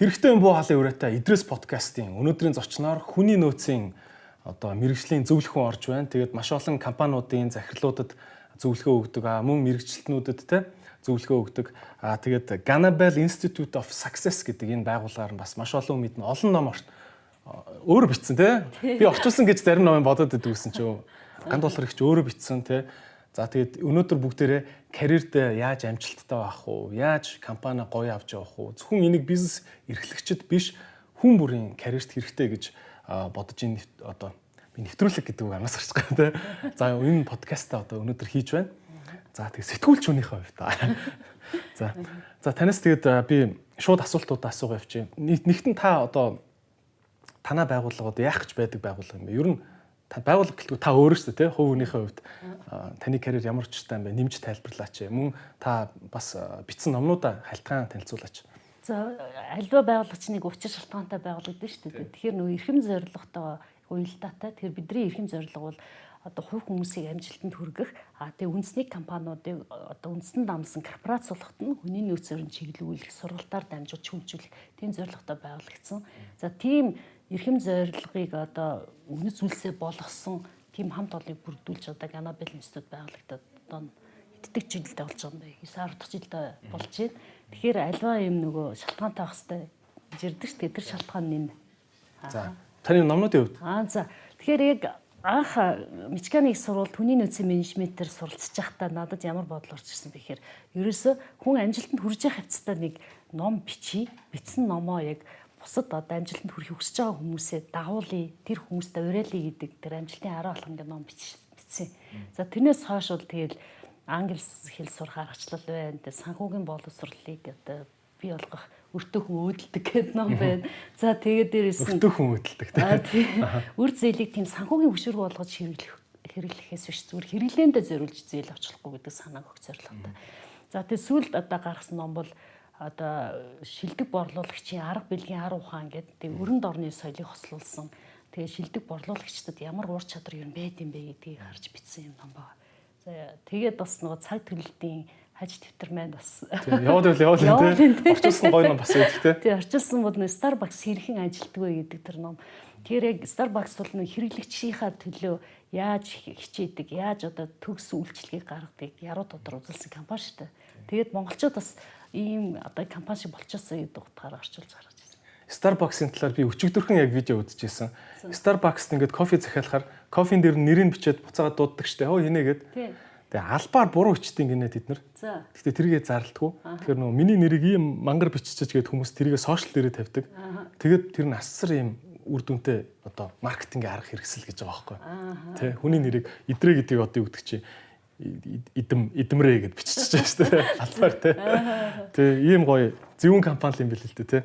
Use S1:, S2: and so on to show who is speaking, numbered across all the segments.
S1: Хэрэгтэй юм буу халын үрээтэй Идрес подкастын өнөөдрийн зочноор хүний нөөцийн одоо мэрэгжлийн зөвлөхөн орж байна. Тэгээд маш олон компаниудын захирлуудад зөвлөгөө өгдөг. А мөн мэрэгчлэтнүүдэд те зөвлөгөө өгдөг. А тэгээд Ganabel Institute of Success гэдэг энэ байгууллагаар бас маш олон мэднэ. Олон ном орт өөр бичсэн те. Би орчуулсан гэж зарим ном бодоод идэгсэн ч ганд болохоор их ч өөрөө бичсэн те. За тэгээд өнөөдөр бүгдээрээ карьерд яаж амжилттай байх уу? Яаж компани гоё авч явах уу? Зөвхөн энийг бизнес эрхлэгчд биш хүн бүрийн карьерт хэрэгтэй гэж бодож ин одоо би нэвтрүүлэг гэдэг үг анаас гарч байгаа тийм. За энэ подкастаа одоо өнөөдөр хийж байна. За тэгээд сэтгүүлч хүнийхээ хувьд. За. За танаас тэгээд би шууд асуултууд асуугаа явчих. Нэгтэн та одоо танаа байгууллагууд яах гэж байдаг байгууллага юм бэ? Ер нь та байгууллага гэлтгүй та өөрөө шүү дээ хувь хүнийхээ хувьд. Таны карьер ямар ч тань бэ? Нэмж тайлбарлаач. Мөн та бас бичсэн номнуудаа хальтгаан танилцуулаач.
S2: За альва байгууллагч нэг учир шалтгаантай байгуулагдсан шүү дээ. Тэгэхээр нөө эрхэм зорилготой уялдаатай тэгэхээр бидний эрхэм зорилго бол одоо хувь хүмүүсийг амжилтанд хүргэх а тэгээ үндэсний компаниудыг одоо үндэстэн дамсан корпорац сулгахт нь хүний нөөцөөрн чиглүүлэх сургалтаар дамжуулж хөгжүүлэх тийм зорилготой байгуулагдсан. За тийм эрхэм зорилгыг одоо үнэт зүйлсээ болгосон тийм хамт олоныг бүрдүүлж одоо Ganabel институт байгуулагдаад одоо эддэг жилдээ болж байгаа юм байна. 9 10 дахь жилдээ болж байна. Тэгэхээр альва юм нөгөө шалтгаантай байх хэвээр жирдэг ч тэр шалтгаан нэм.
S1: За таны номнуудын хувьд.
S2: Аа за. Тэгэхээр яг анх Мичгааны их сурвалж хүний нөөцийн менежментээр суралцж байхдаа надад ямар бодол орж ирсэн бэ гэхээр ерөөсө хүн амжилтанд хүрж явах хавцтай нэг ном бичиж бичсэн номоо яг бусад одоо амжилтанд хүрэхийг хүсэж байгаа хүмүүсээ дагуулъя. Тэр хүмүүстээ уриалъя гэдэг тэр амжилтын арга болох ингээд ном бичсэн. За тэрнээс хойш бол тэгэл англи хэл сурах аргачлал байна. Тэр санхүүгийн боловсролыг одоо бий болгох өртөө хүн өөдөлдөг гэдэг ном байна. За тэгээд дээрээс
S1: нь өртөө хүн өөдөлдөг тийм.
S2: Үр зээлийг тийм санхүүгийн хөшүүрэг болгож хэрэглэх хэрэглэхээс биш зүгээр хэрэглээндээ зориулж зээл авчлахгүй гэдэг санааг өгч зорилготой. За тэгээд сүүлд одоо гаргасан ном бол одоо шилдэг борлуулагчийн арга билгийн арга ухаан гэдэг тэг өрөнд орны соёлыг хослуулсан. Тэгээ шилдэг борлуулагчдад ямар уур чадвар юм байд юм бэ гэдгийг харж бичсэн юм ном байна. За тэгээд бас нөгөө цаг төлөлтийн хаж дэвтэр маань бас
S1: яваад байл яваад тийм орчуулсан гоё ном бас байдаг тийм.
S2: Тийм орчуулсан бол Starbucks хэрхэн ажилтдаг вэ гэдэг тэр ном. Тэгэхээр яг Starbucks бол нэг хэрэглэгчийнхаа төлөө яаж хичээдэг, яаж одоо төгс үйлчлэгийг гаргадаг, яруу тодор үзүүлсэн компани шүү дээ. Тэгээд монголчууд бас ийм одоо компани шиг болчихсон гэдэг утгаараа орчуулж гаргаж ирсэн.
S1: Starbucks-ын талаар би өчигдөрхөн яг видео үзчихсэн. Starbucks-д ингээд кофе захиалахаар кофен дээр нэрийг бичээд буцаагаад дууддаг штэ. Хөө хинэ гээд. Тэгээ албаар буруу ичдэг гинэ тэд нар. Гэхдээ тэргээ зарлдаггүй. Тэгэхээр нөгөө миний нэрийг ийм мангар биччихэж гээд хүмүүс тэргээ сошиал дээрээ тавьдаг. Тэгээд тэр нь асар ийм үр дүнтэй одоо маркетингийн арга хэрэгсэл гэж байгаа байхгүй. Тэ хүний нэрийг идрээ гэдэг одоо юу гэдэг чи идэм идэмрээ гэд биччихэж байна шүү дээ. Албаар тий. Тий ийм гоё зөвүүн компани юм бэл л дээ тий.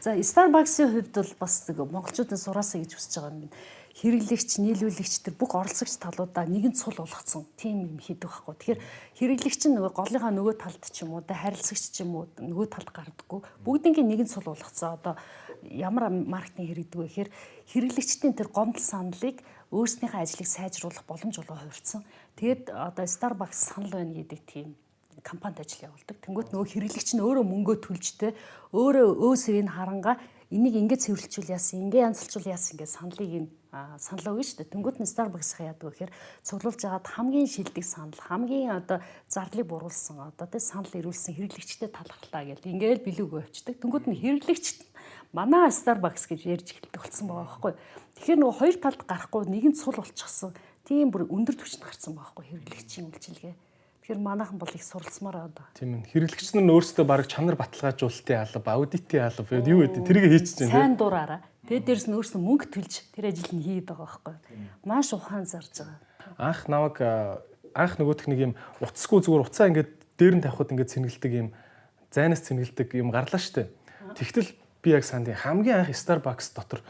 S2: За Starbucks-ийн хувьд бол бас монголчуудын сураасаа гэж хүсэж байгаа юм. Хэрэглэгч, нийлүүлэгч төр бүх оролцогч талуудаа нэгэн цул болгоцсон тийм юм хийдэг байхгүй. Тэгэхээр хэрэглэгч нь нөгөө голынхаа нөгөө талд ч юм уу, харилцагч ч юм уу нөгөө талд гардаггүй. Бүгднийг нэгэн цул болгоцсон. Одоо ямар маркетинг хэрэгдэг вэ гэхээр хэрэглэгчдийн тэр гомдол саналыг өөрснийхөө ажлыг сайжруулах боломж олгоо хувирсан. Тэгэд одоо Starbucks санал байна гэдэг тийм компанид ажил явуулдаг. Тэнгүүт нөгөө хэрэглэгч нь өөрөө мөнгөө төлжтэй өөрөө өө сэрийг харангаа энийг ингээд цэвэрлжүүл яасан, ингээд янзлжүүл яасан ингээд саналыг нь санал өгнө шүү дээ. Тэнгүүт нь Starbucks-ха яадаг гэхээр цуглуулж агаад хамгийн шилдэг санал, хамгийн одоо зарлыг буруулсан одоо тэ санал ирүүлсэн хэрэглэгчтэй талхарлаа гэл ингээд билүүгөө авчдаг. Тэнгүүт нь хэрэглэгчт манай Starbucks гэж ярьж эхэлдэг болсон байгаа байхгүй. Тэгэхээр нөгөө хоёр талд гарахгүй нэгэн цул болчихсон тийм бүр өндөр түвшинд гарсан байхгүй хэрэглэгчийн үйлчилгээ. Тэгэхээр манайхан бол их суралцмаар одоо.
S1: Тийм ээ. Хэрэглэгч нар өөрсдөө баг чанар баталгаажуулалтын алба, аудитын алба юу гэдэг тэрийг хийчихэж
S2: байна. Сайн дураараа. Тэгээд дээрэс нь өөрсдөө мөнгө төлж тэр ажил нь хийгээд байгаа байхгүй. Маш ухаан зарж байгаа.
S1: Анх наваг анх нөгөөх нэг юм утасгүй зүгээр уцаа ингээд дээр нь тавихад ингээд цэнгэлдэг юм зайнаас цэнгэлдэг юм гарлаа штэ. Тэгтэл би яг санд хамгийн анх Starbucks дотор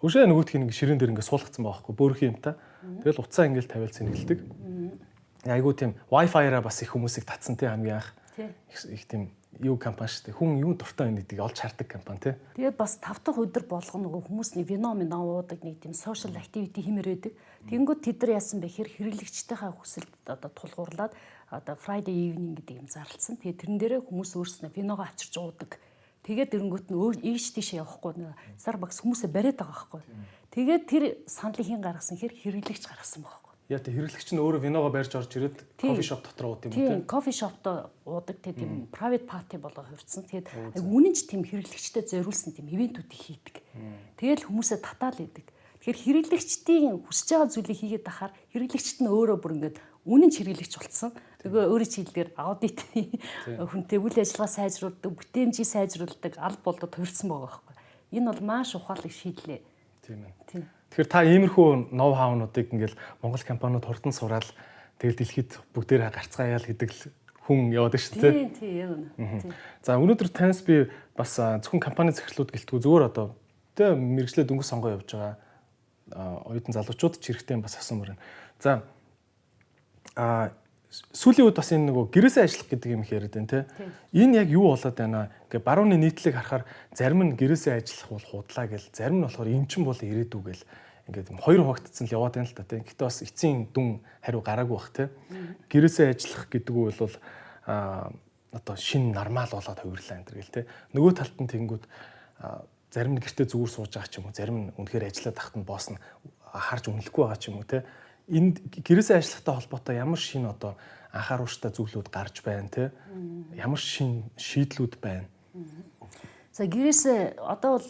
S1: өшөө нөгөөх нэг ширээн дээр ингээд суулгацсан байгаа байхгүй бөөрхөн юмтай. Тэгэл уцаа ингээд тавиал цэнгэлдэг. Айгуу тийм Wi-Fi-араа бас их хүмүүсийг татсан тий хамгийн анх. Их тийм юу компани шүү дээ. Хүн юу дуртай байна гэдгийг олж хардаг компани тий.
S2: Тэгээд бас 5 дахь өдөр болгоно нөгөө хүмүүсний вино минь уудаг нэг тийм social activity хэмээр байдаг. Тэнгүүд тэд нар яасан бэ хэр хэрэглэгчтэйхээ хүсэлд одоо тулгуурлаад одоо Friday evening гэдэг юм зарлсан. Тэгээд тэрэн дээрээ хүмүүс өөрснөө виногоо авчирч уудаг Тэгээд эрэнгүүт нь ийш тийш явахгүй нэ Starbucks хүмүүсээ бариад байгаа байхгүй. Тэгээд тэр саналыг хин гаргасан хэр хэрэглэгч гаргасан байхгүй.
S1: Яа тэг хэрэглэгч нь өөрөө виногоо барьж орж ирээд кофе шоп дотор ууд юм
S2: уу тийм кофе шопто уудаг тийм private party болоо хувирсан. Тэгээд үнэн ч тийм хэрэглэгчтэй зориулсан тийм ивентүүдийг хийдэг. Тэгээд хүмүүсээ татаал идэг. Тэгэхээр хэрэглэгчдийн хүсэж байгаа зүйлийг хийгээд ахаар хэрэглэгчт нь өөрөө бүр ингээд үнэн ч хэрэглэгч болсон. Тэгээ өөрийн чиглэлээр аудитны хүнтэй үйл ажиллагаа сайжруулдаг, бүтээмжийг сайжруулдаг аль болдод хувирсан байгаа байхгүй. Энэ бол маш ухаалаг шийдлээ.
S1: Тийм ээ. Тэгэхээр та иймэрхүү ноу хаунуудыг ингээл Монгол компаниуд хурдан сураал тэгэл дэлхийд бүгдээрээ гарцгааяа л гэдэг л хүн яваад шүү
S2: дээ. Тийм тийм.
S1: За өнөөдөр таньс би бас зөвхөн компани захирлууд гэлтгүү зүгээр одоо тэ мэрэгчлээ дөнгөс сонгоо явж байгаа оюутан залуучууд ч хэрэгтэй бас асуумаар байна. За а сүүлийн үед бас энэ нөгөө гэрээсээ ажиллах гэдэг юм их яриад байна те. Энэ яг юу болоод байна? Ингээ барууны нийтлэг харахаар зарим нь гэрээсээ ажиллах бол худлаа гэл, зарим нь болохоор эн чин бол ирээдүү гэл ингээд хоёр хогтцсон л яваад байна л та те. Гэтэ бас эцсийн дүн хариу гараагүй бах те. Гэрээсээ ажиллах гэдэг нь бол а одоо шин нормал болоод хувирлаа энэ гэл те. Нөгөө талд нь тэнгүүд зарим нь гэртээ зүгээр сууж байгаа ч юм уу, зарим нь үнэхээр ажиллаад тахт нь босс нь харж үнэлэхгүй байгаа ч юм уу те. Энд гэрээсээ ажиллахтай холбоотой ямар шин одоо анхааруулжтай зүйлүүд гарч байна те. Ямар шин шийдлүүд байна.
S2: За гэрээсээ одоо бол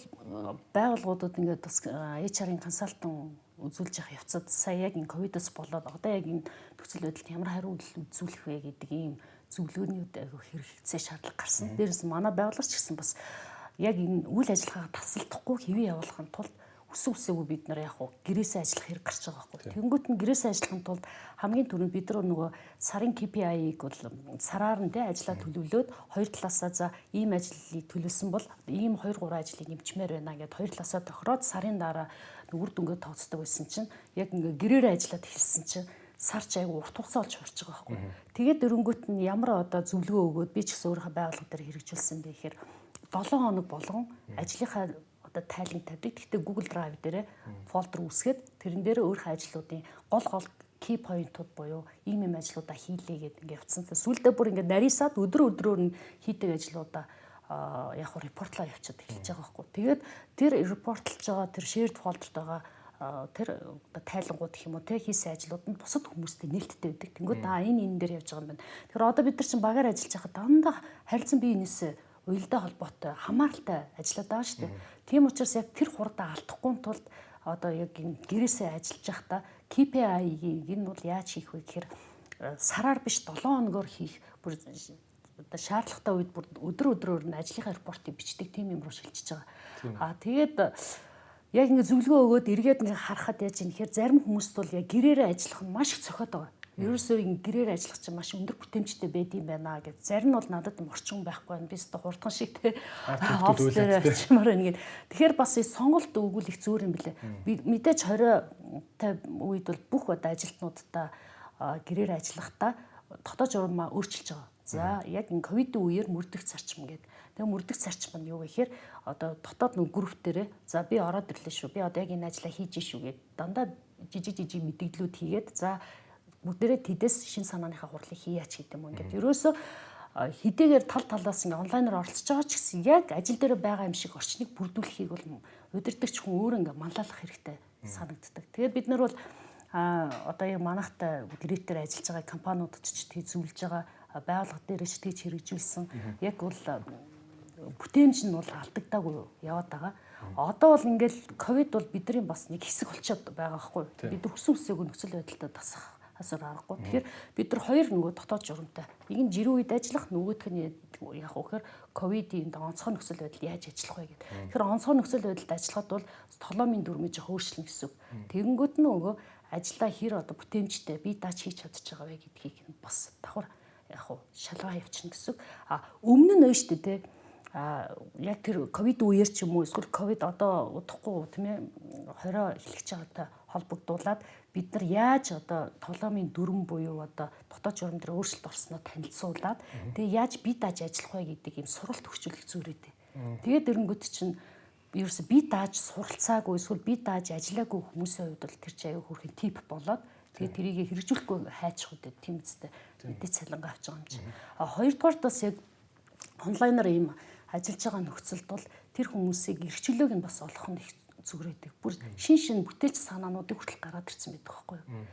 S2: байгууллагуудад ингээд бас HR-ын консалтан үзүүлж явах явцад сая яг энэ ковидос болоод одоо яг энэ нөхцөл байдалд ямар хариу үзүүлэх вэ гэдэг ийм зөвлөгөөний хэрэгцээ шаардлага гарсан. Дээрээс манай байгууллагч гэсэн бас яг энэ үйл ажиллагаагаа тасалдахгүй хэвээ явуулахын тулд өсөн үсээгүй бид нар яг гэрээсээ ажиллах хэрэг гарч байгаа байхгүй. Тэнгүүт нь гэрээсээ ажиллахын тулд хамгийн түрүүнд бид нар нөгөө сарын KPI-г бол сараар нь тэ ажиллаа төлөвлөөд хоёр талаасаа за ийм ажлыг төлөвлөсөн бол ийм 2 3 ажлыг нэмчмээр байна гэдээ хоёр талаасаа тохироод сарын дараа үр дүнгээ тооцдог байсан чинь яг ингээ гэрээрээ ажиллаад эхэлсэн чинь сар ч айгу урт хугацаа болж хурж байгаа байхгүй. Тэгээд дөрөнгөт нь ямар одоо зөвлөгөө өгөөд би ч гэсэн өөрийнхөө байгууллага дээр хэрэгжүүлсэн бэ гэхээр 7 хоног болгон ажлынхаа одоо тайлан тавьдаг. Гэхдээ Google Drive дээрээ фолдер үүсгээд тэрэн дээр өөрийнхөө ажлуудын гол гол key point-ууд буюу ийм юм ажлуудаа хийлээ гэдэг ингээд явцсан. Сүүлдээ бүр ингээд нарийсаад өдөр өдрөөр нь хийдэг ажлуудаа яг хуу репортлоо явуулчихад эхэлж байгаа байхгүй. Тэгээд тэр репортлж байгаа тэр shared folder-т байгаа тэр тайлангууд гэх юм уу те хийсэн ажлууд нь бусад хүмүүстэй нээлттэй байдаг. Тэнгүүд аа энэ энэ дээр явж байгаа юм байна. Тэгэхээр одоо бид нар чинь багаар ажиллаж байхад дандаа харилцан биенээс уялдаа холбоотой хамааралтай ажиллаад байгаа шүү дээ. Тийм учраас яг тэр хурдаа алдахгүй тулд одоо яг гэрээсээ ажиллаж байхдаа KPI-ийг энэ бол яаж хийх вэ гэхээр э, сараар биш 7 хоногор хийх бүр одоо шаардлагатай үед бүр өдөр өдрөөр нь ажлынхаа репортыг бичдэг тийм юм руу шилжиж байгаа. Аа тэгээд яг ингэ зөвлөгөө өгөөд эргээд ингээ харахад яаж юм гэхээр зарим хүмүүст бол яг гэрээрээ ажиллах нь маш их цохоод байгаа. Ерөөсөө ин гэрээр ажиллах чинь маш өндөр бүтээмжтэй байд юм байна гэж. Зарим нь бол надад морчин байхгүй байна. Би өөртөө хурдхан шиг те дээр очимоор байна гэд. Тэгэхээр бас сонголт өгүүлэх зөөр юм блэ. Би мэдээж 20 үед бол бүх одоо ажилтнуудаа гэрээр ажиллахдаа дотоод журмаа өөрчилж байгаа. За яг энэ ковид үеэр мөрдөх зарчим гэдэг. Тэгээ мөрдөх зарчим нь юу гэхээр одоо дотоод нэг групп дээрээ за би ороод ирлээ шүү. Би одоо яг энэ ажлаа хийж шүү гэд. Дандаа жижиг жижиг мэдээллүүд хийгээд за бүгдээрээ тэдэс шин санааныхаа хурлыг хийяач гэдэг юм. Ингээд ерөөсөө хэдийгээр тал талаас нь онлайнаар оролцож байгаа ч гэсэн яг ажил дээр байгаа юм шиг орчныг бүрдүүлэхийг бол удирдахч хүн өөр ингээ манлайлах хэрэгтэй санагддаг. Тэгээд бид нар бол а одоо яг манахтай гэрээтэй ажиллаж байгаа компаниудад ч тэг зөвлөж байгаа байгууллага дээр ч тэгж хэрэгжүүлсэн яг бол бүтээмж нь бол алдагдаагүй яваад байгаа. Одоо бол ингээл ковид бол бидний бас нэг хэсэг болчиход байгаа байхгүй. Бид өссөн үсээгөө нөхцөл байдалтай тасах асуур аргагүй. Тэгэхээр бид нар хоёр нөгөө дотоод журамтай. Нэг нь жирийн үед ажиллах, нөгөөх нь яг үхээр ковидын онцгой нөхцөл байдал яаж ажиллах вэ гэдэг. Тэгэхээр онцгой нөхцөл байдалд ажиллахад бол толомын дүрмэж өөрчлөн гэсэн. Тэгэнгүүт нь нөгөө ажиллаа хэр одоо бүтээмжтэй би даач хийж чадчих байгаа вэ гэдгийг бас давхар яг уу шалгаа явуулчихна гэсэн. А өмнө нь өөштэй те а яг тэр ковид үеэр ч юм уу эсвэл ковид одоо удахгүй тийм ээ 20 эхлэж байгаатай холбогдуулаад бид нар яаж одоо тоглоомын дүрм буюу одоо дотоод журам дээр өөрчлөлт орсноо танилцуулаад тэгээ яаж бие дааж ажиллах вэ гэдэг юм сургалт өгчүүлэх зүрээд. Тэгээд эрэнгүүт чинь ерөөсө бие дааж суралцаагүй эсвэл бие дааж ажиллаагүй хүмүүсийн хувьд бол тэр чинь аюу хөрхэн тип болоод тэгээд тэрийг хэрэгжүүлэхгүй хайчих үдэ тийм үстэй мэдээ цалингаа авч байгаа юм чинь. А хоёрдугаар бас яг онлайнаар ийм ажиллаж байгаа нөхцөлд бол тэр хүмүүсийг эрхчлөөг нь бас олох нь их зүгрээдэг. Бүр шин шин бүтээлч санаануудыг хүртэл гараад ирсэн байдаг байхгүй юу?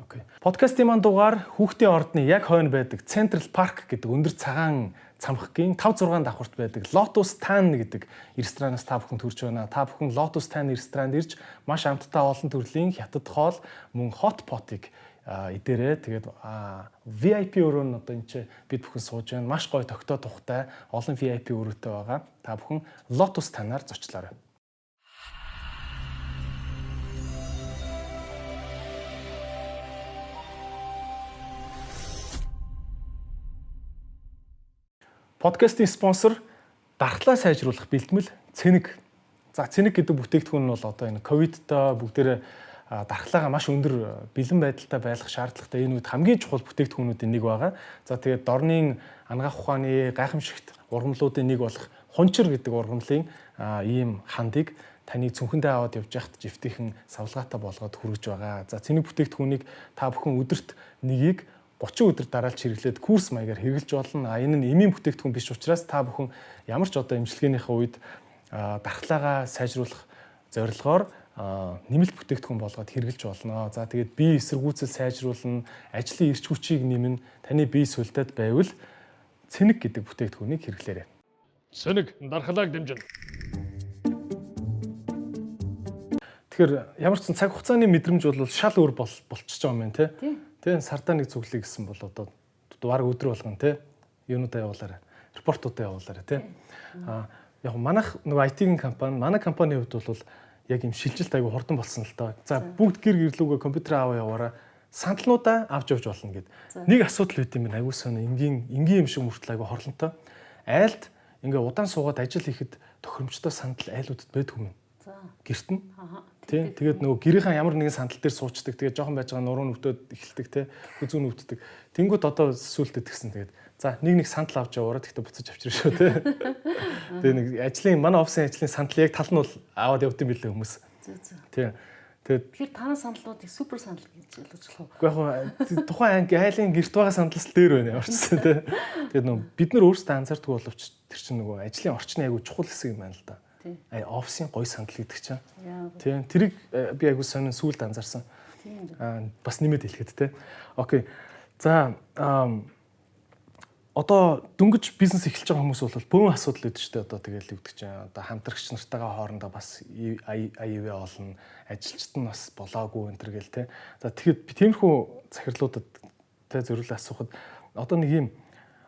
S1: Окей. Подкастын маань дугаар хүүхдийн ордны яг хойно байдаг Central Park гэдэг өндөр цагаан цамхгийн 5 6 давхурт байдаг Lotus Tan гэдэг ресторанаас та бүхэн төрж байна. Та бүхэн Lotus Tan ресторанд ирж маш амттай олон төрлийн хятад хоол мөн hot pot-ыг идээрээ тэгээд VIP өрөө нь одоо энэ чи бид бүхэн сууж байна. Маш гоё тогтоо тухтай олон VIP өрөөтэй байгаа. Та бүхэн Lotus Tan-аар зочлоорой. Подкастын спонсор дархлаа сайжруулах бэлтгэл Цэник. За Цэник гэдэг бүтээгдэхүүн нь бол одоо энэ ковидтой бүгдээрээ дархлаагаа маш өндөр бэлэн байдалтай байлгах шаардлагатай энэ үед хамгийн чухал бүтээгдэхүүнүүдийн нэг байгаа. За тэгээд дорны ангаах ухааны гайхамшигт ургамлуудын нэг болох хунчир гэдэг ургамлын ийм хандыг таны цүнхэндээ аваад явж яхад жифтийнхэн савлгаатай болгоод хүргэж байгаа. За цэник бүтээгдэхүүнийг та бүхэн өдөрт нэгийг 30 өдөр дараалж хэрэглээд курс маягаар хэрэгжилж болно. А энэ нь эмийн бүтээгдэхүүн биш учраас та бүхэн ямар ч одоо эмчилгээнийхээ үед дархлаагаа сайжруулах зорилгоор нэмэлт бүтээгдэхүүн болгоод хэрэгжилж болно. За тэгээд бие эсэргүүцэл сайжруулна, ажлын эрч хүчийг нэмнэ, таны бие сүлдэд байвал цэник гэдэг бүтээгдэхүүнийг хэрэглээрэй. Цэник дархлааг дэмжинэ. Тэгэхээр ямар ч цаг хугацааны мэдрэмж бол шал өөр болчихж байгаа юм байна тий. Тэгээ сардаа нэг цуглая гэсэн бол одоо баг өдөр болгон те юунуудаа явуулаарай. Репортуудаа явуулаарай те. А яг манайх нөгөө IT-ийн компани, манай компанийн хувьд бол яг юм шилжилт айгу хурдан болсон л доо. За бүгд гэр гэрлүүгээ компьютер аваа яваараа саналнуудаа авч явж болно гэд. Нэг асуудал үүд юм байна. Айгу сонио энгийн энгийн юм шиг мөртл айгу хорлонтой. Айлд ингээ удаан суугаад ажил хийхэд тохиромжтой сандал айлуудад байдгүй юм. За. Гэрт нь. Тий. Тэгээд нөгөө гэрийнхэн ямар нэгэн сандал дээр суучдаг. Тэгээд жоохон байж байгаа нуруу нүвтөд эхэлдэг тий. Хүзүү нүвтдэг. Тэнгүүд одоо сүултэд тэгсэн тэгээд за нэг нэг сандал авч яваараа тэгтээ буцаж авчир шүү тий. Тэгээд нэг ажлын манай офисын ажлын сандал яг тал нь бол аваад явд юм билээ хүмүүс. Тий.
S2: Тэгээд тэр танаа сандлуудыг супер сандал гэж ойлгож болох
S1: уу? Уу яг тухайн анги айлын гэрт байгаа сандлаас дээр байна ямарчсан тий. Тэгээд нөгөө бид нар өөрсдөө анзаардаг боловч тэр чинь нөгөө ажлын орчны айгу чухал хэсэг юм байна л да. Аа офисын гой сандал гэдэг чинь. Тийм. Тэрийг э, би айгуу сонин сүулт анзаарсан. Аа бас нэмээд хэлэхэд те. Окей. За одоо дөнгөж бизнес эхэлж байгаа хүмүүс бол бөөн асуудал үүдэж штэ одоо тэгэл үүдэж чинь одоо хамтрагч нартайгаа хоорондоо бас АИВ олно ажилчид нь бас болоогүй энэ төр гэл те. За тэгэхэд би тиймэрхүү захирлуудад те зөвлөлөө асуухад одоо нэг юм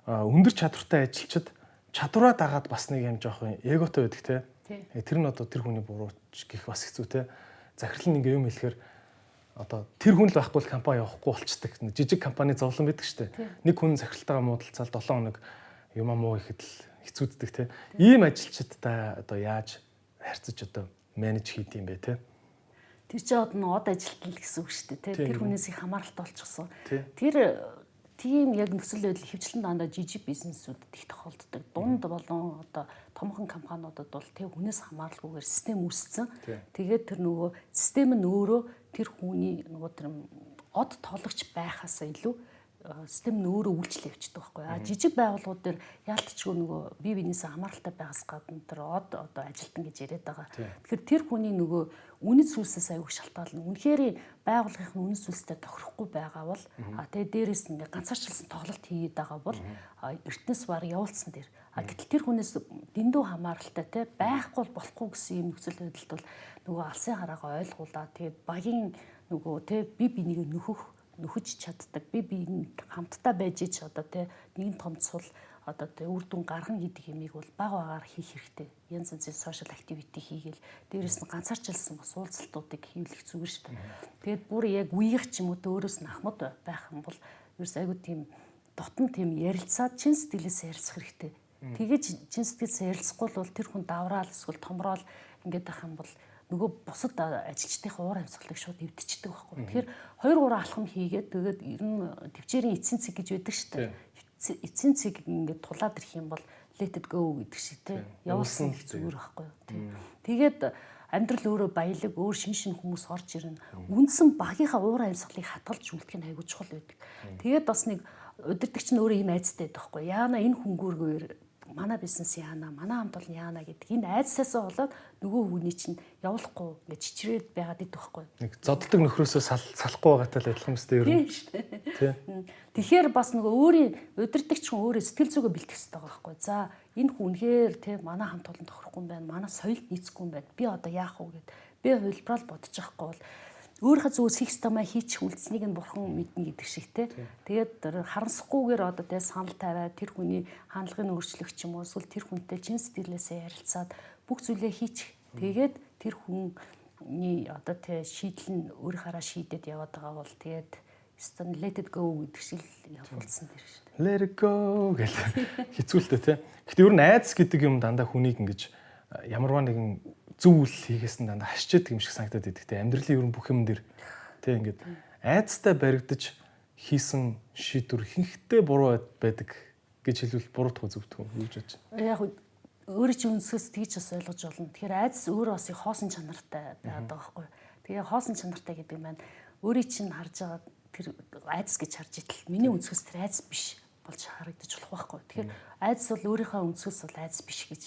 S1: өндөр чадвартай ажилчид чадвараа дагаад бас нэг юм жоохон эготой байдаг те. Э, тэр нь одоо тэр хүний бурууч гэх бас хэцүү те. Захирал нь ингээ юм хэлэхээр одоо тэр хүн л байхгүй л компани явахгүй болчдаг. Жижиг компани зовлон байдаг штэ. Нэг хүн захиралтайгаа муудалцаад 7 хоног юм муу ихэд л хэцүүддэг те. Ийм ажилчидтай одоо яаж харьцаж одоо менеж хийд юм бэ те.
S2: Тэр чинь одоо од ажилтнал гэсэн үг шүү дээ. Тэр хүнээс их хамааралтай болчихсон. Тэр тийм яг нөхцөл байдал хөвчлэн дандаа жижиг бизнесүүдэд их тохиолддог. Дунд болон одоо томхон компаниудад бол тэг хүнээс хамааралгүйгээр систем үүссэн. Тэгээд тэр нөгөө систем нь өөрөө тэр хүний нөгөө тэр од тоологч байхаас илүү систем нь өөрөө үйлчлэл явчихдаг байхгүй. А жижиг байгууллагууд дээр яалтчгүй нөгөө бие биенээсээ хамааралтай байгаас гадна тэр од одоо ажилтан гэж яриад байгаа. Тэгэхээр тэр хүний нөгөө үнэт сүлсээс аягүй шалтгаална. Үнэхээр байгууллагын үнэт сүлстэй тохирохгүй байгаа бол а тэгээ дээрээс ингээ ганцаарчлсан тоглолт хийгээд байгаа бол эртнээс баг явуулсан дээр. А гэтэл тэр хүнээс дэндүү хамааралтай те байхгүй болохгүй гэсэн юм нөхцөл байдалд бол нөгөө алсын хараагаа ойлгуулад тэгээд багийн нөгөө те бие биенийг нөхөх нөхөж чаддаг. Би би хамтдаа байж ч одоо тий нэгэн том цул одоо тий үр дүн гаргана гэдэг юмыг бол баг багаар хийх хэрэгтэй. Янз янзын сошиал активити хийгээл дээрэс нь ганцаарчилсан бас уулзалтуудыг хийлэх зүгээр шүү дээ. Тэгээд бүр яг үеих ч юм уу өөрөөс нь ахмад байх юм бол ерөөс айгуу тийм дотн тийм ярилцаад чин сэтгэлээс ярилцах хэрэгтэй. Тэгээд чин сэтгэлээс ярилцахгүй бол тэр хүн давраал эсвэл томроод ингээд байх юм бол нөгөө бусад ажилчдынхаа уур амьсгалыг шууд эвдчихдэг байхгүй. Тэгэхээр 2 3 алхам хийгээд тэгээд ер нь төвчээрийн эцсийн цэг гэж байдаг шүү дээ. Эцсийн цэг ингээд тулаад ирэх юм бол let it go гэдэг шиг тий. Явуулсан их зүгээр байхгүй юу. Тэгээд амьдрал өөрөө баялаг өөр шин шин хүмүүс орж ирнэ. Үндсэн багийнхаа уур амьсгалыг хатгалж үлдэх нь айгүй чухал байдаг. Тэгээд бас нэг удирдахч нь өөрөө ийм айцтай байдаг байхгүй. Яана энэ хөнгүүргээр манай бизнес яана, манай хамт олон яана гэдэг энэ айдсаасаа болоод нөгөө хүний чинь явуулахгүй ингээд чичрээд байгаад идэх байхгүй.
S1: Нэг зоддог нөхрөөсөө салахгүй байгаатай л адилхан мэт ер нь.
S2: Тий. Тэгэхээр бас нөгөө өөрийн удирдахч хүн өөрөө сэтгэл зүгөө бэлтгэх хэрэгтэй байгаа байхгүй. За энэ хүн үнэхээр тий манай хамт олон тохирохгүй юм байна. Манай соёлд нийцэхгүй юм байна. Би одоо яах вэ гэд би хувилбараар бодож байхгүй бол өөрийнхөө зүгээс хийх стомаа хийчих үлдснийг нь бурхан мэднэ гэдэг шиг те. Тэгээд харамсахгүйгээр одоо тэ санал тавиад тэр хүний хандлагыг өөрчлөх ч юм уу эсвэл тэр хүнтэй чин сэтгэлээсээ ярилцаад бүх зүйлээ хийчих. Тэгээд тэр хүний одоо тэ шийдэл нь өөрийнхаараа шийдээд яваад байгаа бол тэгээд стон let it go гэдэг шиг явуулсан дэр шүү дээ.
S1: Let it go гэл хэцүүлтэй те. Гэхдээ ер нь айдас гэдэг юм дандаа хүнийг ингэж ямарваа нэгэн зөв үйл хийхээс нь дандаа хашчиад юм шиг санагдаад идэг те амьдралын ер нь бүх юм дээр те ингээд айцтай баригдаж хийсэн шийдвэр хинхтэй буруу байдаг гэж хэлвэл буруутах зөвдгөө юу гэж
S2: бодож яг өөрөө чи үнсгээс тэгж бас ойлгож болно. Тэгэхээр айдас өөрөө бас хоосон чанартай байгаа байхгүй. Тэгээ хоосон чанартай гэдэг юм байна. Өөрийг чинь харж байгаа тэр айдас гэж харж итэл миний үнсгээс тэр айдас биш болж харагдаж болох байхгүй. Тэгэхээр айдас бол өөрийнхөө үнсгээс бол айдас биш гэж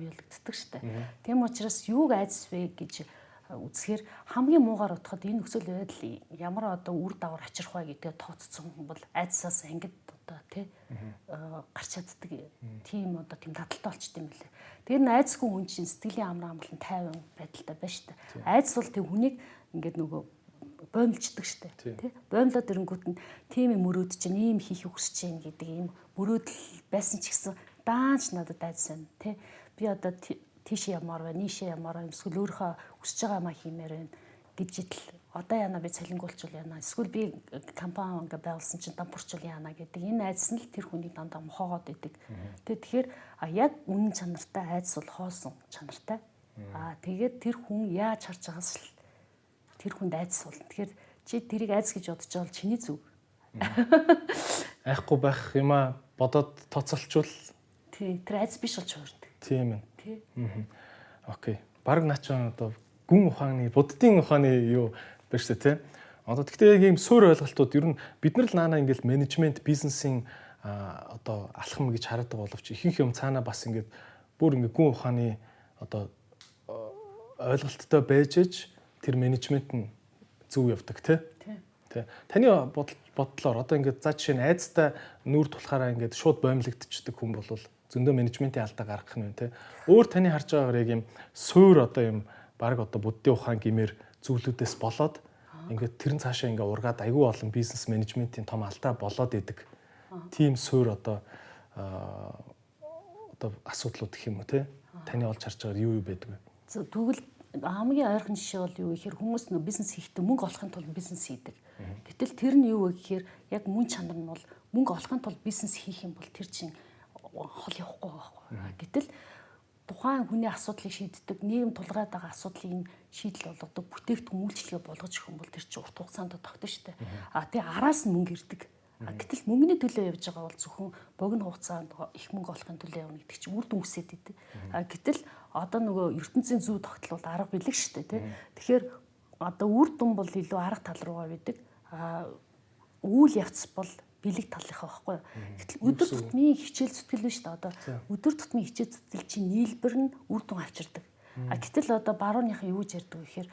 S2: томьёологддог штэ. Тийм учраас юуг айдас вэ гэж үзэхээр хамгийн муугаар утгад энэ нөхцөл байдал ямар одоо үр дагавар авчрах вэ гэдгээ тооцсон бол айдсаас ангид одоо тий гарч чаддаг тийм одоо тийм таталтай болчт юм лээ. Тэр нь айдсгүй хүн чинь сэтгэлийн амар амгалан тайван байдалтай байна дээ. Айдс бол тэг хүнийг ингээд нөгөө боомлждаг штэ тий. Боомлоод ирэнгүүт нь тийм юм мөрөөд чинь ийм хийх хүсэж байна гэдэг ийм мөрөөдөл байсан ч гэсэн даанч надад айдс байна. Тий би одоо тийш ямаар байна, нийшээ ямаар байна, эсвэл өөрийнхөө хүсэж байгаа маа хиймээр байна гэж итл одоо яана би цалингуулчул яана эсвэл би компани ингээ байгуулсан чинь дампуурчул яана гэдэг энэ айдас нь л тэр хүний дандаа мохоогоод идэг. Тэгээ тэгэхээр яг үнэн чанартай айдас бол хоосон чанартай. А тэгээд тэр хүн яаж харж байгаас л тэр хүнд айдас болно. Тэгэхээр чи тэрийг айдас гэж бодож байгаа бол чиний зүг.
S1: Айхгүй байх юма бодоод тооцоолчвол
S2: тий тэр айдас биш болж хувирна.
S1: Тийм ээ. Тий. Аа. Окей. Бараг наач одоо гүн ухааны, буддын ухааны юу шүү дээ, тий. Одоо тэгтээ яг ийм суур ойлголтууд ер нь бид нар л наана ингээл менежмент, бизнесийн одоо алхам гэж хараад байгаа боловч ихэнх юм цаана бас ингээд бүр ингээд гүн ухааны одоо ойлголттой байж аж тэр менежмент нь зөв явдаг тий. Тий. Таны бодлоор одоо ингээд за жишээ нь айцтай нүүр тулахаараа ингээд шууд боомлогдчихдаг хүн бол зөндөө менежментийн алдаа гаргах нь те. Өөр таны харж байгаагаар яг юм суур одоо юм баг одоо буддын ухаан гимээр зүйлүүдээс болоод ингээд тэрэн цаашаа ингээ ургаад айгүй олон бизнес менежментийн том алдаа болоод идэг. Тим суур одоо одоо асуудлууд гэх юм уу те. Таны олж харж байгаагаар юу юу байдаг вэ?
S2: Тэгвэл хамгийн ойрхон жишээ бол юу гэхээр хүмүүс нөө бизнес хийхдээ мөнгө олохын тулд бизнес хийдэг. Гэтэл тэр нь юу вэ гэхээр яг мөн чанар нь бол мөнгө олохын тулд бизнес хийх юм бол тэр чинь хол явахгүй байхгүй. Гэтэл тухайн хүний асуудлыг шийддэг нийгэм тулгаад байгаа асуудлын шийдэл болгодог бүтээгдэхүүн үйлчлэгээ болгож өгөх юм бол тэр чинь урт хугацаанд тогтно шүү дээ. А тий араас нь мөнгө ирдэг. Гэтэл мөнгөний төлөө явж байгаа бол зөвхөн богино хугацаанд их мөнгө олохын төлөө явна гэдэг чинь үр дүн үсээд идэв. А гэтэл одоо нөгөө ертөнцийн зүй тогтол бол арга бэлэг шүү дээ тий. Тэгэхээр одоо үр дүн бол илүү арга тал руугаа байдаг. А үйл явц бол бэлэг талынхаа байхгүй. Гэтэл өдөр тутмын хичээл зүтгэл нь шүү дээ. Одоо өдөр тутмын хичээл зүтгэл чинь нийлбэр нь үр дүн авчирдаг. А гэтэл одоо барууныхаа юу гэж ярьдаг вэ гэхээр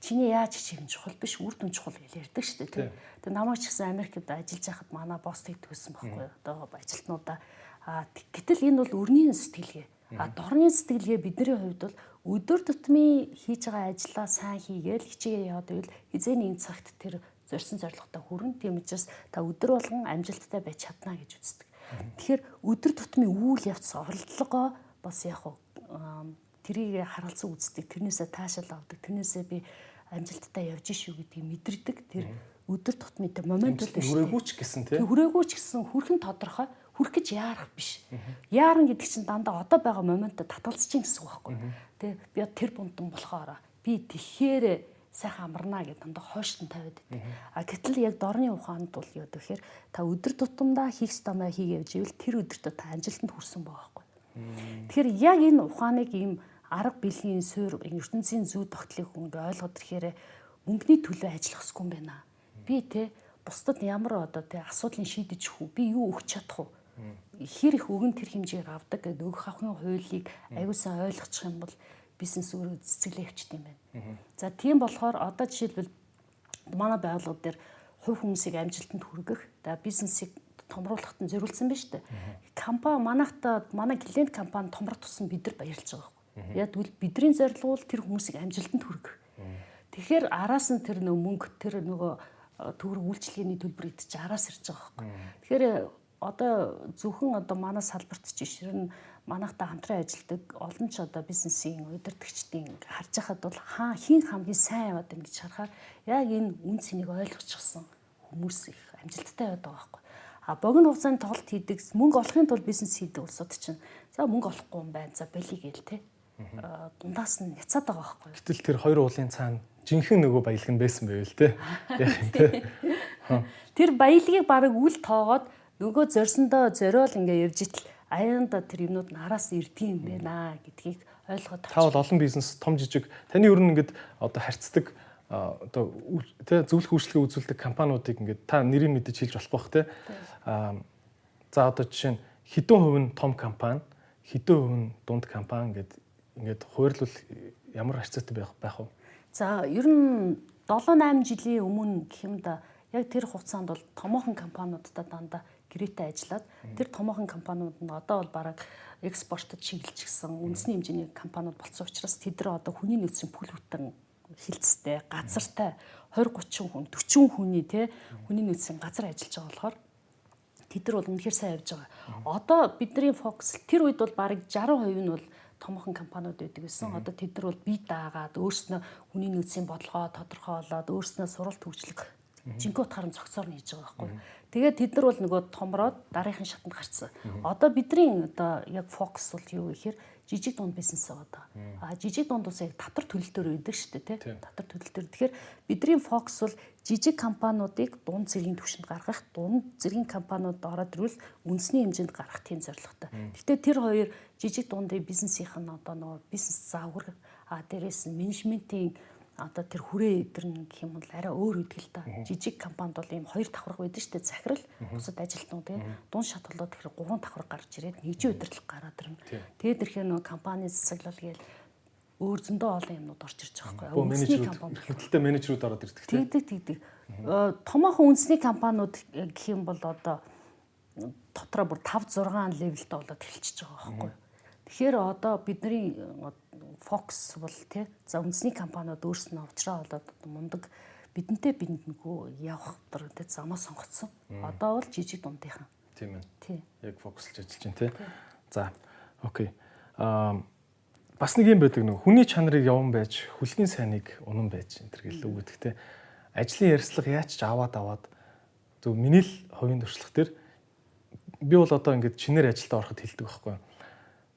S2: чиний яаж хичээх нь чухал биш үр дүн чухал гэж ярьдаг шүү дээ. Тэгээ намайг ч гэсэн Америкт ажиллаж байхад манай босс тэгдэгсэн байхгүй. Одоо ажилтнуудаа а гэтэл энэ бол өрнийн сэтгэлгээ. А дорны сэтгэлгээ бидний хувьд бол өдөр тутмын хийж байгаа ажлаа сайн хийгээл хичээгээ яваад байвал хизээ нэг цагт тэр зорьсон зорилготой хүрэн. Тийм учраас та өдөр болгон амжилттай байж чадна гэж үздэг. Тэгэхээр өдөр тутмын үйл явц орлогоо бас яг тэрийг харгалзан үздэг. Тэрнээсээ таашаал авдаг. Тэрнээсээ би амжилттай явж шүү гэдгийг мэдэрдэг. Тэр өдөр тутмын тэр момент
S1: л шүү. Хүрээгүй ч гэсэн тийм.
S2: Хүрээгүй ч гэсэн хүрхэн тодорхой хүрх гэж яарах биш. Яарна гэдэг чинь дандаа одоо байгаа моментод татгалзаж чинь гэсэн үг байхгүй. Тэ би тэр бунтан болохоор би тэгэхээр сайхан амарна гэдэг дандаа хойштон тавиад байдаг. А гэтэл яг дорны ухаанд бол юу гэхээр та өдөр тутамдаа хийх стамаа хийгээвж ивэл тэр өдөртөө та амжилтанд хүрсэн байгаа байхгүй. Тэгэхээр яг энэ ухааныг ийм арга бэлгийн суурь ертөнцийн зүй тогтлыг ингээ ойлгоод ирэхээр мөнгөний төлөө ажиллах хэсгүй юм байна. Би те бусдад ямар одоо те асуудлыг шийдэж хүү би юу өгч чадах вэ? хэр их өгөн тэр хэмжээр авдаг гэдэг өгөх авахын хуулийг аюулсан ойлгочих юм бол бизнес өөрөө цэцгэлээ явчихд юм байна. За тийм болохоор одоо жишээлбэл манай байгууллага дээр хувь хүмүүсийг амжилтанд хүргэх, за бизнесийг томруулахад нь зориулсан байна шүү дээ. Компани манайхта манай клиент компани томрох тусам бид нар баярлж байгаа байхгүй. Яг тэгвэл бидний зорилго бол тэр хүмүүсийг амжилтанд хүргэх. Тэгэхээр араас нь тэр нөгөө мөнгө тэр нөгөө төгрөг үйлчлэгээний төлбөр идэж араас ирж байгаа байхгүй. Тэгэхээр одоо зөвхөн одоо манай салбарт жишээ нь манайхтай хамтран ажилладаг олон ч одоо бизнесийн удирдгчдийн харж байхад бол хаа хин хамгийн сайн яваад байна гэж харахаар яг энэ үн цэнийг ойлгочихсон хүмүүс их амжилттай байдаг байхгүй. А богино хугацаанд тоглолт хийдэг мөнгө олохын тулд бизнес хийдэг улсууд чинь за мөнгө олохгүй юм байна. За болий гээл те. Дундаас нь няцаад байгаа байхгүй.
S1: Гэтэл тэр хоёр уулын цаана жинхэнэ нөгөө баялаг нь байсан байвал те.
S2: Тэр баялагийг баг үл тоогоод нөгөө зорсондоо зориол ингээ явж итл аяанда тэр юмнууд нь араас ирдэг юм байна гэдгийг ойлгоод
S1: та бол олон бизнес том жижиг. Таны ер нь ингээд одоо харьцдаг одоо тэ зөвлөх үйлчлэгээ үзүүлдэг компаниудыг ингээд та нэрийг мэдэж хэлж болохгүй бах тэ. За одоо жишээ нь хэдэн хувь нь том компани хэдэн хувь нь дунд компани ингээд ингээд хуваарлвал ямар харьцаатай байх байх вэ?
S2: За ер нь 7 8 жилийн өмнө гэх юм да яг тэр хугацаанд бол томоохон компаниудад дандаа гэрээтэй ажиллаад тэр томоохон компаниуд нь одоо бол бараг экспортод чиглэлчихсэн үндэсний хэмжээний компаниуд болсон учраас тэд нар одоо хүний нөөцийн бүл бүтэн хилцтэй, газартай 20 30 хүн, 40 хүний те хүний нөөцийн газар ажиллаж байгаа болохоор тэд нар бол үнэхээр сайн явж байгаа. Одоо бидний фокус тэр үед бол бараг 60% нь бол томхон компаниуд байдаг гэсэн. Одоо тэд нар бол бие даагаад өөрснөө хүний нөөцийн бодлогоо тодорхойлоод өөрснөө суралт хөгжлөх жинхэнэ утгаар нь зохицоор нь хийж байгаа байхгүй. Тэгээд тэд нар бол нөгөө томроод дараагийн шатанд гарцсан. Одоо бидний одоо яг фокус бол юу гэхээр жижиг дунд бизнес байгаа. А жижиг дунд ус яг татвар төлөлтөөр өгдөг шүү дээ тий. Татвар төлөлтөөр. Тэгэхээр бидний фокус бол жижиг компаниудыг дунд зэргийн түвшинд гаргах, дунд зэргийн компаниуд ороод ирвэл үндэсний хэмжээнд гаргах тийм зорилготой. Гэхдээ тэр хоёр жижиг дундын бизнесийнх нь одоо нөгөө бизнес заавар а дээрээс нь менежментийн одоо тэр хүрээ эдэр нь гэх юм бол арай өөр үдгэл та. Жижиг компанид бол ийм хоёр давхраг байдаг шүү дээ. Захирал, бусад ажилтнууд тийм дунд шатгалууд тэгэхээр гурван давхраг гарч ирээд нэгжийн удирдлага гараад ирнэ. Тэгээд ирэхээр нөгөө компани засаглал гээл өөр зөндөө олон юмнууд орж ирж байгаа
S1: байхгүй. Үндэсний компани хөтөлтэй менежерүүд ороод ирдэг
S2: тийм. Тэгдэг тэгдэг. Томоохон үндэсний компаниуд гэх юм бол одоо дотроо бүр 5 6 левелтэй болоод эхэлчихэж байгаа байхгүй. Тэгэхээр одоо бидний Fox бол тий за үндэсний компаниуд өөрснөө уучраа болоод мундаг бидэнтэй биндэнгүй явах дор тий замаа сонгоцсон. Одоо бол жижиг дундынхан.
S1: Тийм ээ.
S2: Тий.
S1: Яг фокуслж ажиллаж байна тий. За окей. Аа бас нэг юм байдаг нэг хүний чанарыг яван байж хүлгийн сайныг унан байж энэ төр гэл үг гэдэгтэй ажлын ярьцлага яаж ч аваад аваад зөв миний л хувийн туршлага төр би бол одоо ингээд чинээр ажилдаа ороход хэлдэг байхгүй.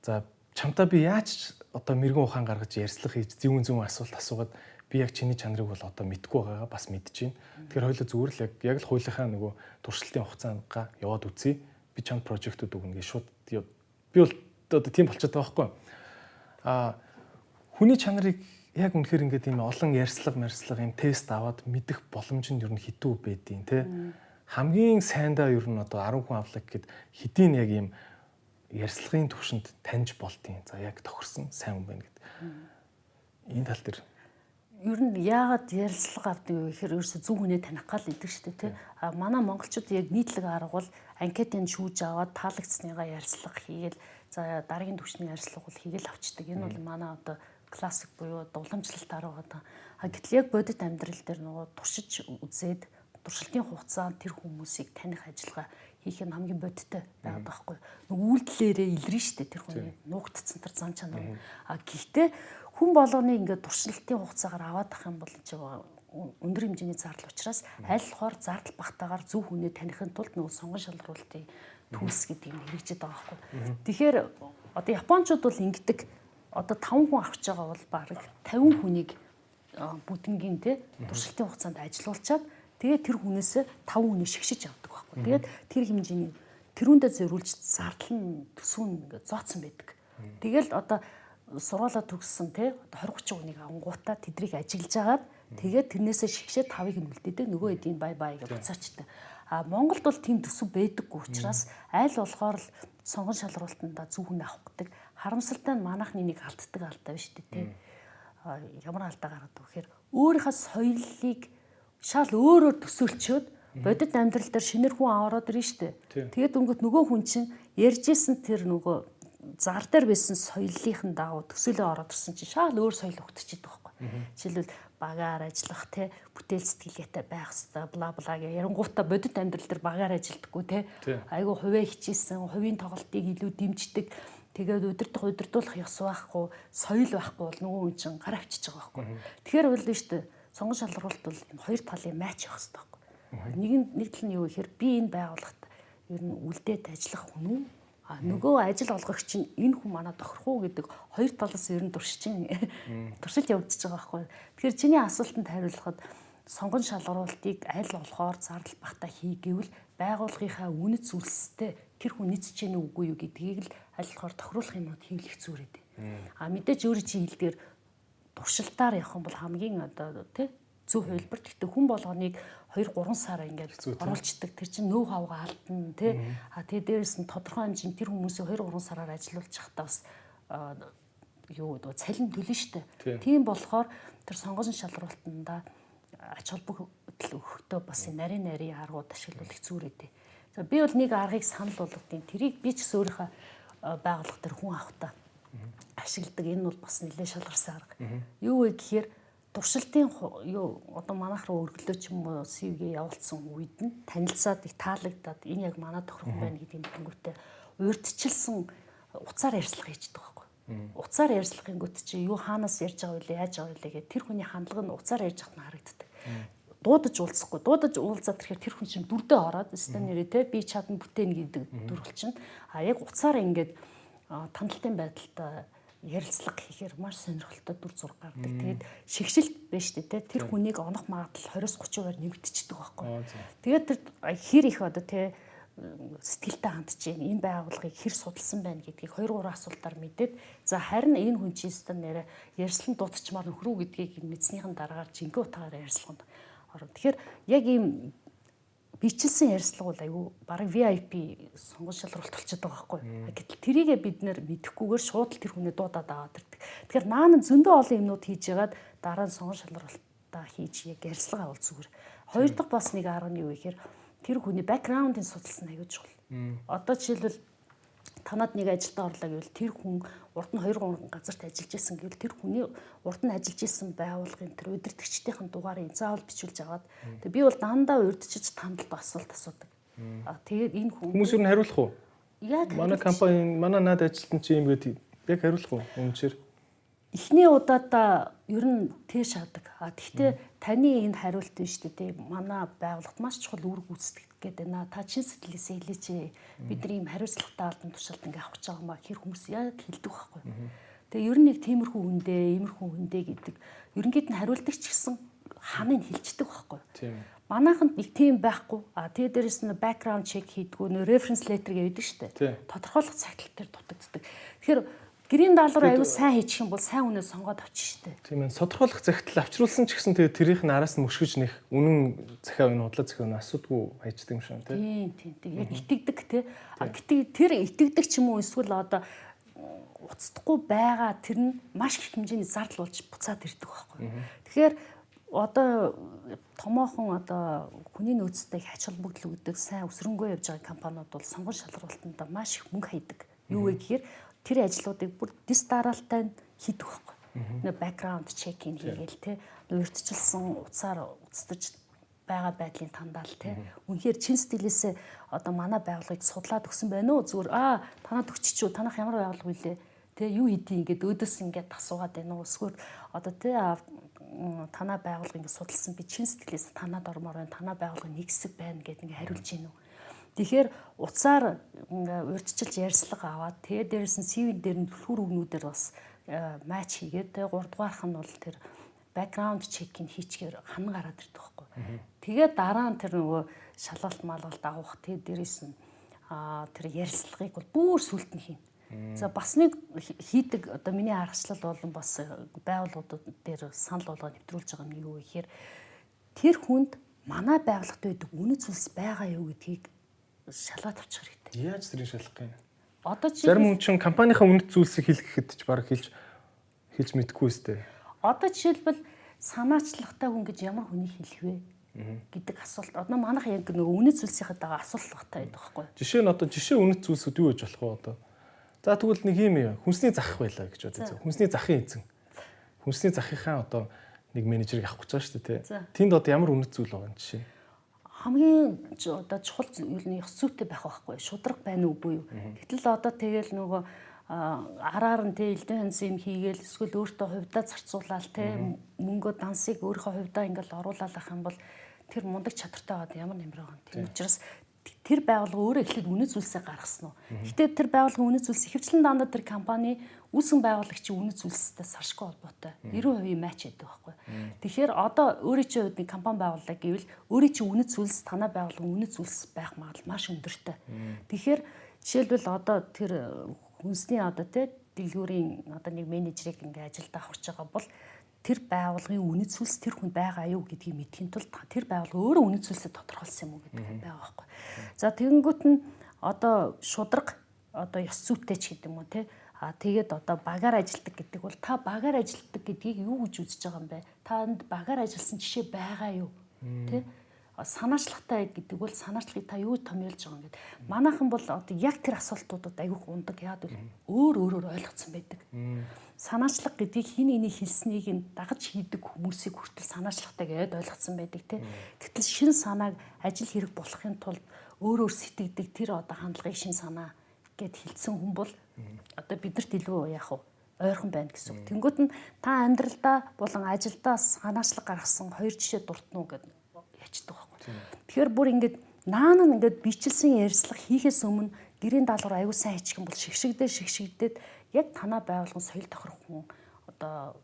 S1: За чамтай би яаж одоо мэрэгэн ухаан гаргаж ярьслах хийж зөвүүн зөвүүн асуулт асуугаад би яг чиний чанарыг бол одоо мэдгүй байгаагаа бас мэдэж байна. Тэгэхээр хоёулаа зүгээр л яг л хуулийнхаа нөгөө туршилтын хугацаангаа яваад үзье. Би чамд прожектууд өгнө гэж шууд би бол одоо тийм болчиход байгаа байхгүй. Аа хүний чанарыг яг үнэхээр ингээд ийм олон ярьслага марслага ийм тест аваад мэдэх боломж нь ер нь хитүү байдیں۔ те хамгийн сайндаа ер нь одоо 10 хүн авлаа гэхэд хэдийн яг ийм ярьслагын төвшөнд таньж болтیں۔ За яг тохирсон сайн хүн байна гэдэг. Энэ тал дээр
S2: ер нь яагаад ярилцлага авдаг вэ гэхээр ерөөсө зөв хүнээ таних гал идэг шүү дээ тий. А манай монголчууд яг нийтлэг арга бол анкетын шүүж аваад таалагдсныгаа ярилцлага хийгээл за дараагийн түвшний ярилцлага бол хийгээл авчдаг. Энэ бол манай одоо классик буюу дуламжлалт арга байгаа. А гэтэл яг бодит амьдрал дээр нөгөө туршиж үзээд туршилтын хугацаанд тэр хүмүүсийг таних ажиллагаа хийх нь хамгийн бодиттой байгаад байгаа хгүй. Нэг үйлдэлээрээ илрэн штэ тэр хүний нуугдцсан тэр зан чанар. А гэхдээ хүн болгоны ингээд туршилтын хугацаагаар аваад ах юм бол ч өндөр хэмжээний зардал учраас аль болохоор зардал багтаагаар зөв хүнээ таних тулд нөгөө сонгон шалруулалтын түүс гэдэг юм хэрэгжиж байгаа байхгүй. Тэгэхээр одоо японочууд бол ингэдэг одоо 5 хүн авч байгаа бол баг 50 хүнийг бүтэнгийн те туршилтын хугацаанд ажилуулчаад тэгээд тэр хүнээс 5 хүнийг шигшиж авдаг байхгүй. Тэгээд тэр хэмжээний тэрүүндээ зориулж зардал нь төсөв нь зооцсон байдаг. Тэгэл одоо сургуулаа төгссөн те 20 30 хүнийг авангуудаа тэдрийг ажиглаж агаад тэгээд тэрнээсээ шигшээ тавыг нь үлдээдэг нөгөө эдийн бай бай гэж буцаачдаг. А Монголд бол тийм төсөв байдаггүй учраас аль болохоор л сонгон шалралтанда зөв хүн авах гэдэг харамсалтай нь манайхны нэг алддаг алдаа биш үү те ямар алдаа гараад вэ гэхээр өөрийнхөө соёлыг шал өөрөөр төсөөлчөөд бодит амьдрал дээр шинэр хүн аваад ирнэ штэ тэгээд өнгөт нөгөө хүн чинь ярьжсэн тэр нөгөө зар дээр байсан соёлынхын дагуу төсөөлөө ороод ирсэн чинь шал өөр соёл өгдөж идэх байхгүй жишээлбэл багаар ажиллах те бүтээл сэтгэлгээтэй байх хэвээр бла бла гэх ярангуутаа бодит амьдрал дээр багаар ажилдаггүй те. Айгу хувиа хичээсэн хувийн тоглолтыг илүү дэмждэг. Тэгээд удирдах удирдуулах ёс байхгүй соёл байхгүй бол нөгөө хүн чинь гар авчиж байгаа байхгүй. Тэгэхээр бол нь шүү дээ сонгон шалралт бол энэ хоёр талын майч явах хэрэгтэй байхгүй нэг нь нэг тал нь юу гэхээр би энэ байгууллагт ер нь үлдээд ажиллах хүн үү? А нөгөө ажил олгогч нь энэ хүн манай тохирох уу гэдэг хоёр талаас ер нь туршиж туршилт явагдаж байгаа байхгүй. Тэгэхээр чиний асуултанд хариулахад сонгон шалгаруултыг аль болохоор зардал багтаа хий гэвэл байгууллагынхаа үнэт зүйлстэй тэр хүн нийцэж гэнэ үгүй юу гэдгийг л аль болохоор тохируулах юмуд хийлэх зүрээд. А мэдээж өөрөө чи хэлдгээр туршилтаар явах юм бол хамгийн одоо тий зөв хувилбар. Гэхдээ хүн болгоныг 2 3 сар ингээд оруулцдаг. Тэр чинь нөө хавга алдна тий. А тэгээ дээрэс нь тодорхой хэмжээнд тэр хүмүүсийг 2 3 сараар ажилуулж явахдаа бас юу гэдэг цалин төлнө штэ. Тийм болохоор тэр сонгосон шалралтанда ач холбогдол өгөхдөө бас нарийн нарийн аргууд ашиглуулах зүрээдээ. За би бол нэг аргыг санал болгодیں۔ Тэрийг би ч гэсэн өөрийнхөө байгууллага дээр хүн авахта ашигладаг. Энэ бол бас нэлээд шалгарсан арга. Юу вэ гэхээр туршилтын юу одоо манайх руу өргөлөө ч юм уу CV-гээ явуулсан үед нь танилцаад их таалагдаад энэ яг манай тохирох байна гэдэг мэдэнгүүтээ урьдчилсан уцаар ярьцлага хийждэг байхгүй. Уцаар ярьцлагын гүт чи юу хаанаас ярьж байгаа вэ яаж байгаа вэ гэх тэр хүний хандлага нь уцаар ярьж байхад нь харагддаг. Дуудаж уулзахгүй дуудаж уулзаад тэрхээр тэр хүн чинь дүрдээ ороод өстө нэрээ те би чадна бүтээн гэдэг дүрэл чинь а яг уцаар ингээд тандалтын байдалтай ярилцлага хийхээр маш сонирхолтой дүр зураг гардаг. Тэгээд шигшилт байж тээ тэр хүнийг онох магадлал 20-30%-аар нэмэгдчихдэг байхгүй. Тэгээд тэр хэр их одоо тээ сэтгэлтэй хандж байна. Энэ байгууллагыг хэр судалсан байна гэдгийг 2 3 асуултаар мэдээд за харин энэ хүн чинь стан нэрэ ярьслан дутчмаар нөхрүү гэдгийг мэдснийхэн дараагаар жинхэнэ утгаараа ярьслаханд орно. Тэгэхээр яг ийм бичилсэн ярьцлага бол айгүй бараг VIP сонгон шалралт болчиход байгаа байхгүй. Гэтэл тэрийгэ бид нэр мэдэхгүйгээр шууд л тэр хүнээ дуудаад аваад ирдэг. Тэгэхээр наана зөндөө олон юмнууд хийж ягаад дараа нь сонгон шалралтаа хийж яг ярьцлага авал зүгээр. Хоёр дахь бас нэг арга нь юу гэхээр тэр хүний бэкграундын судалсан аягүй чухал. Одоо жишээлбэл танад нэг ажилд орлоо гэвэл тэр хүн урд нь 2 3 газарт ажиллаж исэн гэвэл тэр хүний урд нь ажиллаж исэн байгууллагын тэр удирдгчдийн дугаарыг заавал бичүүлж аваад тэгээ би бол дандаа урдчиж тандалд асуулт асуудаг. А тэгээд энэ хүн
S1: хүмүүс юу хариулах уу? Яг манай компани манай наад ажилтан чи юм гэдэг яг хариулах уу? Үнэхээр
S2: эхний удаадаа ер нь тийш шаадаг. А тэгвэл таны энэ хариулт нь шүү дээ. Манай байгууллагт маш чухал үүрэг гүйцэтгэх гэдэг байна. Та чин сэтгэлээсээ хэлээч. Бидний ийм хариуцлагатай албан тушаалд ингээ авах гэж байгаа маа хэр хүмүүс яг хэлдэг байхгүй. Тэгээ ер нь нэг тиймэрхүү хүндээ, иймэрхүү хүндээ гэдэг ерөнхийд нь хариулдаг ч гэсэн ханыг хэлждэг байхгүй. Тийм. Манайханд нэг тийм байхгүй. А тэгээ дээрэс нь background check хийдгүү, reference letter гэдэг шүү дээ. Тодорхойлох цагтлал дээр дутагддаг. Тэгэхээр Гэрийн даалгавар аягүй сайн хийчих юм бол сайн үнэ сонгоод авчих штеп.
S1: Тийм ээ. Содорхойлох захидал авчруулсан ч гэсэн тэгээ тэрийнх нь араас нь мөшгөж нэх үнэн захиа үн худлаа захиа үн асуудгүй хайчдаг юм шиг
S2: тийм. Тийм тийм. Яг итгэдэг те. А гэтээ тэр итгэдэг ч юм уу эсвэл одоо уцдахгүй байгаа тэр нь маш их хэмжээний зардал болж буцаад ирдэг байхгүй. Тэгэхээр одоо томоохон одоо хүний нөөцтэй ач холбогдол өгдөг сайн өсрөнгөө явж байгаа компаниуд бол сонгон шалралтанд маш их мөнгө хайдаг. Юу вэ гэхээр тэр ажлуудыг бүр дис дараалтай хийдэг байхгүй. Нэг бэкграунд чекинг хийгээл те урьдчилсан уцаар уцтаж байгаа байдлын тандаал те. Үнэхээр чин стилээсээ одоо манай байгууллагыг судлаад өгсөн байна уу? Зүгээр аа танад өгчич үү? Танах ямар байгууллага вүлээ? Тэ юу хийдий ингээд өөдөөс ингээд асуугаад байна уу? Эсвэл одоо тэ танаа байгууллага ингээд судалсан би чин сэтгэлээс танаад ормоор байна. Танаа байгууллага нэг хэсэг байна гэдээ ингээд хариулж гин үү? Тэгэхээр уцаар урьдчилж ярьслага аваад тэгээ дээрээс нь CV дээр нь түлхүүр өгнүүдээр бас матч хийгээд тэгээ 3 дугаарх нь бол тэр бэкграунд чекинг хийчихээр хан гараад ирдэг байхгүй. Тэгээд дараа нь тэр нөгөө шалгалт малгалт авах тэгээ дээрээс нь тэр ярьслагыг бол бүр сүлд нь хийнэ. За бас нэг хийдэг одоо миний аргачлал болон бас байгууллагууд дээр санал болгоод нэвтрүүлж байгаа нь юу вэ гэхээр тэр хүнд манай байгууллагт байдаг үнэт зүйлс байгаа юу гэдгийг шалгаад авчих хэрэгтэй.
S1: Яаж тэрийг шалгах юм?
S2: Одоо
S1: зарим хүн чинь компанийнхаа үнэт зүйлсийг хэлгэхэд ч баг хэлж хэлж мэдэхгүй өстэй.
S2: Одоо жишээлбэл санаачлагтай хүн гэж ямар хүнийг хэлэх вэ? гэдэг асуулт. Одоо манайх яг нөгөө үнэт зүйлсийнхээ дагаа асуулт багтай байдаг байхгүй юу?
S1: Жишээ нь одоо жишээ үнэт зүйлсүүд юу гэж болох вэ одоо? За тэгвэл нэг юм юм. Хүнсний зах байлаа гэж бодъё. Хүнсний захын эзэн. Хүнсний захынхаа одоо нэг менежерийг авах гэж байгаа шүү дээ. Тэнд одоо ямар үнэт зүйл байгаа юм жишээ?
S2: Хамгийн одоо чухал зүйл нь ёс зүйтэй байх байхгүй шудраг байна уу буюу. Гэтэл одоо тэгэл нөгөө араар нь тэ элдэн ханс юм хийгээл эсвэл өөртөө хувьдаа зарцуулаад тэ мөнгөө дансыг өөрийнхөө хувьдаа ингээл оруулаад ах юм бол тэр мундаг чадртай байгаад ямар нэмэр байгаа юм. Тийм учраас тэр байгууллага өөрөө эхлээд үнэт зүйлсээ гаргасан уу. Гэтэ тэр байгууллагын үнэт зүйлс ихэвчлэн дандаа тэр компани үүсгэн байгуулагчийн үнэт зүйлстэй саршгүй холбоотой 90% матч байдаг байхгүй. Тэгэхээр одоо өөрийн чинь хувьд компани байгууллаа гэвэл өөрийн чинь үнэт зүйлс танай байгууллагын үнэт зүйлс байх магадлал маш өндөртэй. Тэгэхээр жишээлбэл одоо тэр хүнсний одоо тий дэлгүүрийн одоо нэг менежерийг ингээ ажилд авахч байгаа бол тэр байгууллагын үнэт зүйлс тэр хүн байгаа юу гэдгийг мэдхийн тулд тэр байгууллага өөрөө үнэт зүйлсээ тодорхойлсон юм уу гэдэг байгаа байхгүй. За тэгэнгүүт нь одоо шудраг одоо ёс зүйтэй ч гэдэг юм уу те а тэгээд одоо багаар ажилтдаг гэдэг бол та багаар ажилтдаг гэдгийг юу гэж үзэж байгаа юм бэ? Танд багаар ажилласан жишээ байгаа юу? Тэ? санаачлагтай гэдэг бол санаачлагыг та юу томьёолж байгаа юм гээд манайхан бол одоо яг тэр асуултуудад айгүйх ундаг яад бол өөр өөрөөр ойлгоцсон байдаг. Санаачлаг гэдгийг хин энийг хэлснийг нь дагаж хийдэг хүмүүсийг хүртэл санаачлагтай гэдээ ойлгоцсон байдаг тий. Гэтэл шин санааг ажил хэрэг болохын тулд өөр өөр сэтгэдэг тэр одоо хандлагын шин санаа гэд хэлсэн хүн бол одоо бидэрт илүү яах вэ? ойрхон байна гэсэн. Тэнгүүт нь та амьдралдаа болон ажилдаа санаачлаг гаргасан хоёр жишээ дуртнуу гэдэг ячдаг Тэгэхээр бүр ингээд наан нь ингээд бичлсэн ярьцлага хийхээс өмнө гэрийн даалгавар аягүй сайн хийчих юм бол шигшигдээ шигшигдээд яг танаа байгуулгын соёл тохирох хүн одоо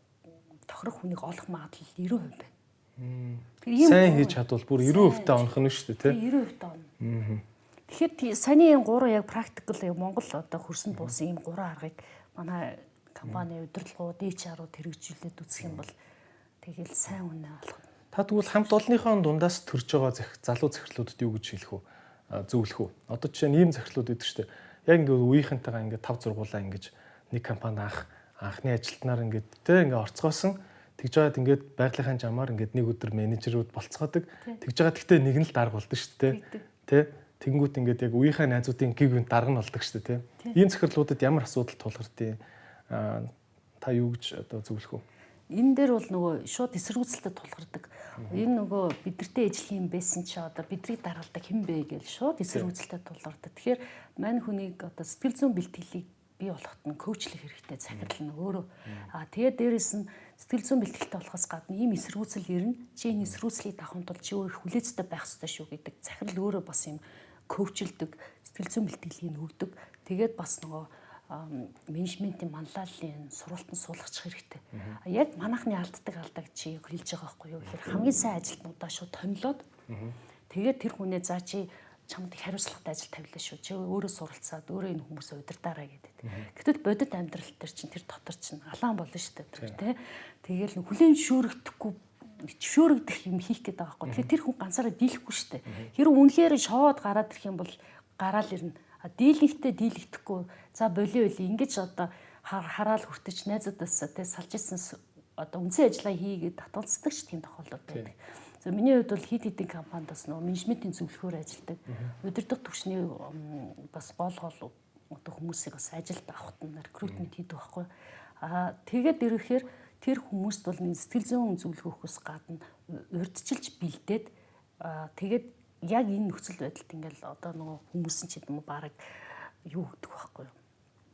S2: тохирох хүнийг олох магадлал 90% байна.
S1: Сайн хийж чадвал бүр 90% та онох нь шүү дээ тий.
S2: 90% та онно. Тэгэхээр саний энэ гурван яг практикл яг Монгол одоо хөрсөнд буусан ийм гурван аргыг манай компани удирдлагууд HR-ууд хэрэгжүүлээд үзэх юм бол тэгэл сайн үнэ болох
S1: Та тэгвэл хамт олонныхоо дундаас төрж байгаа залуу захирлуудад юу гэж хэлэх үү? Зөвлөх үү? Одоо жишээ нь ийм захирлууд идэг штэ. Яг ингээд үеийнхэнтэйгээ ингээд тав зургуулаа ингэж нэг компани анх анхны ажилтнаар ингээд тэ ингээд орцгоосон тэгж байгаад ингээд байгалийнхаа жамаар ингээд нэг өдөр менежерүүд болцгоодог. Тэгж байгаа гэхдээ нэг нь л дарга болдог шүү дээ. Тэ? Тэнгүүт ингээд яг үеийнхээ найзуудын гиг үн дарга нь болдог шүү дээ. Тэ? Ийм захирлуудад ямар асуудал тулгардیں۔ Аа та юу гэж одоо зөвлөх үү?
S2: энэ дээр бол нөгөө шууд эсэргүүцэлтэд тулгардаг. Энэ нөгөө бидэртэй ижил юм байсан чи одоо бидрийг даргалдаг хэн бэ гэж шууд эсэргүүцэлтэд тулгардаг. Тэгэхээр мань хүнийг одоо сэтгэл зүйн бэлтгэлийг бий болгоход нь коучлах хэрэгтэй захирал нь өөрөө. Аа тэгээд дээрэс нь сэтгэл зүйн бэлтгэлтэй болохоос гадна ийм эсэргүүцэл ирнэ. Чи энэ эсэргүүцлийг давахын тулд чи өөр хүлээцтэй байх хэрэгтэй шүү гэдэг захирал өөрөө бас юм коучлдаг сэтгэл зүйн бэлтгэлийг өгдөг. Тэгээд бас нөгөө менежментийн манлайлалын сургалтанд суулгачих хэрэгтэй. Яг манайхны алддаг алдаа чи хэлж байгаа байхгүй юу? Тэгэхээр хамгийн сайн ажилтнуудаа шууд томилоод тэгээд тэр хүнээ заа чи чамд хариуцлагатай ажил тавилаа шүү. Чи өөрөө суралцаад өөрөө энэ хүмүүсээ удирдаарай гэдэг. Гэтэл бодит амьдрал төр чинь тэр дотор чинь алаан болно шүү дээ. Тэ. Тэгээл хүлэн шүүрэгдэхгүй шүүрэгдэх юм хийх гээд байгаа байхгүй. Тэгэхээр тэр хүн ганцаараа дийлэхгүй шүү дээ. Хэрэг үнэхээр шоод гараад ирэх юм бол гараал ирнэ дийлэнхтэй дийлэгдэхгүй за болио үли ингэж одоо хараал хүртэж найзуудаасаа те салж ирсэн одоо үнсэн ажиллагаа хийгээд татгалздаг ч тийм тохиолдол байдаг. За миний хувьд бол хит хитийн компаниас нөө менежментийн зөвлөхөөр ажилладаг. Удирдах түвшний бас гол гол одоо хүмүүсийг бас ажилд авахт нь рекрутмент хийдэг байхгүй. Аа тэгээд ирэхээр тэр хүмүүст бол сэтгэл зүйн өгөхөөс гадна урдчилж бэлдээд тэгээд яг энэ нөхцөл байдалд ингээл одоо нөгөө хүмүүс нь ч юм уу баг юу гэдэг байхгүй юу?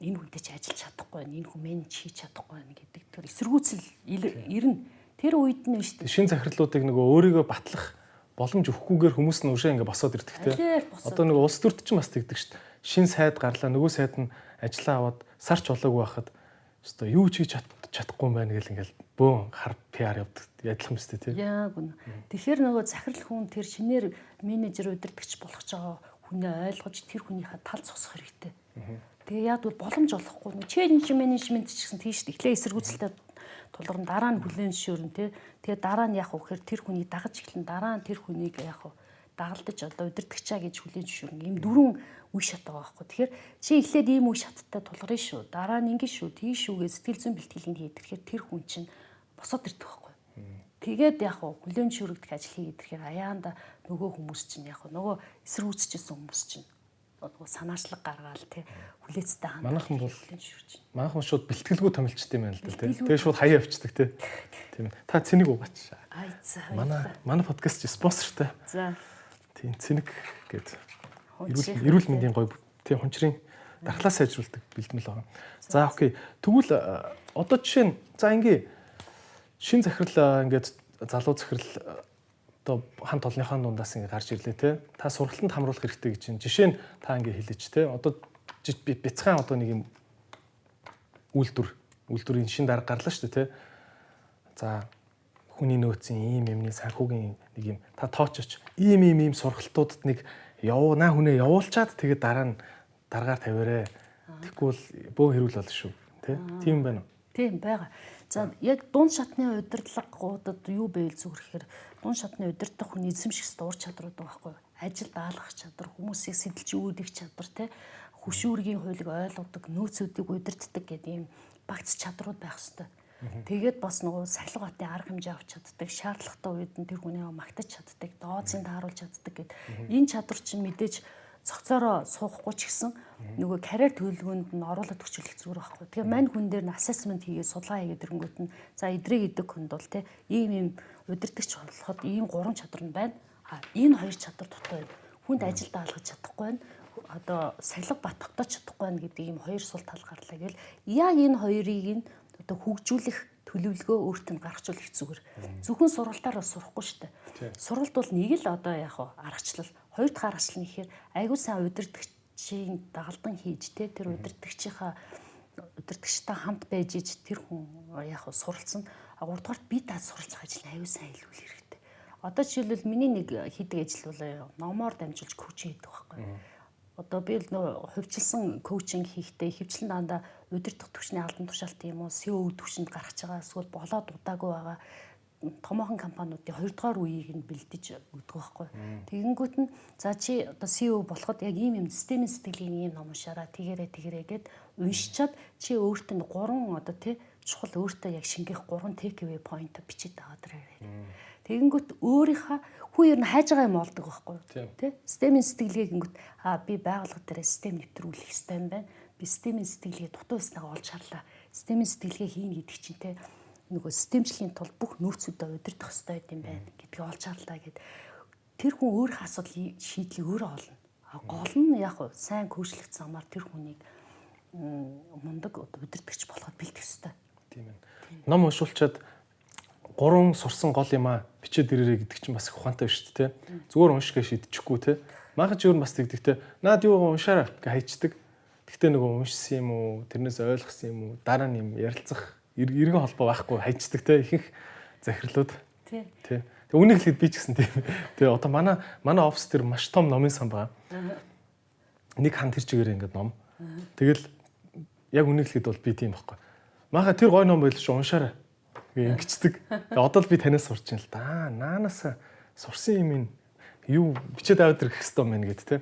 S2: Энэ хүнтэй ч ажиллаж чадахгүй байна. Энэ хүн менеж хийж чадахгүй байна гэдэг тэр эсэргүүцэл ирнэ. Тэр үед нь шүү дээ.
S1: Шин захирлуудыг нөгөө өөрийгөө батлах боломж өгөхгүйгээр хүмүүс нь өшөө ингээ босоод ирдэг те. Одоо нөгөө улс төрт ч бас тэгдэг шүү дээ. Шин сайд гарлаа нөгөө сайд нь ажиллаа аваад сарч болоогүй байхад өстой юу ч хийж чадахгүй юм байна гэл ингээл бөөн хар PR явдаг адилхан мэт тий.
S2: Яг үнэ. Тэгэхээр нөгөө захирал хүн тэр шинээр менежер удирдахч болох ч байгаа хүнээ ойлгож тэр хүнийхээ тал зогсох хэрэгтэй. Тэгээ яг бол боломж олохгүй change management ч гэсэн тийш эхлээ эсэргүүцэлтэй тулгарн дараа нь хүлэн зөвшөөрн тий. Тэгээ дараа нь яг вэ гэхээр тэр хүнийг дагаж эхлэн дараа нь тэр хүнийг яг дагалдаж одоо удирдахчаа гэж хүлээн зөвшөөрөн ийм дөрвөн үе шат байгаа байхгүй. Тэгэхээр чи эхлээд ийм үе шаттай тулгарна шүү. Дараа нь ингэ шүү, тий шүүгээ сэтгэл зүйн бэлтгэлийг хийдэг. Тэгэхээр тэр хүн чинь босоод ирдэг байхгүй. Тэгээд яг хүлээн зөвшөөрөгдөх ажил хийгээд ирэхээр аяанда нөгөө хүмүүс чинь яг нөгөө эсрэг үүсчихсэн хүмүүс чинь нөгөө санаачлаг гаргаал тий хүлээцтэй хандаа.
S1: Манайхан бол манайхан шууд бэлтгэлгүй томилчт юм байна л да тий. Тэгээ шууд хаяа авчдаг тий. Тийм. Та цэнийг угаач.
S2: Ай за.
S1: Манай манай подкаст спонсортай.
S2: За.
S1: Тийм цэник гэдэг эрүүл мэндийн гоё тийм хончрын дархлаа сайжруулдаг бэлтгэл байгаа. За окей. Тэгвэл одоо жишээ нь за ингээ шин захирал ингээд залуу захирал одоо хамт олонныхаа дундаас ингээ гарч ирлээ те. Та сургалтанд хамруулах хэрэгтэй гэж чинь жишээ нь та ингээ хэлээч те. Одоо бяцхан одоо нэг юм үйлдвэр үйлдвэрийн шин дарга гарлаа шүү дээ те. За хүний нөөцийн ийм юмны санхүүгийн нэг юм та тоочч ийм ийм ийм сургалтуудад нэг явуунаа хүнээ явуулчаад тэгээд дараа нь дараагаар тавиарэ. Бол бөө хэрүүл болно шүү. Тэ? Тийм байна уу?
S2: Тийм байгаа. За яг дунд шатны удирдлагуудад юу байвал зүгрэхээр дунд шатны удирдах хүний эзэмших стуур чадрууд байхгүй юу? Ажил даалгах чадвар, хүмүүсийг сэтэлж үүдэх чадвар, тэ хөшүүргийн хуулийг ойлгодог, нөөцүүдийг удирддаг гэдэг ийм багц чадрууд байх хэрэгтэй. Тэгээд бас нөгөө сахилга батын арга хэмжээ авч чаддаг, шаардлагатай үед нь тэр хүнийг магтаж чаддаг, дооцын тааруулж чаддаг гэд. Энэ чадвар чинь мэдээж цогцороо суухгүй ч гэсэн нөгөө карьер төлөвлөгөөнд нь оруулаад өчүүлэх зүгээр байхгүй. Тэгээ мань хүн дээр нь assessment хийгээд судалгаа хийгээд ирэнгүүт нь за эдрэг идэг хүнд бол те ийм ийм удирдахч болоход ийм гурван чадвар нь байна. А энэ хоёр чадвар байна. Хүнд ажилд даалгаж чадахгүй байна. Одоо сахилга бат тогтоож чадахгүй байна гэдэг ийм хоёр сул тал гарлаа гэл. Яг энэ хоёрыг нь одоо хөгжүүлэх төлөвлөгөө өөрт нь гаргахжуулах зүгээр. Зөвхөн сургалтаар бас сурахгүй шүү дээ. Сургалт бол нэг л одоо яг аргачлал, хоёр дахь аргачлал нь ихээр аягүй сайн удирдгчийн дагалдан хийж те тэр удирдгчийнхаа удирдгчтай хамт байж иж тэр хүн яг суралцсан. А гуравдугаарт би та суралцах ажил аягүй сайн хэлүүл хэрэгтэй. Одоо жишээлбэл миний нэг хийдэг ажил бол номоор дамжуулж коучинг хийдэг байхгүй одоо би л нөө хувьчилсан коучинг хийхдээ хөвчлэн дандаа удирдах түвшний албан тушаалт юм уу SEO түвшинд гарч байгаа эсвэл болоод удаагүй байгаа томоохон компаниудын хоёрдугаар үеийг нь бэлдэж өгдөг байхгүй. Тэгэнгүүт нь за чи одоо CEO болоход яг ийм юм системийн сэтгэлийн ийм ном уншаараа тэгэрэ тэгэрэ гэд уншичаад чи өөртөө гурван одоо тий чухал өөртөө яг шингээх гурван take away point бичиж аваад ирээ. Тэгэнгүүт өөрийнхөө хүн ер нь хайж байгаа юм олдог байхгүй? Тэ? Системийн сэтгэлгээ гингүүт аа би байгууллага дээр систем нэвтрүүлэх хэрэгтэй юм байна. Би системийн сэтгэлгээ дутуу байснаа олж харлаа. Системийн сэтгэлгээ хийн гэдэг чинь тэ нөгөө системчлэгийн тулд бүх нөөцүүдэд удирдах хэрэгтэй юм байна гэдгийг олж харлаа гэд тэр хүн өөрийнхөө асуудлыг шийдлийг өөрөө олно. Гол нь яг уу сайн көөшлөх замаар тэр хүнийг мундаг удирдахч болоход бэлдэх хэрэгтэй.
S1: Тийм ээ. Ном уншуулчаад гурван сурсан гол юм а бичээд ирээрэй гэдэг чинь бас их ухаантай шүү дээ. Зүгээр уншгээ шийдчихгүй те. Ч өөр бас тэгдэг те. Наад юу уншаараа гэж хайчдаг. Гэхдээ нөгөө уншсан юм уу, тэрнээс ойлгосон юм уу, дараа нь юм ярилцах эргэн холбоо байхгүй хайчдаг те. Ихэнх захирлууд. Тий. Тий. Тэг үнийг хэлэхэд би ч гэсэн тийм. Тэгээ одоо манай манай офис дээр маш том номын сан байгаа. Нэг хан тэр чигээр ингээд ном. Тэгэл яг үнийг хэлэхэд бол би тийм байхгүй. Маха тэр гой ном байл шүү уншаарай ингэцдэг. Одоо л би танаас сурч ин л да. Наанаас сурсан юм ин юу бичээд аваад ирэх хэвээр байна гэд те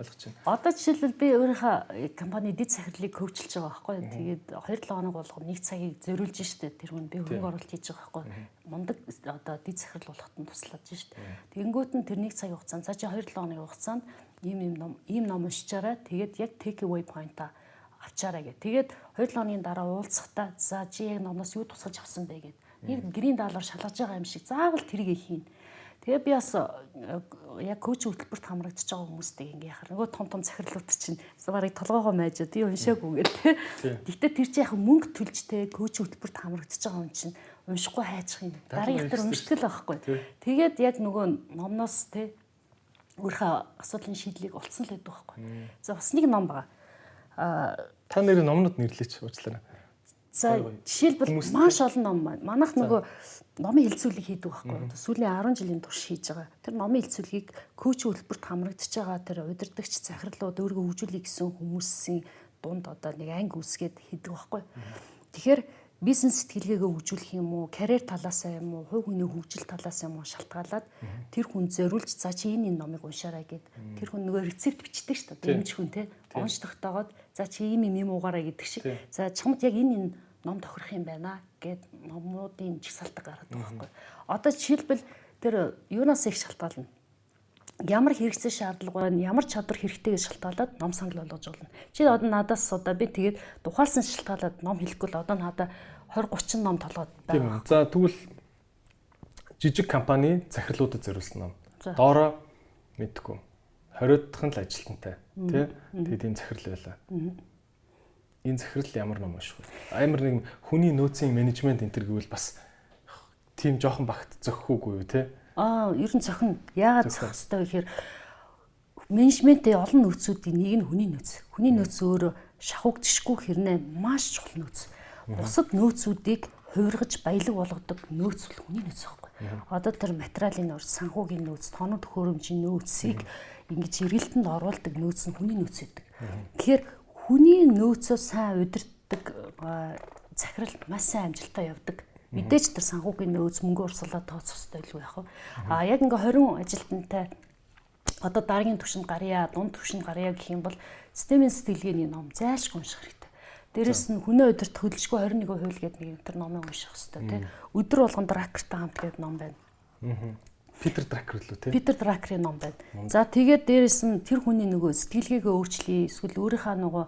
S1: ойлгож байна.
S2: Одоо жишээлбэл би өөрийнхөө компани дэд сахирлыг коучлж байгаа байхгүй. Тэгээд 2-7 хоног болгоо нэг цагийг зориулж штэ тэр хүн би хөрөнгө оруулалт хийж байгаа байхгүй. Мундаг одоо дэд сахирл болоход нь туслаад штэ. Тэгэнгүүт нь тэр нэг цагийн хугацаанд цаа чи 2-7 хоногийн хугацаанд ийм ийм ном ийм ном уншичаарай. Тэгээд яг take away point-а авчаарай гэ. Тэгээд 2 хоногийн дараа уулзахдаа за чи яг номоос юу тусгаж авсан бэ гэд. Нэг гэрийн даалгавар шалгаж байгаа юм шиг заавал тэрийг хийн. Тэгээ би бас э, яг коуч хөтөлбөрт хамрагдчихж байгаа хүмүүстэй ингээ яхаар нөгөө том том захирлууд чинь барыг толгоогоо майжаа би уншаагүй гэдэг. Гэтэ тэр чинь яг мөнгө төлж те коуч хөтөлбөрт хамрагдчихж байгаа юм чинь уншихгүй хайчих юм. Дараагийн тэр уншдаг л байхгүй. Тэгээд яг нөгөө номноос те өөрийнхөө асуудлын шийдлийг олцсон л байдаг байхгүй. За бас нэг ном байгаа
S1: та нэр номнод нэрлэеч уучлаарай.
S2: За жишээлбэл маш олон ном байна. Манайх нөгөө номын хилцүүлэг хийдэг байхгүй. Сүүлийн 10 жилийн турш хийж байгаа. Тэр номын хилцүүлгийг коуч хөтөлбөрт хамрагдаж байгаа тэр удирдахч захирлууд өөрийгөө хөгжүүлэх гэсэн хүмүүсийн дунд одоо нэг анги үсгээд хийдэг байхгүй. Тэгэхээр бизнес сэтгэлгээгээ хөгжүүлэх юм уу, карьер талаасаа юм уу, хувь хүний хөгжил талаас юм уу шалтгаалаад тэр хүн зориулж за чи энэ номыг уншаарай гэд тэр хүн нөгөө рецепт бичдэг шүү дээ. Дэмж хүн те унш тогтоогоод за чи ийм юм юм уугаарай гэдэг шиг. За чамд яг энэ энэ ном тохирох юм байна гэд номуудын жигсаалтаг гараад байгаа байхгүй. Одоо жишээлбэл тэр юунаас их шалтгаална ямар хэрэгцээ шаардлага байна, ямар чадвар хэрэгтэй гэж шалтгаалаад ном санал болгож болно. Чи одоо надаас одоо би тэгээд тухайлсан шалтгаалаад ном хэлэхгүй л одоо надаа 20 30 ном толгойд
S1: байна. За тэгвэл жижиг компани захирлуудад зориулсан ном. Доороо мэдгүй. 20 дахь нь л ажилтнтай тий. Тэгээд ийм захирал байлаа. Энэ захирал ямар ном унших вэ? Амар нэг хүний нөөцийн менежмент энэ төр гэвэл бас тийм жоохон багт зөхөхүүгүй юу тий
S2: Аа, ер нь цохин. Яагаад цох хэвтэй гэхээр менежментээ олон нөөцүүдийн нэг нь хүний нөөц. Хүний нөөц өөрөө шахагдшгүй хэрнээ маш чухал нөөц. Бусад нөөцүүдийг хувиргаж баялаг болгодог нөөц бол хүний нөөц байхгүй. Одоо тэр материалын нөөц, санхүүгийн нөөц, тоног төхөөрөмжийн нөөцийг ингэж эргэлтэнд оруулдаг нөөц нь хүний нөөц гэдэг. Тэгэхээр хүний нөөцөө сайн удирддаг захирал маш сайн амжилттай явдаг Мэдээж тэр санхүүгийн нөөц мөнгө урсгалаа тооцох хэрэгтэй л байх. А яг ингээ 20 ажилтнтай одоо дараагийн түвшинд гарья, дунд түвшинд гарья гэх юм бол системийн сэтгэлгээний ном зайлшгүй унших хэрэгтэй. Дээрэс нь хүнээ өдөрт хөдөлшгүй 21% хууль гэдэг нэг тэр номыг унших хэрэгтэй тий. Өдөр болгон дракертай хамт гэдэг ном байна.
S1: Питер Дракер лөө тий.
S2: Питер Дракерийн ном байна. За тэгээд дээрэс нь тэр хүний нөгөө сэтгэлгээгээ өөрчлөе, эсвэл өөрийнхөө нөгөө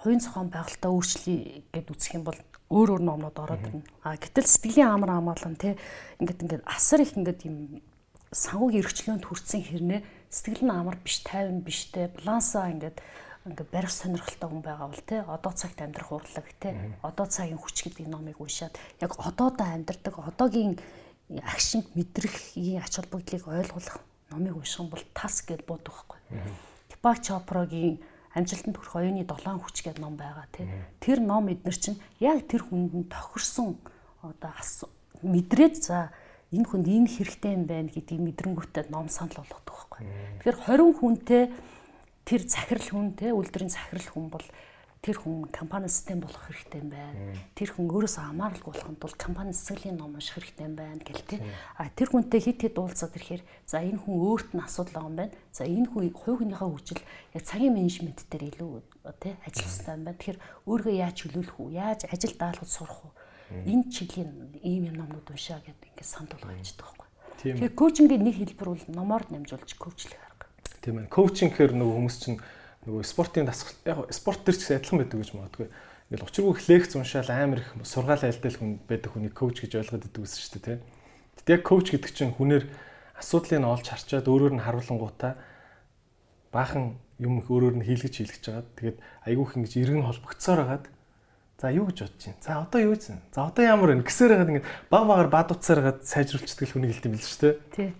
S2: хувийн зохион байгуулалтаа өөрчлөе гэд үзэх юм бол өөр өөр номнууд ороод ирнэ. А гэтэл сэтгэлийн амар амаалан те ингээд ингээд асар их ингээд юм санхүүгийн эрхчлөөнд хүрсэн хэрнээ сэтгэл нь амар биш, тайван биш те балансаа ингээд ингээд барих сонирхолтой хүн байгаа бол те одоо цагт амьдрах урлаг те одоо цагийн хүч гэдэг номыг уншаад яг одоодоо амьдрдаг одоогийн агшинг мэдрэх ач холбогдлыг ойлгох номыг унших бол тас гэж бодох байхгүй. Дипак Чопрогийн амжилтанд хүрэх оюуны 7 хүч гэдэг ном байгаа тий. Тэр ном эднэр чинь яг тэр хүнд нь тохирсон одоо мэдрээд за энэ хүнд энэ хэрэгтэй юм байна гэдгийг мэдрэнгүүтээ ном санал болгодог байхгүй. Тэгэхээр 20 хүнтэй тэр захирал хүн те үйлдвэрийн захирал хүн бол тэр хүн компани систем болох хэрэгтэй юм байна. Тэр хүн өөрөөсөө хамааралгүй болохын тулд компани цэцэглэлийн ном унших хэрэгтэй юм байна гэл тээ. А тэр хүнтэй хит хит уулзаад ирэхээр за энэ хүн өөрт нь асуудал байгаа юм байна. За энэ хүн хувь хүнийхээ хүчил яг цагийн менежмент дээр илүү тээ ажиллах хэрэгтэй юм байна. Тэгэхээр өөрийгөө яаж чөлөөлөх үү? Яаж ажил даалгаж сурах уу? Энэ чиглийн ийм юм номнууд уншаа гэдэг ингээд санд болгоо явждаг байхгүй. Тэгэхээр коучингийн нэг хэлбэр бол номоор намжуулж коучлэх арга.
S1: Тийм ээ. Коучинг гэхээр нөгөө хүмүүс чинь нөгөө спортын дасгал яг спорт төр ч гэсэн адилхан байдаг гэж магадгүй. Ингээл учиргүй лекц уншаал амар их сургаал айлдал хүн байдаг хүнийг коуч гэж ойлгоод идэг гэсэн шүү дээ, тийм. Тэгэхдээ яг коуч гэдэг чинь хүнээр асуудлыг олж харчаад өөрөөр нь харуулангуудаа баахан юм өөрөөр нь хийлгэж хийлгэж жагаад тэгээд айгүйх ингэж эргэн холбогдсоор хагаад за юу гэж бодож чинь. За одоо юу гэсэн. За одоо ямар вэ? Гэсээр хагаад ингэ баг багаар бад утсаар хагаад сайжруулчихдаг хүнийг хэлдэм билж шүү дээ.
S2: Тий.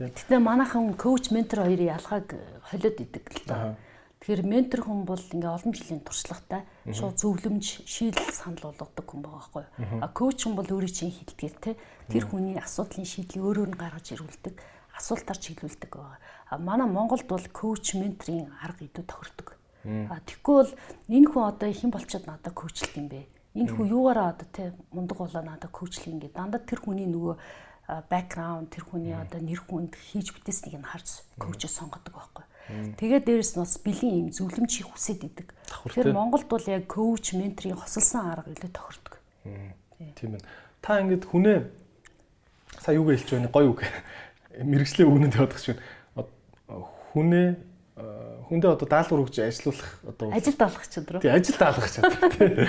S2: Гэтэ манайхан коуч ментор хоёрын ялгааг холиод идэг л доо. Тэгэхээр ментор хүн бол ингээ олон жилийн туршлагатай шууд зөвлөмж шийдэл санал болгодог хүн байгаа байхгүй юу. А коуч хүн бол өөрийн чинь хилдгээр те тэр хүний асуудлын шийдлийг өөрөөр нь гаргаж ирүүлдэг, асуултаар чиглүүлдэг байгаа. А манай Монголд бол коуч менторын арга илүү тохирдог. А тэгвэл бол энэ хүн одоо хэн болчиход надад коучлт юм бэ? Энэ хүн юугаараа одоо те мундаг болоо надад коучлт ингээ дандаа тэр хүний нөгөө бэкграунд тэр хүний одоо нэр хүнд хийж бүтээснийг нь харж коучоо сонгодог байхгүй. Тэгээд дээрэс нь бас бэлгийн юм зөвлөмжийг хүсээд идэг. Тэгэхээр Монголд бол яг коуч, менторын хосолсон арга илүү тохирдог.
S1: Тийм байна. Та ингээд хүнээ сая юу гэж хэлж байна гоё үг. Мэргэжлийн үгнэнд явах шиг хүнээ хүндээ одоо даалгавар өгч ажиллах одоо
S2: ажил даалгах чадвар.
S1: Тий, ажил даалгах чадвар.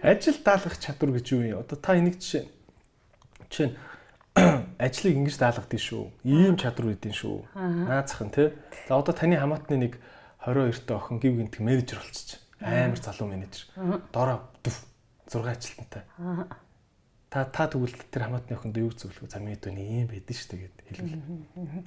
S1: Ажил даалгах чадвар гэж юу юм? Одоо та энийг жишээ жишээ нь ажлыг ингэж даалгадгийг шүү. Ийм чадвар үүдийн шүү. Наацах нь тий. За одоо таны хамаатны нэг 22 та охин гів гинт менежер болчих. Амар залуу менежер. Дороо 6 ажилтнтай. Та та тэгвэл тэр хамаатны охинд юу зөвлөх вэ? За мэдвэний ийм байдэн шүү дээ гэд хэлвэл.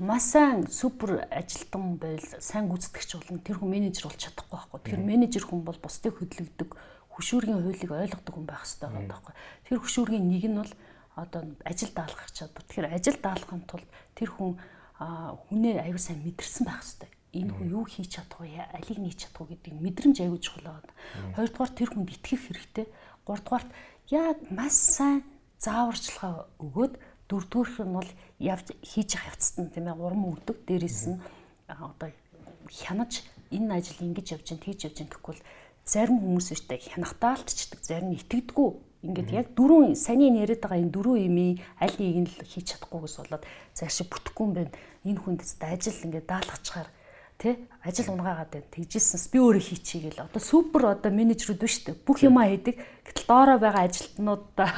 S2: Маш сайн супер ажилтан байл сайн гүйцэтгэгч болно. Тэр хүн менежер болж чадахгүй байхгүй. Тэр менежер хүн бол бусдыг хөдөлгдөг, хөшүүргийн хуулийг ойлгодог хүн байх хэрэгтэй байна байхгүй. Тэр хөшүүргийн нэг нь бол одоо ажил даалгах чадвар. Тэгэхээр ажил даалгахын тулд тэр хүн хүнээ аюу сайн мэдэрсэн байх хэрэгтэй. Энэ хүн юу хийж чадах вэ? Алийг нээж чадах вэ гэдэг мэдрэмж аюу чухал байна. Хоёрдугаар тэр хүнд итгэх хэрэгтэй. гуравдугаарт яг маш сайн зааварчилгаа өгөөд дөрөвдүгээрх нь бол явж хийж явах явцад нь тийм ээ урам өгдөг. Дээрээс нь одоо хянаж энэ ажил ингэж явж гин тэгж явж гин гэхгүй бол зарим хүмүүс өштэй хянахтаалтчдаг зарим нь итгэдэггүй ингээд яг дөрөв саний яриад байгаа энэ дөрөв имийг аль нэг нь л хийж чадахгүйгээс болоод цаашаа бүтэхгүй юм байна. Энэ хүнд ажил ингээд даалгачаар тий ажил унгаагаад байна тэгжсэнс би өөрөө хийчихье гэл одоо супер одоо менежерүүд биш үү? Бүх юмаа хийдэг. Гэтэл доороо байгаа ажилтнуудаа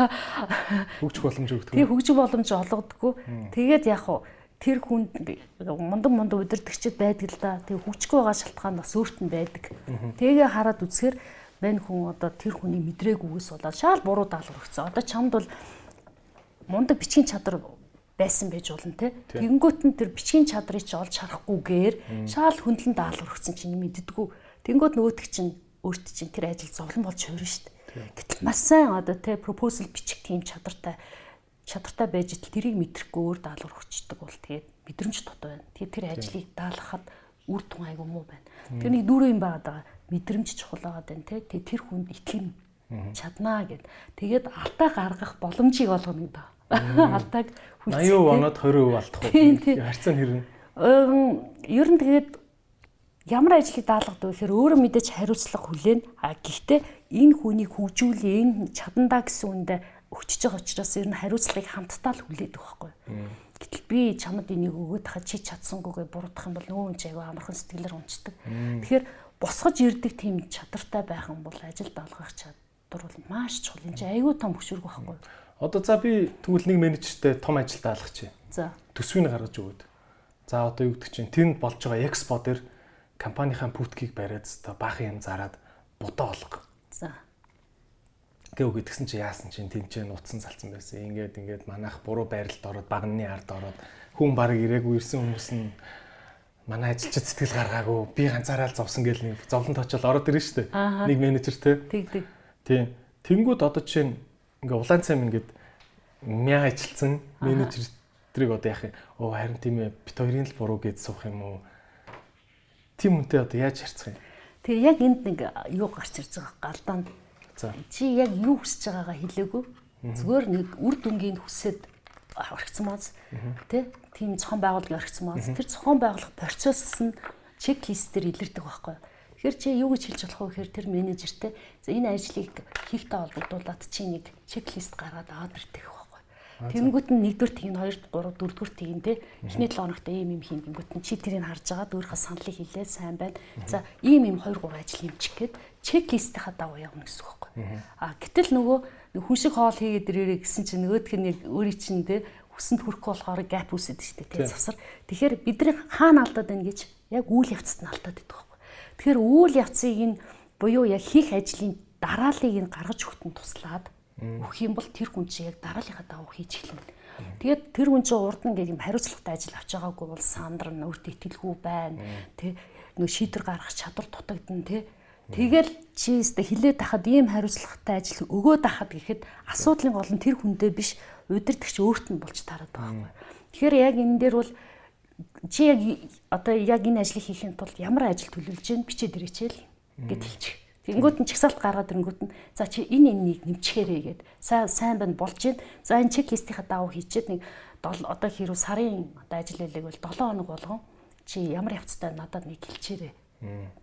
S1: хөгжих боломж өгдөг
S2: тий хөгжих боломж олгодоггүй тэгээд яг хуу тэр хүнд мундан мундан удирдахчид байдаг л да. Тэгээ хүчгүй байгаа шалтгаан бас өөрт нь байдаг. Тэгээ хараад үзэхээр мань хүн одоо тэр хүний мэдраагүйгээс болоод шаал буруу даалгавар өгсөн. Одоо чамд бол мундаг бичгийн чадвар байсан байж болно те. Тэнгүүт нь тэр бичгийн чадрыг чи олж харахгүйгээр шаал хөндлөн даалгавар өгсөн чинь мэддэггүй. Тэнгүүт нөгөөтг чинь өөрт чинь тэр ажил зовлон болж хувирна шүү дээ. Гэтэл маш сайн одоо те пропозал бичих тийм чадвартай чадвартай байж итл тэрийг мэдрэхгүй өөр даалгавар өгчдөг бол тэгээд мэдрэмж дутуу байна. Тэгээд тэр ажлыг даалгахад үр дүн айгүй муу байна. Тэр нэг дөрөв юм байгаа мэдрэмж чухал байгаа даа тий. Тэгээд тэр хүнд итгэн чаднаа гэд. Тэгээд алдаа гаргах боломжийг олгоно гэдэг. Алдааг
S1: хүлцээ. 80% оноод 20% алдах уу? Харьцаа хэрнэ.
S2: Ер нь тэгээд ямар ажлыг даалгадаг вэ гэхээр өөрөө мэдээж хариуцлага хүлээн. А гэхдээ энэ хүнийг хөгжүүлээ, энэ чадандаа гэсэн үндэ өгчөж байгаа учраас ер нь хариуцлагыг хамтдаа л хүлээдэг байхгүй. Гэтэл би чамд энийг өгөөд хаа чи чадсангүйгээ буруудах юм бол нөгөө хүн ч аягүй амархан сэтгэлээр унцдаг. Тэгэхээр босгож ирдэг тийм чадвартай байх юм бол ажил даалгах чадвар бол маш чухал. Энд чинь аягүй том хөшүүрэг байхгүй.
S1: Одоо за би тэгвэл нэг менежертэй том ажил даалгах чи.
S2: За.
S1: Төсвийг гаргаж өгөөд. За одоо юу гэдэг чинь тэнд болж байгаа экспо дээр компанийнхаа пүткийг бариад та баахан юм зараад будаа олго.
S2: За
S1: гэв гэдгсэн чи яасан чинь тэнцээ нутсан салцсан байсан. Ингээд ингээд манайх буруу байралд ороод багны ард ороод хүн баг ирээгүй ирсэн хүмүүс нь манай ажилчид сэтгэл гаргаагүй би ганцаараа л зовсон гэл нэг зовлон тоочол ороод шүү дээ. Нэг менежер те.
S2: Тэг тэг.
S1: Тийм. Тэнгүүд одоо чинь ингээ улаан цайм ингээд мяа ажилтсан менежертрийг одоо яах юм? Оо харин тийм ээ бит хоёрын л буруу гэж суух юм уу? Тим үнтэй одоо яаж харьцах юм?
S2: Тэгээ яг энд нэг юу гарч ирж байгаа галдаанд Чи яг юу хүсэж байгаагаа хэлээгүй. Зүгээр нэг үр дүнгийн хүсэд орхицсан мааз тий тийм зохион байгуулалт орхицсан мааз тэр зохион байгуулах процесс нь чеклистээр илэрдэг байхгүй. Тэгэхээр чи юу гэж хэлж болох вэ гэхээр тэр менежертэй энэ ажлыг хийхтэй холбогдуулаад чи нэг чеклист гаргаад аваад ирдэг Тэнгүүт нь 1-р тийг нь 2 3 4-р тийг нь те эхний 7 хоногт ийм юм хийн гингүүт нь чи тэрийг харж байгаа дүүрхэ саналыг хэлээд сайн байна. За ийм ийм 2 3 ажил юмчих гээд чеклистийнхаа дагуу явна гэсэн үг байхгүй. А гэтэл нөгөө хүн шиг хоол хийгээд ирээрээ гэсэн чинь нөгөөх нь яг өөрийн чинь те хүсэнд хүрэхгүй болохоор гап үүсэт дээ те завсар. Тэгэхээр бидний хаана алдаад байна гэж яг үйл явцад нь алдаад байдаг байхгүй. Тэгэхээр үйл явцыг нь буюу яг хийх ажлын дарааллыг нь гаргаж өгөх нь туслаад өгөх юм бол тэр хүн чинь яг дарааллынхаа дагуу хийж эхэлнэ. Тэгээд тэр хүн чинь урд нь ингээд юм хариуцлагатай ажил авч байгаагүй бол сандрна, өөртөө итгэлгүй байна. Тэ нөө шийдвэр гаргах чадвар дутагдана тэ. Тэгэл чи өстө хилээд тахад ийм хариуцлагатай ажил өгөөд тахад гэхэд асуудлын гол нь тэр хүндээ биш удирдахч өөрт нь болж тараад байгаа байхгүй. Тэгэхээр яг энэ дээр бол чи яг одоо яг энэ ажлыг хийхин тулд ямар ажил төлөвлөж гэн бичээд ирээчээл гэд хэлчих. Тэнгүүт нь чагсаалт гаргаад ирэнгүүт нь за чи энэ энэнийг нэмчихээрэй гэд сайн сайн байна болж байна. За энэ чеклистийнхаа дагуу хийчихэд нэг одоо хэрүү сарын одоо ажил хэлэг бол 7 хоног болгон чи ямар явцтай надад нэг хэлчээрэй.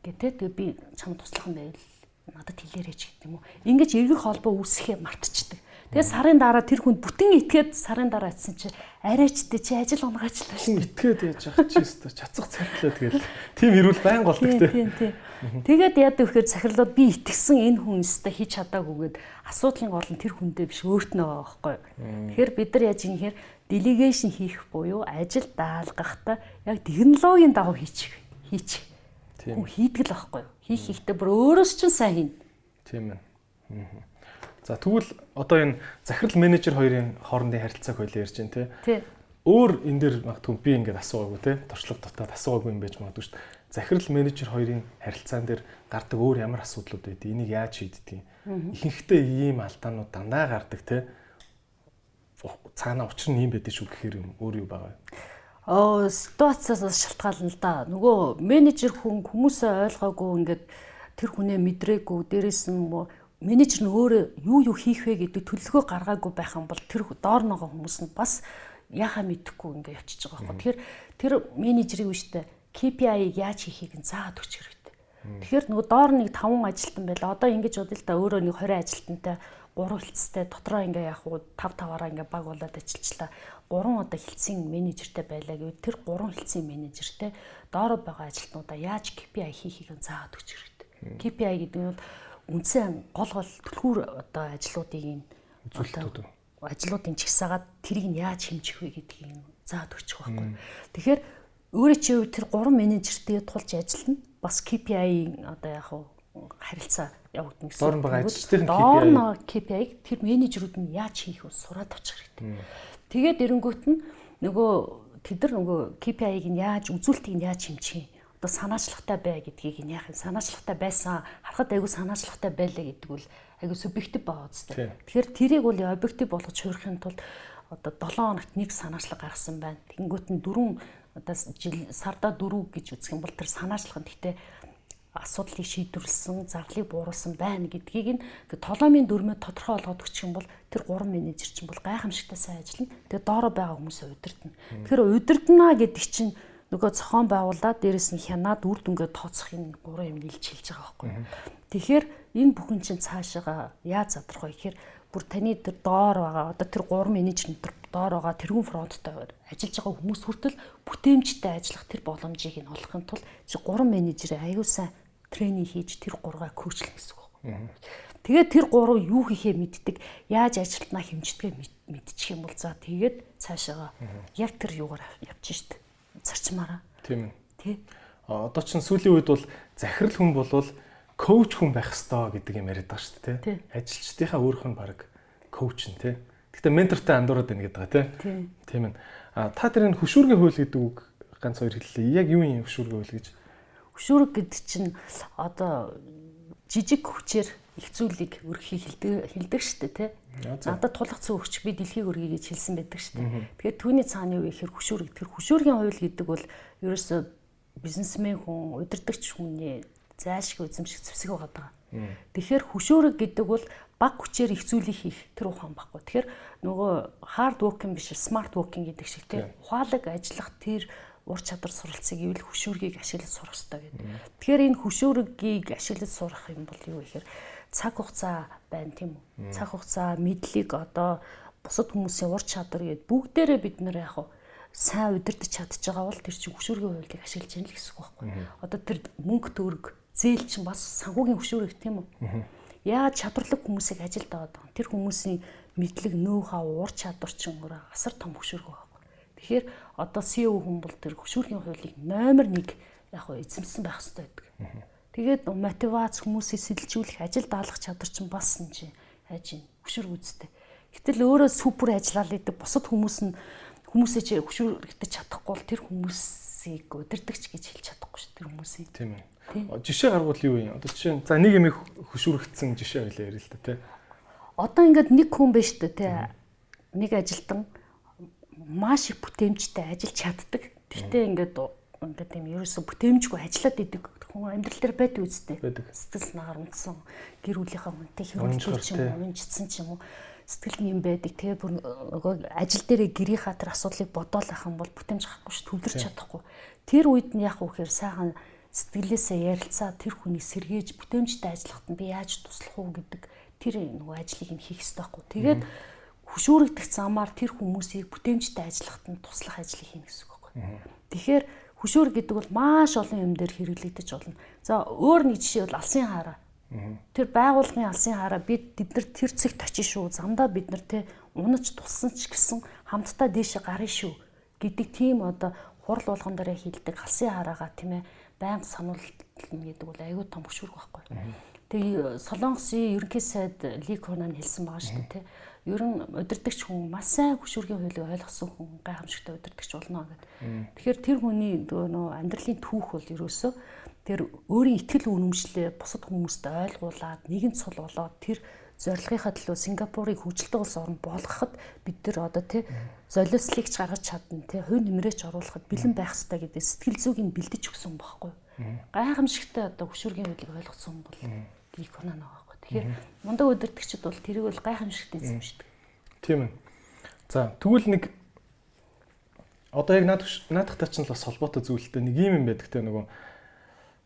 S2: Гэтэ тэгээ би чам туслах юм байвал надад хэлээрэй ч гэдэг юм уу. Ингиж эргэх холбоо үүсэхээ мартчихдаг. Тэгээ сарын дараа тэр хүнд бүтэн итгээд сарын дараа атсан чи арайчдээ чи ажил унгаачлаа
S1: шүү. Итгээд яаж явах чи өстө чацах цагтлаа тэгэл. Тим ирүүл байн голдог те.
S2: Тийм тийм. Тэгээд яадаг вэхээр захирлууд би итгэсэн энэ хүн өстө хийж чадаагүйгээд асуудлын гол нь тэр хүндээ биш өөрт нь байгаа байхгүй. Тэгэхээр бид нар яаж ингэхээр делегашн хийх буюу ажил даалгахтаа яг технологийн дагуу хийчих хийчих. Хүн хийдэг л байхгүй. Хийх хийхдээ бүр өөрөөс чинь сайн хийнэ.
S1: Тийм ээ. За тэгвэл одоо энэ захирал менежер хоёрын хоорондын харилцааг хоёлаа ярьж байна
S2: тий.
S1: Өөр энэ дээр магадгүй би ингээд асуугаагүй тий. Туршлага дотоод асуугаагүй юм байж магадгүй шүү дээ. Захирал менежер хоёрын харилцаан дээр гардаг өөр ямар асуудлууд байдгийг энийг яаж шийддэг юм. Ихэнхдээ ийм алдаанууд дандаа гардаг тий. Цаана учир нь юм байдаг шүү гэхээр юм өөр юу байгаа юм.
S2: Оо ситуацаас шалтгаална л да. Нөгөө менежер хүн хүмүүсээ ойлгоогүй ингээд тэр хүнээ мэдрээгүй дээрэс нь менежер нь өөрөө юу юу хийх вэ гэдэг төлөвлөгөө гаргаагүй байх юм бол тэр доор нөгөө хүмүүс нь бас яхаа мэдэхгүй ингээ явчихж байгаа байхгүй. Тэгэхээр тэр менежерийг үстэй KPI-г яаж хийхийг нь заагаад өгч хэрэгтэй. Тэгэхээр нөгөө доор нэг 5 ажилтан байла. Одоо ингэж бодъё л да өөрөө нэг 20 ажилтантай 3 хилцтэй дотроо ингээ яг уу 5 таваараа ингээ баг болоод ажиллачлаа. 3 одоо хилцийн менежертэй байлаа гэвэл тэр 3 хилцийн менежертэй доороо байгаа ажилтнуудаа яаж KPI хийхийг нь заагаад өгч хэрэгтэй. KPI гэдэг нь бол үндсэн гол гол түлхүүр одоо ажлуудыг
S1: үзүүлэлтүүд
S2: ажлуудын чагсаагаад тэрийг нь яаж хэмжих вэ гэдгийг заадаг өгчих байхгүй. Тэгэхээр өөрөө чи тэр гурван менежертэй тулж ажиллана. Бас KPI одоо яг харилцаа явагдана
S1: гэсэн. Доор байгаа ажилчдын
S2: KPI. KPI-г тэр менежерүүд нь яаж хийх вэ сураад авчих хэрэгтэй. Тэгээд эренгүүт нь нөгөө тэд нар нөгөө KPI-г нь яаж үзүүлэлтийг нь яаж хэмжих юм одоо санаачлагтай бай гэдгийг нь яах юм санаачлагтай байсан харахад айгүй санаачлагтай байлаа гэдэг бол айгүй субъектив байгаа үстэй. Тэгэхээр тэрийг бол объектив болгож хуурахын тулд одоо 7 хоногт нэг санаачлаг гаргасан байна. Тэнгүүт нь дөрөв одоо жил сарда дөрөв гэж үзэх юм бол тэр санаачлах нь гэхдээ асуудлыг шийдвэрлсэн, зарлыг бууруулсан байна гэдгийг нь толомын дөрмөө тодорхой болгоод өгчих юм бол тэр гурван менежер чинь бол гайхамшигтай сайн ажиллана. Тэгээ доороо байгаа хүмүүсээ удирдна. Тэгэхээр удирдана гэдэг чинь нөгөө зохион байгуулаад дээрэс нь хянаад үр дүнгээ тооцох энэ гурван юм нийлж хэлж байгаа байхгүй. Тэгэхээр энэ бүхэн чинь цаашаа яаж задрах вэ гэхээр бүр таны тэр доор байгаа одоо тэр гурван менежер тэр доор байгаа тэрүүн фронттой ажиллаж байгаа хүмүүс хүртэл бүтээмжтэй ажиллах тэр боломжийг нь олохын тулд чи гурван менежер аюу сайн тренинг хийж тэр гургаа коучлах гэсэн үг байна. Тэгээд тэр гурав юу хийхээ мэддэг, яаж ажилтнаа хэмждгээ мэдчих юм бол за тэгээд цаашаа яг тэр юугаар явчих штт зарчмаараа.
S1: Тийм ээ. Тий. Одоо ч сүүлийн үед бол захирал хүн болвол коуч хүн байх ёстой гэдэг юм яриад байгаа шүү дээ. Ажилчдынхаа өөрөх нь баг коуч нь тий. Гэхдээ ментортай андуураад байна гэдэг байгаа тий. Тийм ээ. А та тэрийн хөшүүргийн хууль гэдэг үг ганц хоёр хэллээ. Яг юу юм хөшүүргийн хууль гэж?
S2: Хөшүүрэг гэдэг чинь одоо жижиг хүчээр их зүйлийг өрхийг хилдэг дээ тий. Надад тулгцсан өгч би дэлхийг өргөе гэж хэлсэн байдаг дээ. Тэгэхээр түүний цаана юу гэхээр хөшүүрэг. Тэр хөшүүргийн хууль гэдэг бол ерөөсөө бизнесмен хүн, удирдагч хүний зайлшгүй эзэмших зэвсэг байгаа. Тэгэхээр хөшүүрэг гэдэг бол баг хүчээр их зүйлийг хийх тэр ухаан баггүй. Тэгэхээр нөгөө хард working биш smart working гэдэг шиг тий. Ухаалаг ажиллах тэр ур чадвар суралцыг ивэл хөшүүргийг ашиглаж сурах хэрэгтэй гэдэг. Тэгэхээр энэ хөшүүргийг ашиглаж сурах юм бол юу гэхээр цаг хугацаа байна тийм үү? Цаг хугацаа, мэдлэг одоо бусад хүмүүсийн ур чадвар гээд бүгдээрээ бид нэр яг сайн удирдах чадчих байгаа бол тэр чинь хөшүүргийн хуулийг ашиглаж яана л гэсэн үг байхгүй. Одоо тэр мөнгө төгрөг зээл чинь бас санхүүгийн хөшүүрэг тийм үү? Яаж чадварлаг хүмүүсийг ажилд аваад байгаа. Тэр хүмүүсийн мэдлэг, нөө хаа, ур чадвар чинь өөрөө асар том хөшүүрэг байхгүй. Тэгэхээр одоо CEO хүн бол тэр хөшүүргийн хуулийг номер 1 яг эзэмсэн байх хэрэгтэй байдаг. Тэгээд мотивац хүмүүсийг сэтэлжүүлэх, ажил даалгах чадвар чинь бас энэ чинь хайж ин хөшөр үзтэй. Гэтэл өөрөө супер ажиллаад идэг бусад хүмүүс нь хүмүүсээ чи хөшөөрөгдөж чадахгүй бол тэр хүмүүсийг удирдахч гэж хэлж чадахгүй шүү тэр хүмүүсийг.
S1: Тийм ээ. Жишээ гаргуул юу юм? Одоо жишээ за нэг юм их хөшөөрөгдсөн жишээ хэлээ ярил л да тий.
S2: Одоо ингээд нэг хүн шүү дээ тий. Нэг ажилтан маш их бүтээмжтэй ажиллаж чаддаг. Тэгтээ ингээд ингээд юм ерөөсө бүтээмжгүй ажиллаад идэг хүн амьдрал дээр байдаг үстэй. Сэтгэл санаагаар унтсан гэр бүлийнхаа хүнтэй ч юм уу, унжицсан ч юм уу сэтгэл нэм байдаг. Тэгээ бүр нөгөө ажил дээрээ гэрийнхаа тэр асуудлыг бодоол ах юм бол бүтээмж авахгүй ш төвлөрч чадахгүй. Тэр үед нь яг үхээр сайхан сэтгэлээсээ ярилцаа тэр хүний сэргээж бүтээмжтэй ажиллахад нь би яаж туслах уу гэдэг тэр нөгөө ажлыг нь хийх хэрэгтэй байхгүй. Тэгээд хөшүүрэгдэх замаар тэр хүмүүсийг бүтээмжтэй ажиллахад нь туслах ажлыг хийнэ гэсэн үг байхгүй. Тэгэхээр Хөшөөр гэдэг бол маш олон юм дээр хэрэглэгдэж болно. За өөр нэг жишээ бол алсын хаараа. Тэр байгууллагын алсын хаараа бид бид нар тэр цэгт очиж шүү. Замдаа бид нар те унаж тулсан ч гэсэн хамтдаа дээшээ гарна шүү гэдэг тийм одоо хурал болгон дээр хилдэг алсын хараагаа тийм ээ байнга сануулна гэдэг бол аюу том хөшүүрэг байхгүй. Тэгээ Солонгосын ерөнхий сайд Ли Конан хэлсэн байгаа шүү дээ тий ер нь удирдахч хүн маш сайн хөшүүргийн хуулийг ойлгосон хүн гайхамшигтай удирдахч болно гэдэг. Тэгэхээр тэр хүний нөө амьдралын түүх бол ерөөсөө тэр өөрийн ихтгэл үнэмшлээ бусад хүмүүстэй ойлгуулад нэгэн цул болоод тэр зорилгынхаа төлөө Сингапурыг хөгжилтэй улс орн болгоход бид нар одоо тий золиослыг ч гаргаж чадна тий хувь нэмрээч оруулахад бэлэн байх хэрэгтэй гэдэг сэтгэл зүйг нь бэлдэж өгсөн байхгүй. Гайхамшигтай одоо хөшүүргийн хуулийг ойлгосон бол экономи байгаа байхгүй. Тэгэхээр мундаг удирдагчид бол тэрийг бол гайхамшигтай эзэмшдэг.
S1: Тийм ээ. За тэгвэл нэг одоо яг наад наадахтай ч бас холбоотой зүйлтэй нэг юм юм байдаг те нөгөө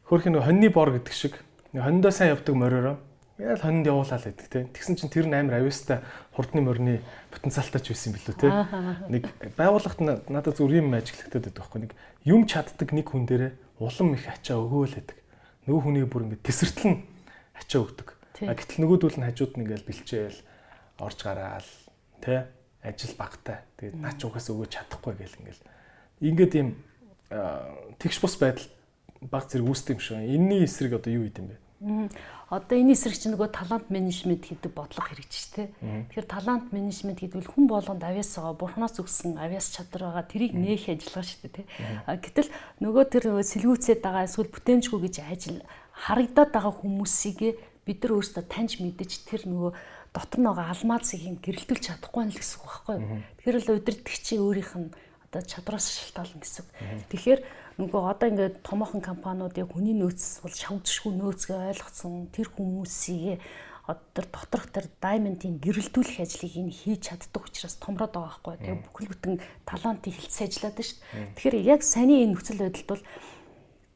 S1: хөрх нэг хоньны бор гэдэг шиг хониндоо сайн явдаг мориороо яг л хонинд явуулаа л гэдэг те. Тэгсэн чинь тэр нь амар авьяастай хурдны морины потенциалтай ч байсан билүү те. Нэг байгууллагт надад зүр юм ажиглагтаад байдаг байхгүй нэг юм чаддаг нэг хүн дээрээ улам их ачаа өгөөл гэдэг нөгөө хүний бүр ингэ тесэртэл нь ачаа өгдөг а гэтэл нөгөөдүүл нь хажууд нь ингээл бэлчээл орж гараал те ажил багтай. Тэгээд наач угаас өгөөж чадахгүй гэл ингээл. Ингээд ийм тэгш бус байдал баг зэрэг үүсдэг юм шиг. Энийний эсрэг одоо юу хийдэм бэ?
S2: Одоо энэ эсрэг чинь нөгөө талант менежмент гэдэг бодлого хэрэгжиж тэ. Тэгэхээр талант менежмент гэдэг нь хүн болгонд авьяас байгаа, бурхнаас өгсөн авьяас чадвар байгаа, тэрийг нээх ажиллагаа шүү дээ тэ. Гэтэл нөгөө тэр сэлгүүцээд байгаа эсвэл бүтээмжгүй гэж ажил харагдаад байгаа хүмүүсийг бид нар өөрсдөө таньж мэдэж тэр нөгөө дотор нь байгаа алмазыг гэрэлтүүлж чадахгүй нь л гэсэн үг байхгүй юу. Тэгэхээр л удирдгчийн өөрийнх нь одоо чадраас шалтгаална гэсэн. Тэгэхээр нөгөө одоо ингээд томоохон компаниуд яг хүний нөөц бол шавдшгүй нөөцгөө ойлгоцсон тэр хүмүүсийг одоо доторх тэр даймонтын гэрэлтүүлэх ажлыг энэ хийж чаддаг учраас томроод байгаа байхгүй. Тэгээ бүхэл бүтэн талантыг хилцэж ажиллаад шүү дээ. Тэгэхээр яг саний энэ нөхцөл байдалд бол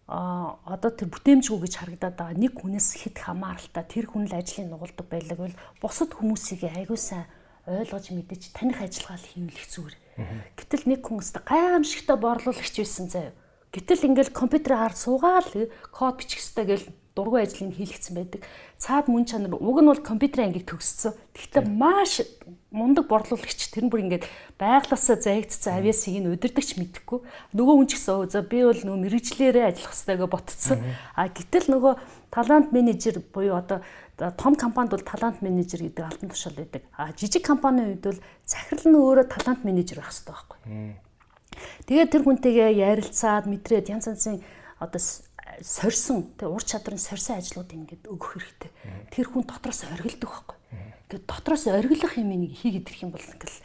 S2: а одоо тэр бүтээмжгүй гэж харагдаад байгаа нэг хүнээс хэд хамааралтай тэр хүн л ажлын нугалдаг байлаг бол бусад хүмүүсийг айгүй сайн ойлгож мэдэж таних ажиллагаа их зүгээр. Гэтэл нэг хүн өстө гайхамшигтай борлуулагч байсан заяа. Гэтэл ингээл компьютерээр хар суугаал код бичих хэрэгтэй гэл дургүй ажлыг хийлгэсэн байдаг. Цаад мөн чанар уг нь бол компьютерийн ангийг төгссөн. Тэгэхдээ маш мундаг борлуулагч тэр нь бүр ингээд байглаасаа заягдсан авиасыг нь удирдахч мэдэхгүй. Нөгөө хүн ч гэсэн за би бол нөгөө мэрэгчлэрээ ажиллах хэрэгтэйгээ ботцсон. А гэтэл нөгөө талант менежер буюу одоо том компанид бол талант менежер гэдэг алтан тушаал байдаг. А жижиг компанийн үед бол захирал нь өөрөө талант менежер байх хэрэгтэй байхгүй. Тэгээд тэр хүнтэйгээ ярилцаад мэдрээд янз янзын одоо сорьсон тэг ур чадрын сорьсон ажлууд ингээд өгөх хэрэгтэй. Тэр хүн дотроос оргилдог байхгүй. Тэгээд дотроос оргилох юм нэг хийгээд ирэх юм бол ингээл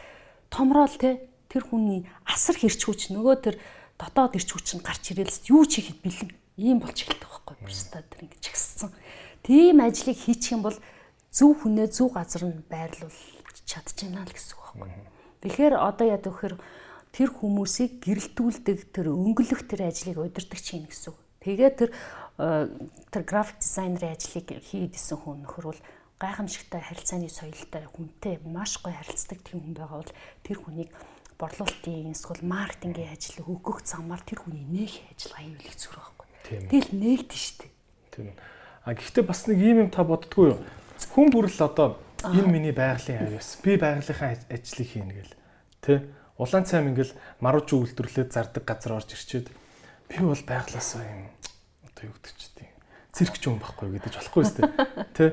S2: томроол те тэр хүний асар хэрчгүүч нөгөө тэр дотоод ирчгүүч нь гарч ирээлс юу ч хийхэд бэлэн ийм болж эхэлдэг байхгүй. Просто тэр ингээд чагссан. Тийм ажлыг хийчих юм бол зөв хүнээ зөв газар нь байрлуул чадчихна л гэсэн үг байхгүй. Тэгэхээр одоо яа гэхээр тэр хүмүүсийг гэрэлтүүлдэг тэр өнгөлөх тэр ажлыг удирдаг чинь гэсэн үг. Тэгээ тэр э, тэр график дизайнерын ажлыг хийгээд исэн хүн нөхөр бол гайхамшигтай харилцааны соёлтой хүнтэй маш гоё харилцдаг тийм хүн байгаа бол тэр хүнийг борлуулалтын эсвэл маркетингийн ажил өгөх замаар тэр хүний нээх ажиллагаа хийвэл зүрх байхгүй. Тэгэл нээгдэн штэ.
S1: Тийм. А гэхдээ бас нэг юм юм та боддггүй юу? Хүн бүрл одоо энэ миний байгалийн авьяас. Би байгалийнхаа ажлыг хийнэ гэл. Тэ? Улаан цайм ингээл марууч үйлдвэрлээд зардаг газар орж ирчээд би бол байглаасаа юм одоо юу гэдэг ч тийм циркч юм байхгүй гэдэж болохгүй сте тий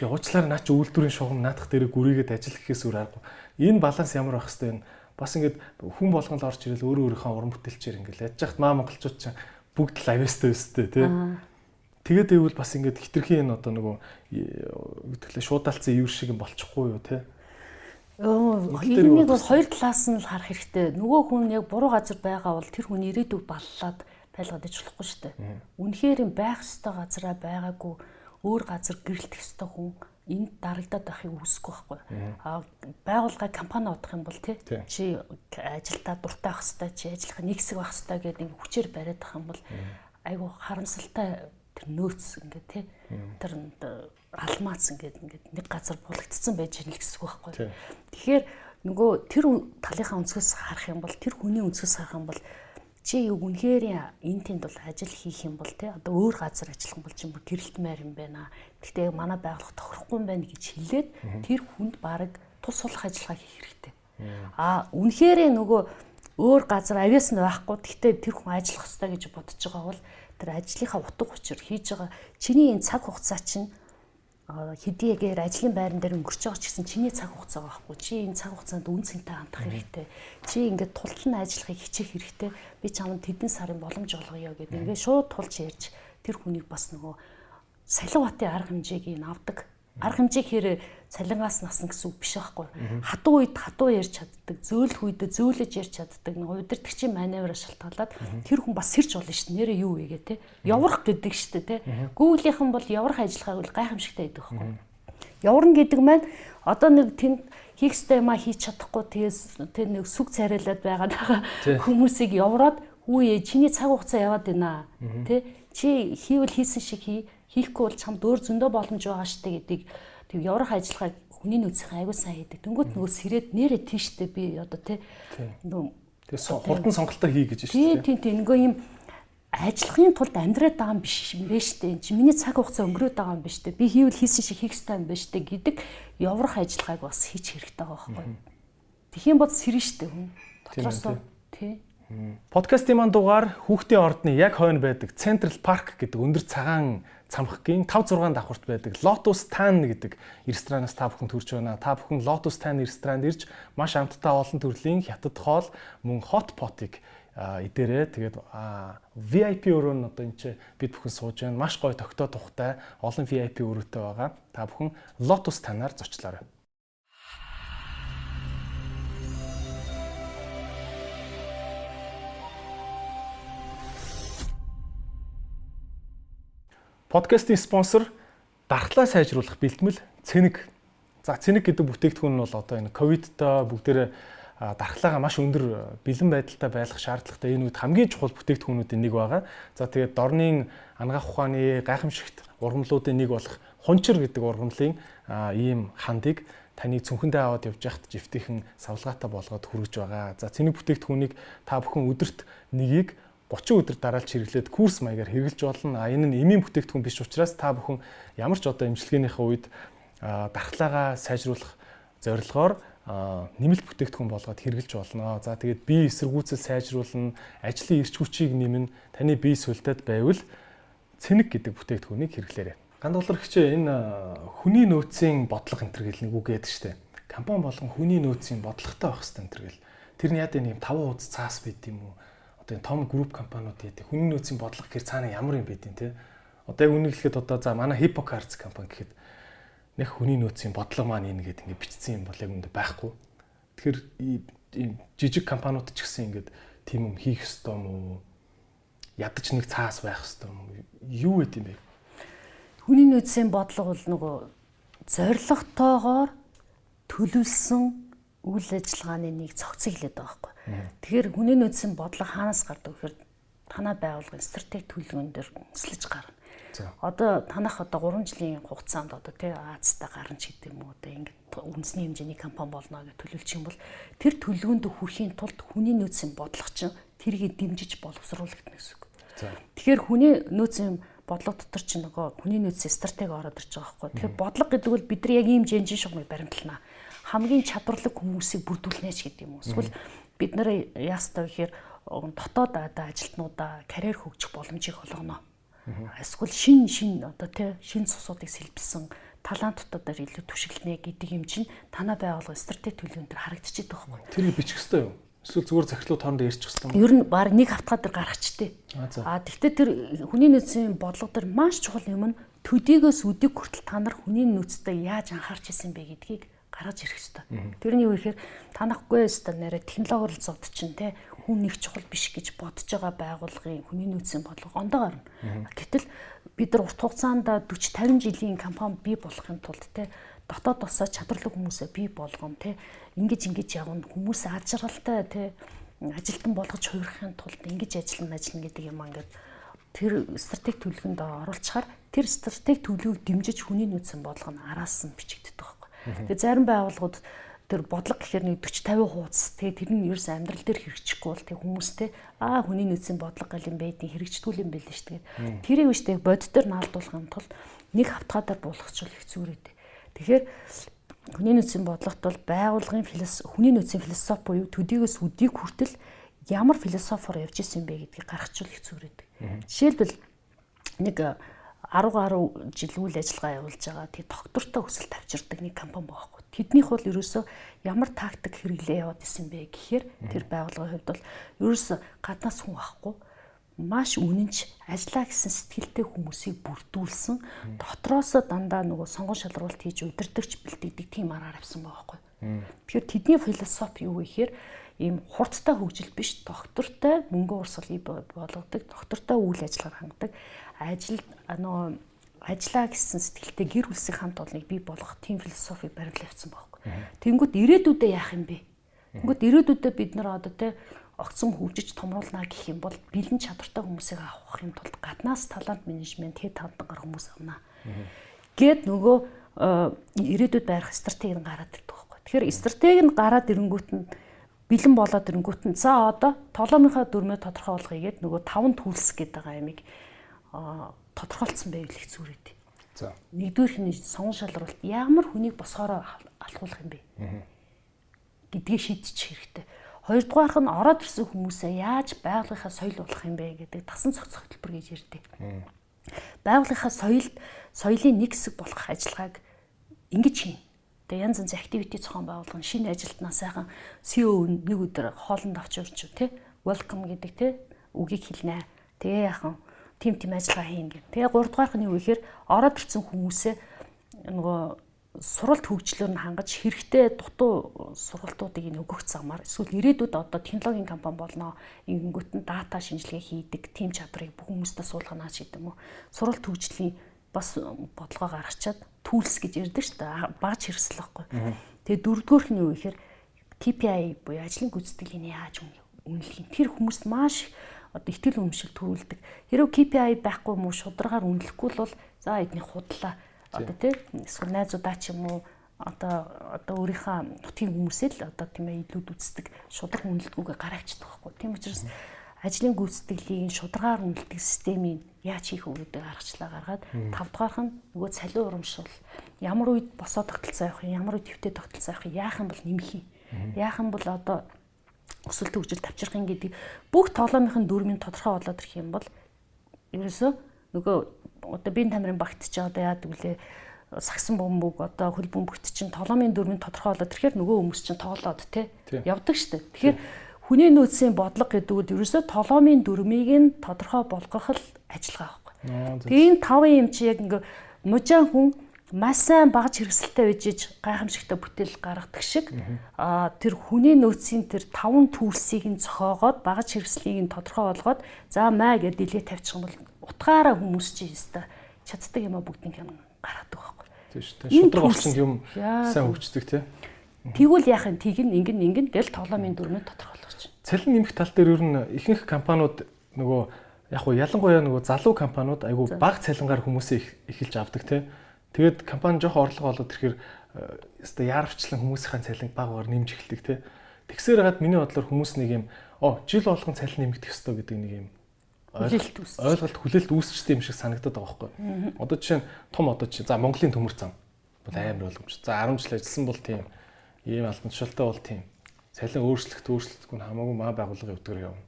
S1: Тэгээ уучлаарай наа чи үйлдвэрийн шугам наадах дээр гүрийгээд ажил гэхээс өөр аргагүй. Энэ баланс ямар байх хэвээр бас ингээд хүн болгон л орж ирэл өөрөө өөрийнхөө уран бүтээлчээр ингээд яаж яхад маа монголчууд ч бүгд л авьяастай өстэй тий Тэгээд байвал бас ингээд хитрхийн энэ одоо нөгөө юу гэхлээр шуудаалцсан ивэр шиг болчихгүй юу тий
S2: Энийг бол хоёр талаас нь л харах хэрэгтэй. Нөгөө хүн яг буруу газар байгаа бол тэр хүн ирээдүг баллаад байлгаад иж болохгүй шүү дээ. Үнэхээр юм байх ёстой газараа байгаагүй өөр газар гэрэлтэх ёстой хүн энд дарагдаад байхыг үүсэхгүй байхгүй. Аа байгууллага компани удах юм бол тий чи ажилдаа дуртай байх хэвээр чи ажиллах нэг хэсэг байх хэвээр гэдэг ингэ хүчээр бариад байх юм бол айгу харамсалтай тэр нөөц ингээ тий тэр алмаз ингээд ингээд нэг газар булагдсан байж ирнэ гэсэн үг байхгүй. Тэгэхээр нөгөө тэр талынхаа өнцгөөс харах юм бол тэр хүний өнцгөөс харах юм бол чи үнэхээр энэ тэнд бол ажил хийх юм бол те одоо өөр газар ажиллах юм бол чи бүр гэрэлтмээр юм байна. Гэхдээ манай байгууллага тохирохгүй юм байна гэж хэлээд тэр хүнд баг тус сулах ажиллагаа хийх хэрэгтэй. А үнэхээр нөгөө өөр газар авьяас нь байхгүй. Гэхдээ тэр хүн ажиллах хэрэгтэй гэж бодож байгаа бол тэр ажлынхаа утга учир хийж байгаа чиний энэ цаг хугацаа чинь хэдийгээр ажлын байран дээр өнгөрч байгаа ч гэсэн чиний цаг хугацаа байхгүй. Чи энэ цаг хугацаанд үн цэнтэй хандах хэрэгтэй. Чи ингээд тултал нь ажиллахыг хичээх хэрэгтэй. Би чамд тэдэн сарын боломж олгоё гэдэг. Ингээд шууд тулж ярьж тэр хүнийг бас нөгөө салин батын арга хэмжээг нь авдаг. Арга хэмжээ хэрэг цалингаас насна гэсэн үг биш байхгүй. Хатуу үед хатуу ярьж чаддаг, зөөлөх үед зөөлөж ярьж чаддаг, нэг удирдахчийн маневраар шалтгаалаад тэр хүн бас сэрж болно шүү дээ. Нэрээ юу вэ гэ тэ. Яврах гэдэг шүү дээ тэ. Google-ийнхэн бол яврах ажиллагааг бол гайхамшигтай байдаг байхгүй. Яврна гэдэг маань одоо нэг тэнд хийх ёстой юм а хийж чадахгүй тэгээс тэр нэг сүг царайлаад байгаад байгаа хүмүүсийг явраад үе чиний цаг хугацаа яваад байна тий чи хийвэл хийсэн шиг хий хийхгүй бол чамд өөр зөндөө боломж байгаа штэ гэдгийг тэг яврах ажиллагааг хүний нөөцийн аягүй сайн хийдэг. Дөнгөт нөгөө сэрэд нэрэ тийштэй би одоо тий
S1: Тэгээ хурдан сонголтоо хий гэж
S2: шүү дээ. Тийм тийм нөгөө юм ажиллахын тулд амьдраад байгаа юм биш юм байна штэ. Чи миний цаг хугацаа өнгөрөөд байгаа юм байна штэ. Би хийвэл хийсэн шиг хийх хэрэгтэй юм байна штэ гэдэг яврах ажиллагааг бас хийж хэрэгтэй байгаа байхгүй. Тэхийн бод сэрэн штэ хүн. Дотроосоо тий.
S1: Подкастын маань дугаар хүүхдийн ордны яг хойно байдаг Central Park гэдэг өндөр цагаан цамхгийн 5 6 давхурт байдаг Lotus Tan гэдэг ресторанаас та бүхэн төрж байна. Та бүхэн Lotus Tan ресторанд ирж маш амттай олон төрлийн хятад хоол мөн hot pot-ыг идээрээ тэгээд VIP өрөө нь одоо энэ чи бид бүхэн сууж байна. Маш гоё тогтоо тухтай олон VIP өрөөтэй байгаа. Та бүхэн Lotus танаар зочлоорой. Подкастын спонсор дархлаа сайжруулах бэлтгэл Цэник. За Цэник гэдэг бүтээгдэхүүн нь бол одоо энэ ковидтой бүгдээрээ дархлаагаа маш өндөр бэлэн байдалтай байлгах шаардлагатай энэ үед хамгийн чухал бүтээгдэхүүнүүдийн нэг байгаа. За тэгээд дорны ангаах ухааны гайхамшигт ургамлуудын нэг болох хунчир гэдэг ургамлын ийм хандыг таны цүнхэндээ аваад явж байхад жифтийнхэн савлгаатай болгоод хүргэж байгаа. За цэник бүтээгдэхүүнийг та бүхэн өдөрт нэгийг 30 өдөр дараалж хэрэглээд курс маягаар хэрэгжилж болно. А энэ нь эмийн бүтээгдэхүүн биш учраас та бүхэн ямар ч одоо эмчилгээнийхээ үед дархлаагаа сайжруулах зорилгоор нэмэлт бүтээгдэхүүн болгоод хэрэгжилж болно. За тэгээд бие эсэргүүцэл сайжруулна, ажлын эрч хүчийг нэмнэ, таны бие сүлдэд байвал цэник гэдэг бүтээгдэхүүнийг хэрэглээрэй. Гандуулрагчээ энэ хүний нөөцийн бодлого энэ төр гэл нэг үг гэдэг штеп. Компани болгон хүний нөөцийн бодлоготой байх хэрэгтэй энэ төр гэл. Тэр нь яа гэдэг юм 5 хуудас цаас байд юм уу? Одоо энэ том групп компаниуд яадаг хүний нөөцийн бодлого гэхэр цаана ямар юм бэ те? Одоо яг үнэглэхэд одоо за манай Hippocards компани гэхэд нэг хүний нөөцийн бодлого маань энэ гэдэг ингээд бичсэн юм бол яг үндэ байхгүй. Тэгэхээр ийм жижиг компаниуд ч гэсэн ингээд тийм юм хийх ёстой мó ядаж нэг цаас байх ёстой мó юу гэдэм бэ?
S2: Хүний нөөцийн бодлого бол нөгөө зоригтойгоор төлөвлөсөн үйл ажиллагааны нэг цогцоглоод байгаа байхгүй. Тэгэхээр хүний нөөцийн бодлого хаанаас гардаг вэ гэхээр танай байгууллагын стратеги төлөвлөгөөн дээр нислэж гарна. Одоо танах одоо 3 жилийн хугацаанд одоо тий Азтай гарна ч гэдэг юм уу одоо ингээд үндэсний хэмжээний компани болно гэж төлөвлөж юм бол тэр төлөвлөгөөнд хүрэхийн тулд хүний нөөцийн бодлого чинь тэргийг дэмжиж боловсруулагдана гэсэн үг. Тэгэхээр хүний нөөцийн бодлого дотор чинь нөгөө хүний нөөцийн стратеги ороод ирж байгаа байхгүй. Тэгэхээр бодлого гэдэг бол бид нар яг ийм жинжин шугамыг баримтлана. Хамгийн чадварлаг хүмүүсийг бүрдүүлнэ ч гэдэг юм уу. Эсвэл бид нар яастай гэхээр дотоод одоо ажилтнуудаа карьер хөгжих боломжийг олгоно Эсвэл шин шин одоо тий шин цусуудыг сэлбэлсэн талантуудаар илүү түшиглэнэ гэдэг юм чинь танаа байгуулгын стратеги төлөвөн дээр харагдчихэдэг байхгүй.
S1: Тэрийг бичих хэвээр юу? Эсвэл зүгээр захирлууд хоорондоо ярьчих хэвээр
S2: юм. Ер нь баг нэг хавтгаа дээр гарахчтэй. Аа тэгвэл тэр хүний нөөцийн бодлого дээр маш чухал юм нь төдийгөөс үдэг хүртэл та нар хүний нөөцтэй яаж анхаарч ирсэн бэ гэдгийг гаргаж ирэх хэрэгтэй. Тэрний юу гэхээр танахгүй өстө нэрэ технологиор зовд чинь те хүн нэг чухал биш гэж бодож байгаа байгууллагын хүний нөөцийн бодлого ондоо гарна. Гэтэл бид нар урт хугацаанд 40 50 жилийн компани бий болохын тулд те дотоод тосоо чадварлаг хүмүүсээ бий болгоно те ингэж ингэж явна хүмүүс аз жаргалтай те ажилтан болгож хувирахын тулд ингэж ажиллана ажиллана гэдэг юм ингээд тэр стратеги төлөвлөгөнд оруулчихаар тэр стратеги төлөвийг дэмжиж хүний нөөцийн бодлого нь араас нь бичигддэг. Тэгээ зарим байгууллагууд тэр бодлого гэхээр нэг 40 50 хуудас тэгээ тэр нь ерөөс амьдрал дээр хэрэгжихгүй бол тэг хүмүүстэй аа хүний нөөцийн бодлого гал юм байдیں۔ хэрэгжтгүүл юм байл шүү дээ. Тэрийг биш тэг бодит дээр наалдуулахын тулд нэг хавтгаадаар буулгачвал их зүрээд. Тэгэхээр хүний нөөцийн бодлогот бол байгууллагын философи хүний нөөцийн философи буюу төдийгөөс үдийг хүртэл ямар философоор явж исэн бэ гэдгийг гаргахчвал их зүрээд. Жишээлбэл нэг 10 гаруй жил үйл ажиллагаа явуулж байгаа. Тий доктортой өсөл тавьчирдаг нэг компани байхгүй Тэднийх бол ерөөсөө ямар тактик хэрэглээ яваад исэн бэ гэхээр тэр байгууллагын хувьд бол ерөөсөө гаднаас хүн авахгүй. Маш үнэнч ажиллаа гэсэн сэтгэлтэй хүмүүсийг бүрдүүлсэн. Дотроосоо дандаа нөгөө сонгон шалралт хийж удирдахч бэлтгэдэг тийм араар авсан байгаа байхгүй. Тэгэхээр тэдний философи юу гэхээр ийм хурдтай хөгжил биш. Доктортой мөнгө урсгалыг болгодог, доктортой үйл ажиллагаар хангадаг, ажил нөгөө ажиллаа гэсэн сэтгэлтэй гэр бүлсийн хамт олныг бий болгох тийм философи баримлал явцсан байхгүй. Тэнгүүд ирээдүйдээ яах юм бэ? Тэнгүүд ирээдүйдээ бид нар одоо те огцом хөгжиж томруулна гэх юм бол бэлэн чадвартай хүмүүсийг авах юм тулд гаднаас талант менежмент хэд хандагаар хүмүүс авна. Гэт нөгөө ирээдүйд байрах стратегийг гараад ирдэг байхгүй. Тэгэхээр стратеги нь гараад ирэнгүүт нь бэлэн болоод ирэнгүүт нь за одоо толомынхаа дүрмээ тодорхой болгоё гэд нөгөө таван төлс гэдэг байгаа ямиг тодорхойлцсон байвал их зүгээр дээ. За. Нэгдүгээр хний сонгон шалралт ямар хүнийг босгороо алхуулах юм бэ? гэдгийг шийдчих хэрэгтэй. Хоёрдугаарх нь ороод ирсэн хүмүүсээ яаж байгууллагынхаа соёл болох юм бэ гэдэг тасан цогц хөтөлбөр гэж ярьдаг. Байгууллагынхаа соёлд соёлын нэг хэсэг болох ажиллагааг ингэж хийн. Тэгээ янз янз активити зохион байгуулгын шинэ ажилтнаа сайхан CEO нэг өдөр хоолнд авч урч тий welcome гэдэг тий үгийг хэлнэ. Тэгээ яхан тим тим ажиллагаа хийн гэн. Тэгээ 3 дугаарх нь юу гэхээр ороод ирсэн хүмүүсээ нөгөө суралт хөгжлөөр нь хангаж хэрэгтэй дутуу сургалтуудыг энэ өгөх замаар эсвэл ирээдүйд одоо технологийн компани болно. Ингэнгүүт нь дата шинжилгээ хийдэг тим чадрыг бүх хүмүүстээ суулгана ч гэдэг юм уу. Суралт хөгжлийн бас бодлого гаргачаад tools гэж ирдэг шүү дээ. Багж хэрэгсэл واخгүй. Тэгээ дөрөвдүгээр нь юу гэхээр KPI буюу ажлын гүйцэтгэлийн яаж үнэлэх юм. Тэр хүмүүст маш их одоо ихтгэл өмшил төрүүлдэг. Хэрвээ KPI байхгүй муу шударгаар үнэлэхгүй бол за эдний худлаа. Одоо тий эсвэл найзуудаа ч юм уу? Одоо одоо өөрийнхөө нутгийн хүмүүсээ л одоо тийм ээ илүүд үздэг. Шудраг үнэлтгүүгээ гаргавчдаг байхгүй. Тийм учраас ажлын гүйцэтгэлийг шударгаар үнэлдэг системийг яаж хийх вэ гэдэг аргачлаа гаргаад тавдугаарх нь нөгөө цалин урамшуул ямар үед босоо тогтолцоо явах юм ямар үед төвтэй тогтолцоо явах юм яах юм бол нэмэх юм? Яах юм бол одоо өсөлт хөгжил тавчрах юм гэдэг бүх тоглоомын дүрмийн тодорхой болоод ирэх юм бол ерөөсөө нөгөө одоо биеийн тамирын багт ч одоо яадаг вүлээ сагсан бөмбөг одоо хөл бөмбөгт чинь толомын дүрмийн тодорхой болоод тэгэхээр нөгөө хүмүүс чинь тоглоод те явдаг штэ. Тэгэхээр хүний нөөцийн бодлого гэдэг нь ерөөсөө толомын дүрмийг нь тодорхой болгох л ажиллагаа байхгүй. Тэгээ энэ таван юм чи яг ингээ мужаан хүн маш сайн багж хэрэгсэлтэй байжж гайхамшигтай бүтээл гаргадаг шиг а тэр хүний нөөцийн тэр таван төрсийг нь зохиогоод багж хэрэгслийг нь тодорхой болгоод за маа гэж дэлгээ тавьчих юм бол утгаараа хүмүүс чи өстой чаддаг юм а бүгдийг юм гаргадаг байхгүй.
S1: Тийм шүү дээ. Шудраг орчинд юм сайн хөгждөг тий.
S2: Тэгвэл яах юм нь ингэн ингэн гэл тоглоомын дүрмээ тодорхойлгоч.
S1: Цалин нэмэх тал дээр ер нь ихэнх компаниуд нөгөө яг уу ялангуяа нөгөө залуу компаниуд айгүй бага цалингаар хүмүүсээ эхэлж авдаг тий. Тэгээд компани жоох орлого олоод ирэхээр өстой яарвчлан хүмүүсийн цалин багаар нэмж эхэлдэг тий. Тэгсээр гад миний бодлоор хүмүүс нэг юм оо жил болгон цалин нэмэгдэх ёстой гэдэг нэг юм. Ойлголт хүлээлт үүсчтэй юм шиг санагдаад байгаа байхгүй. Одоо жишээ нь том одоо чинь за Монголын төмөр зам бол амар боломж. За 10 жил ажилласан бол тийм ийм албан тушаалтай бол тийм. Цалин өөрчлөлт өөрчлөлтгүй хамаагүй маа байгууллага явдгаар явна.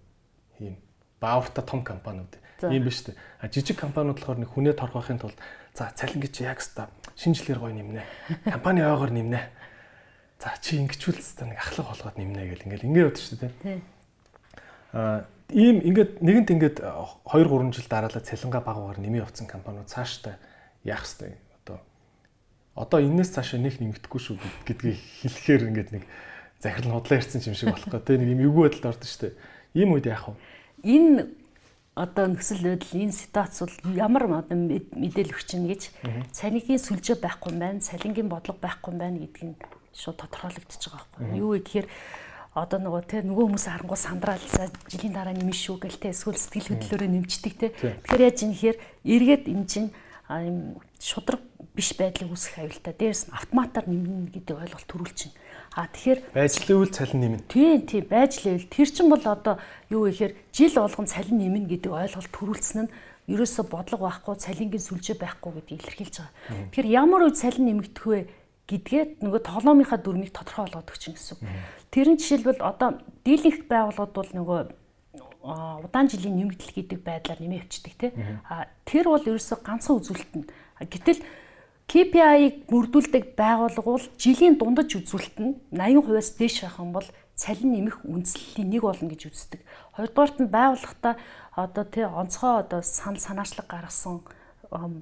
S1: Ийм бааварта том компаниуд. Ийм биш үү. А жижиг компаниуд болохоор нэг хүнээ торгохын тулд за цалин гэж яг ста шинжилгээр гоё нэмнэ. Компани ойгоор нэмнэ. За чи ингэчүүл ста нэг ахлах болгоод нэмнэ гэл ингээл ингэ явдаг шүү дээ. Аа ийм ингээд нэгэнт ингээд 2 3 жил дараалал цалингаа багаар нэмээ явцсан компаниуд цаашдаа яах вэ? Одоо одоо энэс цаашаа нэг нэмэгдэхгүй шүү гэдгийг хэлэхээр ингээд нэг захирал худлаа ирсэн юм шиг болох гоо. Тэ нэг юм эвгүй байдалд ордог шүү дээ. Ийм үед яах вэ?
S2: Энэ одоо нөхцөл байдал энэ ситуац бол ямар мэдээлэл өгч чинь гэж цалингийн сүлжээ байхгүй юм байна, цалингийн бодлого байхгүй юм байна гэдгийг шууд тодорхойлогдчихж байгаа байхгүй. Юу вэ гэхээр одоо нөгөө те нөгөө хүмүүс харангуй сандраал жилийн дараа нэмэн шүү гэл те эсвэл сэтгэл хөдлөлөөрөө нэмждэг те. Тэгэхээр яаж юм хэр эргээд энэ чинь шудраг биш байдлыг үүсгэх аюултай. Дээрс нь автоматар нэмнэ гэдэг ойлголт төрүүлчихнэ а тэгэхээр
S1: байжлын үйл цалин нэмнэ
S2: тийм тийм байжлын үйл тэр чинь бол одоо юу гэхээр жил болгон цалин нэмнэ гэдэг ойлголт төрүүлсэн нь ерөөсө бодлого байхгүй цалингийн сүлжээ байхгүй гэдгийг илэрхийлж байгаа тэгэхээр ямар үе цалин нэмэгдэх вэ гэдгээд нөгөө тоглоомынхаа дүрмийг тодорхой болгоод өгч гэсэн. Тэрэн жишээлбэл одоо дийлэнх байгууллагууд бол нөгөө удаан жилийн нэмэгдэл гэдэг байдлаар нэмээ өчтдөг тий. А тэр бол ерөөсө ганцхан үзүүлэлт нь. Гэтэл KPI-г мөрдүүлдэг байгууллага бол жилийн дундаж үзүүлэлт нь 80%-аас дээш байх юм бол цалин нэмэх үндслэлийн нэг болно гэж үздэг. Хоёрдугаарт нь байгууллагата одоо тий онцгой одоо санал санаачлаг гаргасан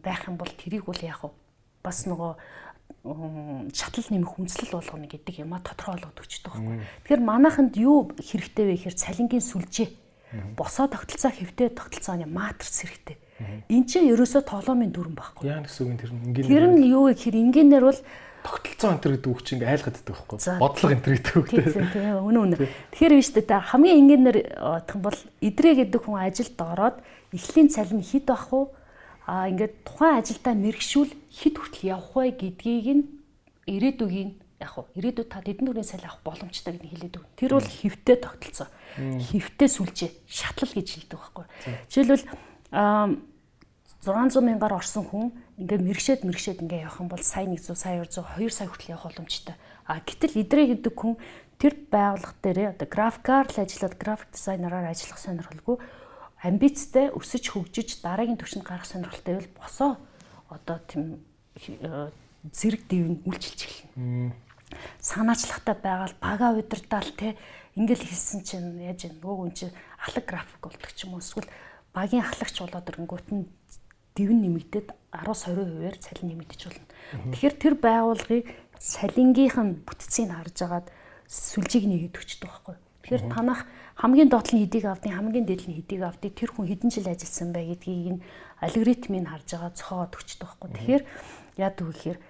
S2: байх юм бол тэрийг бол яг бас нөгөө шатлал нэмэх үндэслэл болгоно гэдэг юм а тодорхой болгоод өчтдөг байхгүй. Тэгэхээр манайханд юу хэрэгтэй вэ гэхээр цалингийн сүлжээ. Босоо тогтолцоо хэвтэй тогтолцооны матриц хэрэгтэй. Энд чинь ерөөсөө тоглоомын дүрэн байхгүй.
S1: Яа гэсэн үг тэр ингийн
S2: Тэр нь юу гэхээр ингийнээр бол
S1: тогтолцоо энэ гэдэг үг чинь айлгаад байдаг байхгүй. Бодлого энэ гэдэг үг
S2: тийм тийм үнэ үнэ. Тэгэхээр биш үү та хамгийн ингийнээр бодох юм бол идрээ гэдэг хүн ажилд ороод эхлийн цалин хэд бах вэ? а ингээд тухайн ажилдаа мэрэгшүүл хэд хүртэл явах вэ гэдгийг нь ирээдүгийн яг хуу ирээдүйд та тэдэн төрлийн саль авах боломжтой гэдгийг хэлээд өгнө. Тэр бол хэвтэй тогтолцоо. Хэвтэй сүлжээ, шатлал гэж хэлдэг байхгүй. Жишээлбэл 600 мянгаар орсон хүн ингээд мэрэгшээд мэрэгшээд ингээд явах юм бол сая 100 сая 200 2 сая хүртэл явах боломжтой. А гэтэл идрээ гэдэг хүн тэр байгууллага дээр одоо графикаар л ажиллаад график дизайнераар ажиллах сонирхолгүй амбицтай өсөж хөгжиж дараагийн түвшинд гарах сонирхолтой байвал босоо одоо тийм зэрэг дэвн үйлчилж эхэлнэ. Санаачлагтай байгаал бага удирдаал те ингээл хэлсэн чинь яаж юм нөгөө хүн чинь алаг график болдог ч юм уу эсвэл багийн ахлагч болоод ирэнгүүт нь дэвн нэмэгдээд 10-20%-аар салин нэмэгдэж болно. Тэгэхээр тэр байгууллагыг салингийнх нь бүтцийг харж агаад сүлжээг нэгэд өчтдөг байхгүй. Тэгэхээр танах хамгийн доотлын хэдийг авдیں, хамгийн дээдлийн хэдийг авдیں, тэр хүн хэдэн жил ажилласан бай гэдгийг нь алгоритмыг харж байгаа цохоод өчтдөг байхгүй. Тэгэхээр яа гэвэл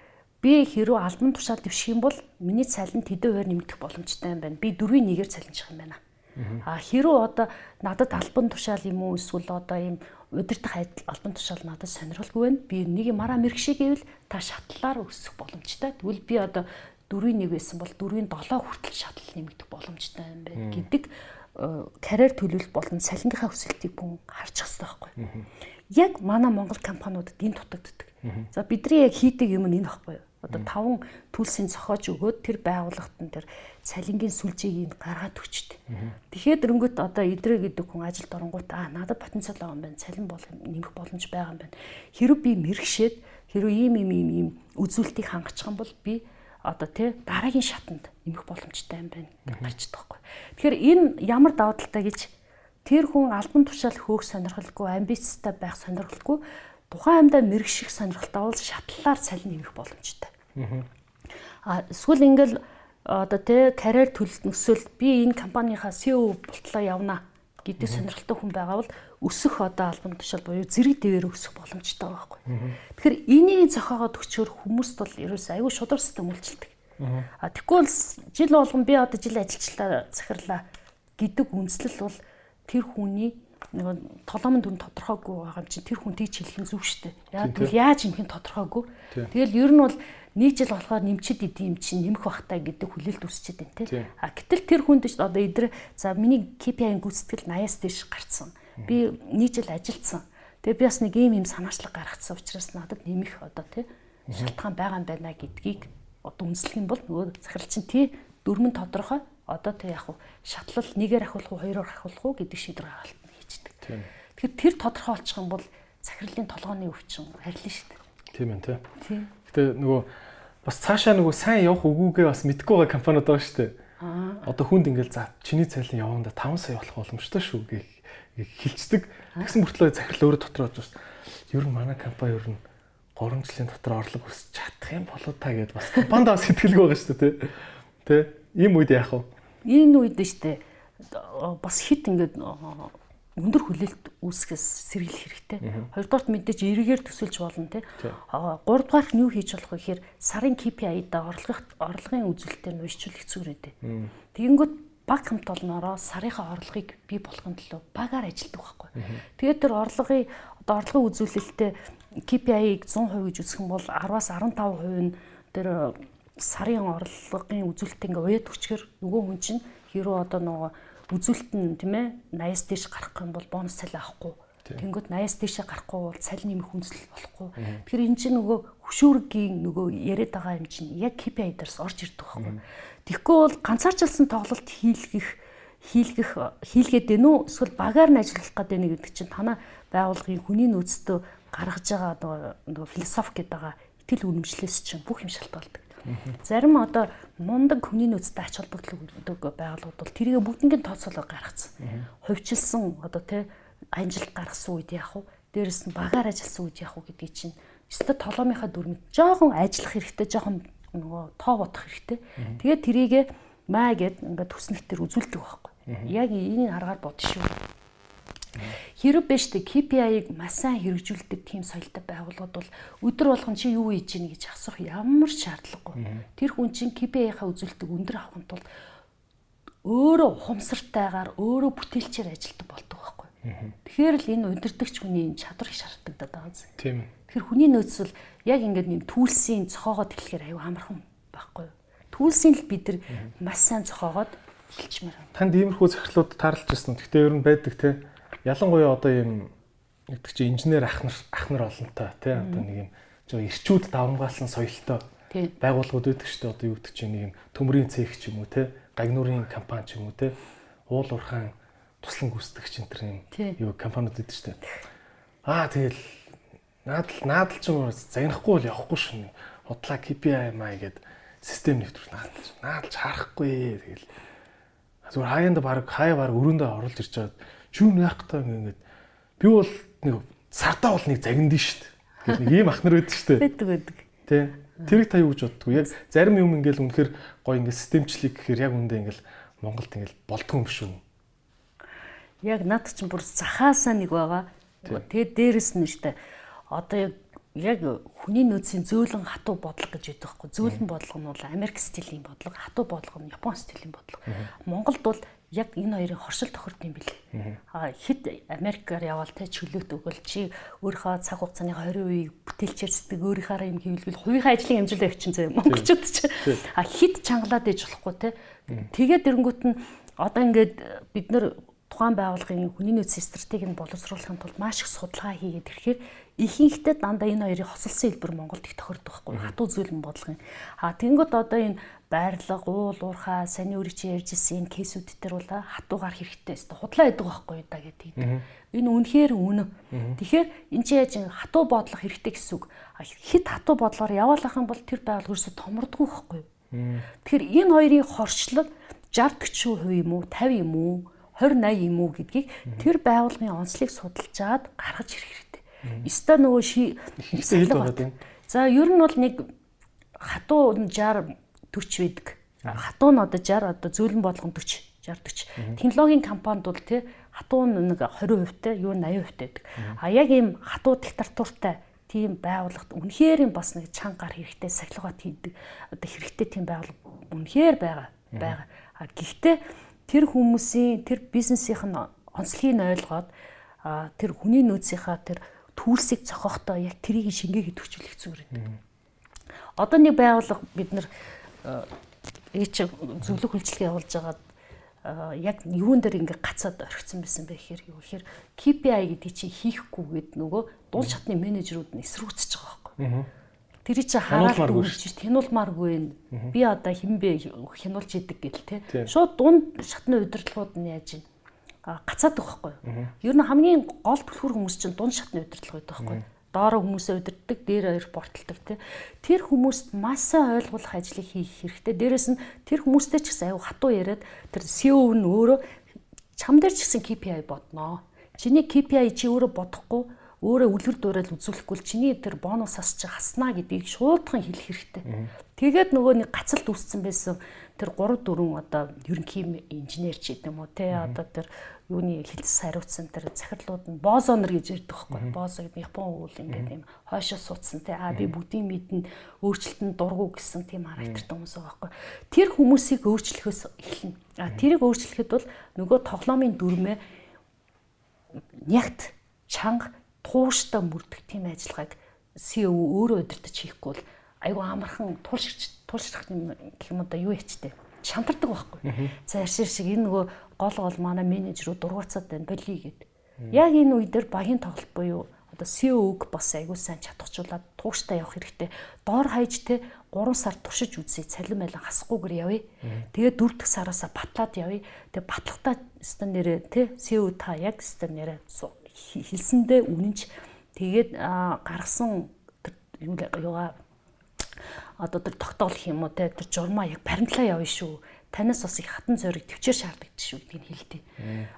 S2: би хэрүү албан тушаал дэвших юм бол миний цалин тэдэн хувиар нэмэгдэх боломжтой юм байна. Би 4-1-ээр цалинжих юм байна. А хэрүү одоо надад албан тушаал юм уу эсвэл одоо ийм удирдах албан тушаал надад сонирхолгүй байна. Би нэг мараа мэрэгшээ гэвэл та шатлалаар өсөх боломжтой. Тэгвэл би одоо дөрвийн нэг байсан бол дөрвийн 7 хүртэл шатлал нэмэгдэх боломжтой юм байна гэдэг карьер төлөвлөлт болон салингийнхаа өсөлтийг бүхэн харж хэвээр байхгүй. Яг манай Монгол компаниудад энэ дутагддаг. За бидний яг хийдэг юм нь энэ байхгүй юу? Одоо таван төлсийн зохиож өгөөд тэр байгууллагт нь тэр цалингийн сүлжээг нь гаргаад өчтдөг. Тэгэхээр дөрөнгөт одоо идрээ гэдэг хүн ажилд оронгууд аа надад потенциал байгаа юм байна. Цалин бол нэмэх боломж байгаа юм байна. Хэрвээ би мэрэгшээд хэрвээ ийм ийм ийм үзүүлэлтийг хангачих юм бол би одоо тий дараагийн шатанд нэмэх боломжтой юм байна гэж гарч байгаа байхгүй. Тэгэхээр энэ ямар даваа талтай гэж тэр хүн албан тушаал хөөх сонирхолгүй, амбицтай байх сонирхолгүй тухайн аймдаа мэрэгших сонирхолтой бол шатлалаар цалин нэмэх боломжтой. Аа эсвэл ингээл одоо тий карьер төлөлт нөсөл би энэ компанийхаа CEO болтлоо явна гэдэг сонирхолтой хүн байгаа бол өсөх одоо албан тушаал буюу зэрэг дэвээр өсөх боломжтой байгаа байхгүй. Тэгэхээр энийг зохиогоод өчгөр хүмүүст бол ерөөс аюу шудар систем үйлчилдэг. А тэгвэл жил болгон би одоо жил ажиллачлаа захирлаа гэдэг үндэслэл бол тэр хүний нэг толомон дүн тодорхойгүй байгаа юм чинь тэр хүн тийч хэлэх нь зөв шүү дээ. Яг тэгвэл яаж юмхэн тодорхойгүй. Тэгэл ер нь бол нэг жил болохоор нэмчихэд идэм чинь нэмэх бахтай гэдэг хүлээлт үсчихэд байна тий. А гэтэл тэр хүнд ч одоо эдэр за миний KPI-ийн гүйцэтгэл 80-аас дээш гарцсан. Би нэг жил ажилдсан. Тэгээ би бас нэг ийм юм санаачлаг гаргацсан учраас надад нэмэх одоо тий шалтгаан байгаа юм байна гэдгийг одоо үнслэх юм бол нөгөө захирал чинь тий дөрмөн тодорхой одоо тий яг шатлал нэгээр ахиулах уу хоёроор ахиулах уу гэдэг шийдвэр гаргалт хийждэг. Тэгэхээр тэр тодорхой болчих юм бол захирлын толгооны өвчин арилна шүү дээ.
S1: Тийм ээ тий. Тийм. Гэтэ нөгөө бас цаашаа нөгөө сайн явах үгүйгээ бас мэдгүй байгаа компаниуд байгаа шүү дээ. Одоо хүнд ингээл за чиний цалин яванда 5 сая болох боломжтой шүү гэх хилчдэг. Тэгсэн мөртлөө захирал өөрөө дотроо бас ер нь манай компани ер нь 3 жилийн дотор орлого өсч чадах юм болоо та гэдээ бас компанид бас сэтгэлгүй байгаа шүү дээ. Тэ? Ийм үед яах вэ?
S2: Энэ үед шүү дээ. Бас хит ингээд өндөр хүлээлт үүсгэс сэргийлэх хэрэгтэй. Хоёрдугаарт мэдээж эргээр төсөлж болно тий. Гуравдугаарт нь юу хийж болох вэ гэхээр сарын KPI-да орлогын орлогын үзүүлэлтээр нь уйшчул хэцүү рээдэ. Тэгэнгүүт баг хамт олноороо сарынхаа орлогыг бий болгохын төлөө багаар ажилтдаг байхгүй. Тэгээд тэр орлогын одоо орлогын үзүүлэлтээ KPI-г 100% гэж үзэх юм бол 10-аас 15% нь тэр сарын орлогын үзүүлэлт ингээ уяад өчгөр нөгөө хүн чинь хэрүү одоо нөгөө үзүүлэлт нь тийм ээ 80-аас дээш гарах юм бол бонус цалин авахгүй. Тэнгүүд 80-аас дээшээ гарахгүй бол цалин нэмэх үндэслэл болохгүй. Тэгэхээр энэ чинь нөгөө хөшүүргийн нөгөө яриад байгаа юм чинь яг KPI дээрс орж ирдэг байхгүй. Тэгэхгүй бол ганцаарчлсан тоглолт хийлгэх хийлгэх хийлгээд байна уу эсвэл багаар нь ажиллах гэдэг нэг гэдэг чинь танаа байгууллагын хүний нөөцтөө гаргаж байгаа нөгөө философи гэдэг байгаа итгэл үнэмшлээс чинь бүх юм шалтгаалдаг. Зарим одоо мундаг хүний нөөцтэй ач холбогдол өгдөг байгууллагууд бол тэрийг бүгднийг тооцоолоо гаргацсан. Хувьчилсан одоо тий амжилт гаргасан үед яах вэ? Дээрэс нь багаар ажилласан үед яах вэ гэдгийг чинь өстө толомынхаа дүрмэд жоохон ажиллах хэрэгтэй, жоохон нөгөө тоо бодох хэрэгтэй. Тэгээд тэрийгэ маа гэд ингээд төснөлтөр үзүүлдэг байхгүй. Яг энэ аргаар бод шүү. Хэрэг биш тэ KPI-г маш сайн хэрэгжүүлдэг тийм соёлтой байгууллагууд бол өдөр болгон чи юу хийж гин гэж асуух ямар шаардлагагүй. Тэр хүн чинь KPI-ийнхаа үзүүлэлтийг өндөр авахын тулд өөрөө ухамсартайгаар өөрөө бүтээлчээр ажилтдаг болдог байхгүй. Тэгэхээр л энэ удирдахч хүний чадвар их шаардлагатай байгаа зү.
S1: Тийм ээ.
S2: Тэгэхээр хүний нөөцөл яг ингээд нэм түүлсийн цохоогоод эхлэхээр аюу амархан байхгүй. Түүлсийн л бид нар маш сайн цохоогоод эхэлчмээр байна.
S1: Танд иймэрхүү захирлууд таарлаж ирсэн. Гэхдээ ер нь байдаг те ялангуяа одоо ийм гэдэг чи инженер ах нар ах нар олонтой тий. Одоо нэг юм жоо ирчүүд давмгаалсан соёлтой байгууллагууд байдаг шүү дээ. Одоо юу гэдэг чи нэг юм төмрийн цех ч юм уу тий. Гагнуурын компани ч юм уу тий. Уул уурхаан туслан гүйцэтгэгч энэ төр юм юу компаниуд байдаг шүү дээ. Аа тэгэл наадал наадал ч юм уу загнахгүй бол явахгүй шүү худлаа KPI маа гэд систем нэвтрүүл наадалж наадалж харахгүй тэгэл. Зүгээр хаяанда баг хаяа баг өрөөндөө оруулж ирж юу яах гэдэг ингээд би бол нэг сартаа бол нэг загинд нь штт. Гэх нэг ийм ах нар байдаг штт.
S2: Байдаг байдаг.
S1: Тэ. Тэрийг та юу гэж боддгоо? Яг зарим юм ингээл үнэхээр гоё ингээд системчлэг гэхээр яг үндэ ингээл Монголд ингээл болдгоо юм шүү.
S2: Яг над чинь бүр захаасаа нэг байгаа. Тэгээд дээрэс нь штт. Одоо яг хүний нөөцийн зөөлөн хатуу бодлого гэж яддаг хгүй. Зөөлөн бодлого нь бол Америк стилийн бодлого, хатуу бодлого нь Япон стилийн бодлого. Монголд бол яг энэ хоёрын хоршил тохирд юм. Аа хэд Америкаар яваал те чөлөөт өгөл чи өөрийнхөө цаг хугацааны 20% бүтээлчээр сэтгэг өөрийнхаараа юм хийвэлгэл хувийнхаа ажлын амжилт авчин заяа монголчууд чи. Аа хэд чангалаад ээж болохгүй те. Тэгээд эрэнгүүт нь одоо ингээд бид нар тухайн байгууллагын хүний нөөцийн стратегийг боловсруулахын тулд маш их судалгаа хийгээд ирэхээр ихэнхдээ дандаа энэ хоёрын хосолсон хэлбэр Монголд их тохирдог байхгүй хатуу зүйлэн бодлогын. А тэнгууд одоо энэ байрлал, уул, уурхаа, саний өрийг чи ярьж исэн энэ кейсүүд төр бол хатуугаар хэрэгтэй өстө худлаа байдаг байхгүй да гэдэг. Энэ үнэхээр үнэ. Тэгэхээр энэ чи яаж хатуу бодлого хэрэгтэй гэсэн үг. Хит хатуу бодлоор яваалах юм бол тэр байгууллага ерөөсө томордгүй байхгүй. Тэгэхээр энэ хоёрын хоршлол 60 40% юм уу, 50 юм уу, 20 80 юм уу гэдгийг тэр байгууллагын онцлог судалжаад гаргаж ирэх хэрэгтэй. Өстой нөгөө ши За ер нь бол нэг хатуу 60 40 байдаг. Хатуу нь одоо 60 одоо зөөлөн болгон 40 60 40. Технологийн компанид бол тий хатуу нэг 20% та юу 80% байдаг. А яг ийм хатуу диктатуртай тийм байгууллагт үнэхээр бас нэг чангаар хэрэгтэй сахилгаат хийдэг одоо хэрэгтэй тийм байгууллага үнэхээр байгаа байгаа. А гэхдээ тэр хүмүүсийн тэр бизнесийнх нь онцлогийг ойлгоод тэр хүний нөөцийнхаа тэр түүсийг зохиохдоо яг тэрийг шингээгээд төвчлөх зүгээр юм. Одоо нэг байгууллага бид нар ээч зөвлөх үйлчлэгээ явуулж байгаад яг юун дээр ингээ гацаад орхисон байсан бэ гэхээр юу гэхээр KPI гэдэг чинь хийхгүйгээд нөгөө дуул шатны менежерүүд нь эсрүүцэж байгаа байхгүй. Тэр чинь хараад дүнж тянуулмааргүй байна. Би одоо хинбэ хянуулж идэг гэл те. Шууд дунд шатны удирдлагууд нь яаж ийн? Гацаад байгаа байхгүй. Ер нь хамгийн гол түлхүүр хүмүүс чинь дунд шатны удирдлага байдаг байхгүй доороо хүмүүсээ удирддаг, дээр хоёр порталдаг тий. Тэр хүмүүст маш сайн ойлгуулах ажлыг хийх хэрэгтэй. Дээрэс нь тэр хүмүүстэй ч гэсэн аюу хатуу яриад тэр CEO нь өөрөө чам дээр ч гэсэн KPI бодноо. Чиний KPI чи өөрөө бодохгүй өөрөө үлгэр дуурайл үзүүлэхгүй л чиний тэр бонусаас чи хаснаа гэдгийг шуудхан хэлэх хэрэгтэй. Тэгээд нөгөө нэг гацалт үүссэн байсан тэр 3 4 одоо ерөнхий инженер ч гэдэм үү те одоо тэр юуны хилцс хариуцсан тэр захирлууд нь бозонер гэж ярьдаг байхгүй бозо гэдэг Япон үйл ингээд юм. Хойшоо суудсан те. А би бүгдийн мэднэ өөрчлөлтөнд дургу гэсэн тийм характертай хүмүүс байгаа байхгүй тэр хүмүүсийг өөрчлөхөөс эхэлнэ. А тэрийг өөрчлөхөд бол нөгөө тоглоомын дүрмээ нягт чанга тууштай мөрдөх тийм ажиллагааг CEO өөрөө удирдах хийхгүй бол айгүй амархан тулширч тулшрах юм гэх юм одоо юу ячтэй шантардаг байхгүй. За аршир шиг энэ нөгөө гол гол манай менежерүүд дургуцаад байна боли гэд. Яг энэ үе дээр багийн тоглолт буюу одоо CEO-г бас аягүй сайн чадахжуулаад тууштай явах хэрэгтэй. Доор хаяж те 3 сар туршиж үзье. Цалин байлан хасахгүйгээр явъя. Тэгээд 4 дахь сараасаа батлаад явъя. Тэгээд батлагтаа стан нэрээ те CEO та яг стан нэрээ хэлсэндээ үнэнч тэгээд гаргасан юугаа одоо тэр тогтоолох юм уу те тэр журмаа яг баримтлаа явна шүү. Танаас бас их хатан зориг төвчээр шаардлагатай шүү гэдгийг хэлдэг.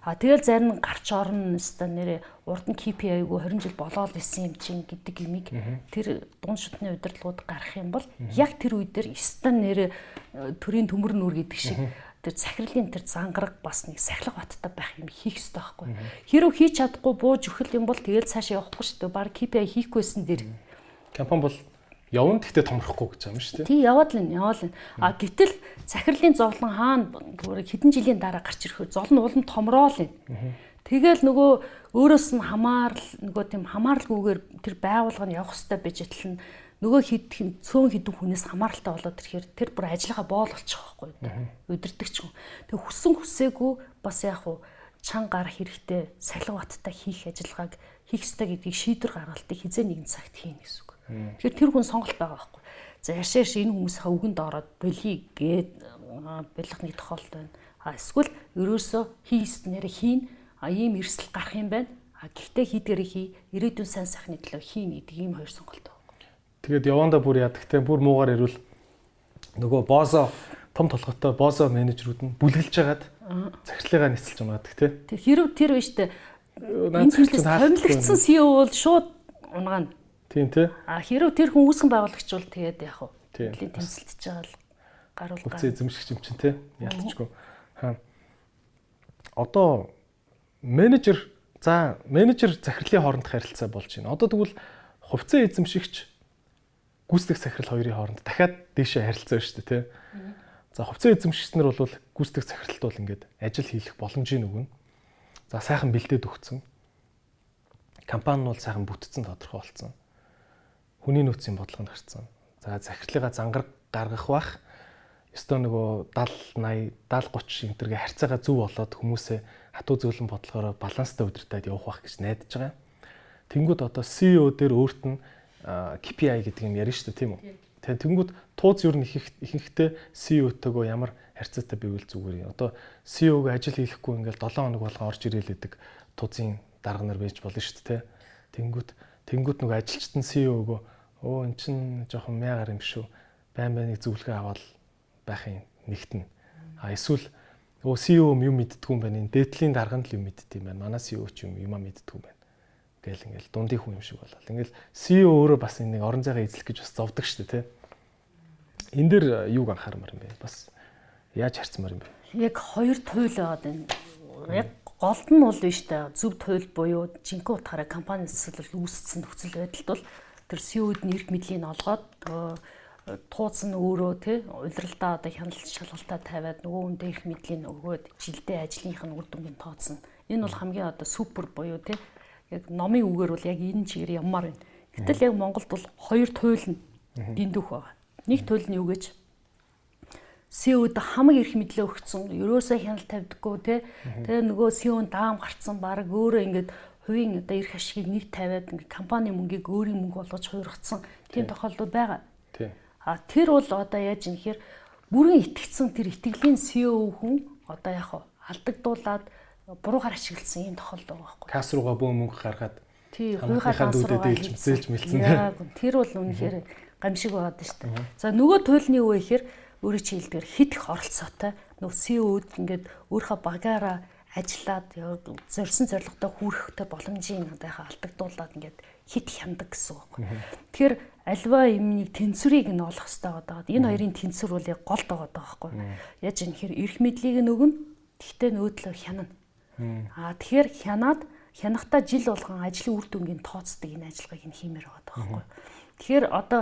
S2: А тэгэл зарим гарч орно өста нэрээ урд нь KPI-г 20 жил болоод исэн юм чинь гэдэг имийг тэр дунд шатны удирдлагууд гарах юм бол яг тэр үе дээр өста нэрээ төрийн төмөр нүр гэдэг шиг тэр захирлын тэр зангараг бас нэг сахилга баттай байх юм хийх хэрэгтэй байхгүй. Хэрв хийж чадахгүй бууж өгөх юм бол тэгэл цаашаа явахгүй шүү дээ. Баг KPI хийхгүйсэн дэр.
S1: Компани бол явна гэхдээ томрохгүй гэж юм шүү дээ.
S2: Тий яваад л энэ яваал энэ. А гэтэл захирлын зовлон хаана бүр хэдэн жилийн дараа гарч ирэхөө золн уулын томроол энэ. Тэгэл нөгөө өөрөөс нь хамаарл нөгөө тийм хамааралгүйгээр тэр байгуулга нь явах хэвээр байж итэл нь нөгөө хид цөөн хідэн хүнээс хамааралтай болоод ирэхээр тэр бүр ажиллагаа боол болчих واخгүй. Удирдахч хүн. Тэг хүссэн хүсээгүй бас яг хуу чан гар хэрэгтэй салхи баттай хийх ажиллагааг хийх ёстой гэдгийг шийдвэр гаргалтыг хизээ нэгэн цагт хийнэ гэсэн үг. Тэгэхээр тэр хүн сонголт байгаа байхгүй. За яшааш энэ хүмүүсийнхаа үгэнд ороод болий гээд бэлгэх нэг тохиолдол байна. А эсвэл ерөөсөө хийснээр хийн а ийм эрсдэл гарах юм байна. А гэхдээ хийдгэрийг хий ирээдүйн сайн сайхны төлөө хийн гэдэг ийм хоёр сонголт
S1: Тэгээд яванда бүр ядагтай бүр муугаар ирвэл нөгөө боосо том толготой боосо менежерүүд нь бүлгэлж хагаад захирлыгаа нисэлж унаадаг тий.
S2: Тэр хэрв тэр биш үү? Энэ зүйлээс томилогдсон CEO бол шууд унагаана.
S1: Тийм тий.
S2: А хэрв тэр хүн үүсгэн байгуулагч бол тэгээд яг уу нэлийн тэмцэлтж байгаа л гаруул
S1: гар. Үгүй эзэмшигч юм чинь тий. Ялцчгүй. Аа. Одоо менежер за менежер захирлын хоорондох харилцаа болж байна. Одоо тэгвэл хувьцаа эзэмшигч гүйцэтгэх захирал хоёрын хооронд дахиад дээшээ харилцаа шүү дээ тий. За хувьцаа эзэмшигчнэр бол гүйцэтгэх захиралд бол ингээд ажил хийх боломжийг өгнө. За сайхан бэлдээд өгцөн. Компани нь бол сайхан бүтцэн тодорхой болсон. Хүний нөөцийн бодлого нь гарцсан. За захирлыгаа зангар гаргах бах ёстой нөгөө 70 80 70 30 энтергээ харьцаага зөв болоод хүмүүсээ хатуу зөөлөн бодлогоор баланстай удирдаад явах бах гэж найдаж байгаа. Тэнгүүд одоо CEO дээр өөрт нь KPI гэдэг юм ярина шүү дээ тийм үү. Тэгээ тэнгууд тууз юу нэг ихэнхдээ CEO-тойгоо ямар харьцаатай байвал зүгээр юм. Одоо CEO-г ажил хийхгүй ингээл 7 хоног болго орж ирээлээдэг туузын дарга нар байж болно шүү дээ. Тэнгууд тэнгууд нөгөө ажилчт нь CEO-гоо өө эн чин жоохон мягаар юм шүү. Байн байныг зөвлөгөө аваад байх юм нэгтэн. А эсвэл өө CEO юм мэддггүй юм байна. Дээдлийн дарга нь л юм мэддэг юм байна. Манай CEO ч юм юм мэддггүй юм байна Гэл ингээл дундын хүн юм шиг болол. Ингээл CEO өөрөө бас нэг орон зайгаа эзлэх гэж бас зовдөг шүү дээ, тэ. Энд дэр юуг анхаармаар юм бэ? Бас яаж харцмаар юм бэ?
S2: Яг хоёр туйл байгаад байна. Яг голд нь бол биш та зөв туйл буюу жинхэнэ утгаараа компани засал үүссэн нөхцөл байдалд бол тэр CEO-д нь эрх мэдлийн олгоод тууц нь өөрөө тий удиралдаа одоо хяналт шалгалтаа тавиад нөгөө хүндээ их мэдлийн өгөөд жилдээ ажлынх нь үр дүнгийн тооцно. Энэ бол хамгийн одоо супер буюу тий яг номын үгээр бол яг энэ чигээр яммаар байна. Гэтэл яг Монголд бол хоёр туйл нь дэндүүх байгаа. Нэг туйл нь юу гэж CEO-д хамаг эрх мэдлээ өгсөн. Ерөөсөө хяналт тавьдаггүй те. Тэгээ нөгөө CEO-н даам гарцсан баг өөрөө ингээд хувийн одоо эрх ашигыг нэг тавиад ингээд компани мөнгийг өөрийн мөнгө болгож хуургацсан тийм тохиолдол байгаа. Тийм. А тэр бол одоо яаж юм хэр бүрэн итгэцэн тэр итгэлийн CEO хүн одоо яг алдагдуулаад буруугаар ашигласан юм тохиолдол байгаа байхгүй.
S1: Касс руугаа бөө мөнгө гаргаад
S2: тий хувийнхаа касс руугаа
S1: дээлж зээлж мэлсэн.
S2: Тэр бол үнэхээр гамшиг байгаад шүү дээ. За нөгөө туйлны вэ гэхээр өөрөө чи хэлдгээр хит их оролцоотой нөгөө CEO-д ингээд өөрийнхөө багаараа ажиллаад зорьсон зорилготой хүрэхтэй боломжийг надад алдагдуулаад ингээд хит хямдаг гэсэн үг байхгүй. Тэгэхээр альва юмний тэнцвэрийг нь олох хэрэгтэй байгаа. Энэ хоёрын тэнцвэр бол яг гол байгаа байхгүй. Яаж юм хэр эрх мэдлийг нь өгнө. Гэхдээ нөөдлөө хянана. Аа тэгэхээр хянаад хянахтаа жил болгон ажлын үр дүнгийн тооцдог энэ ажиллагааг нь хиймээр байгаа байхгүй. Тэгэхээр одоо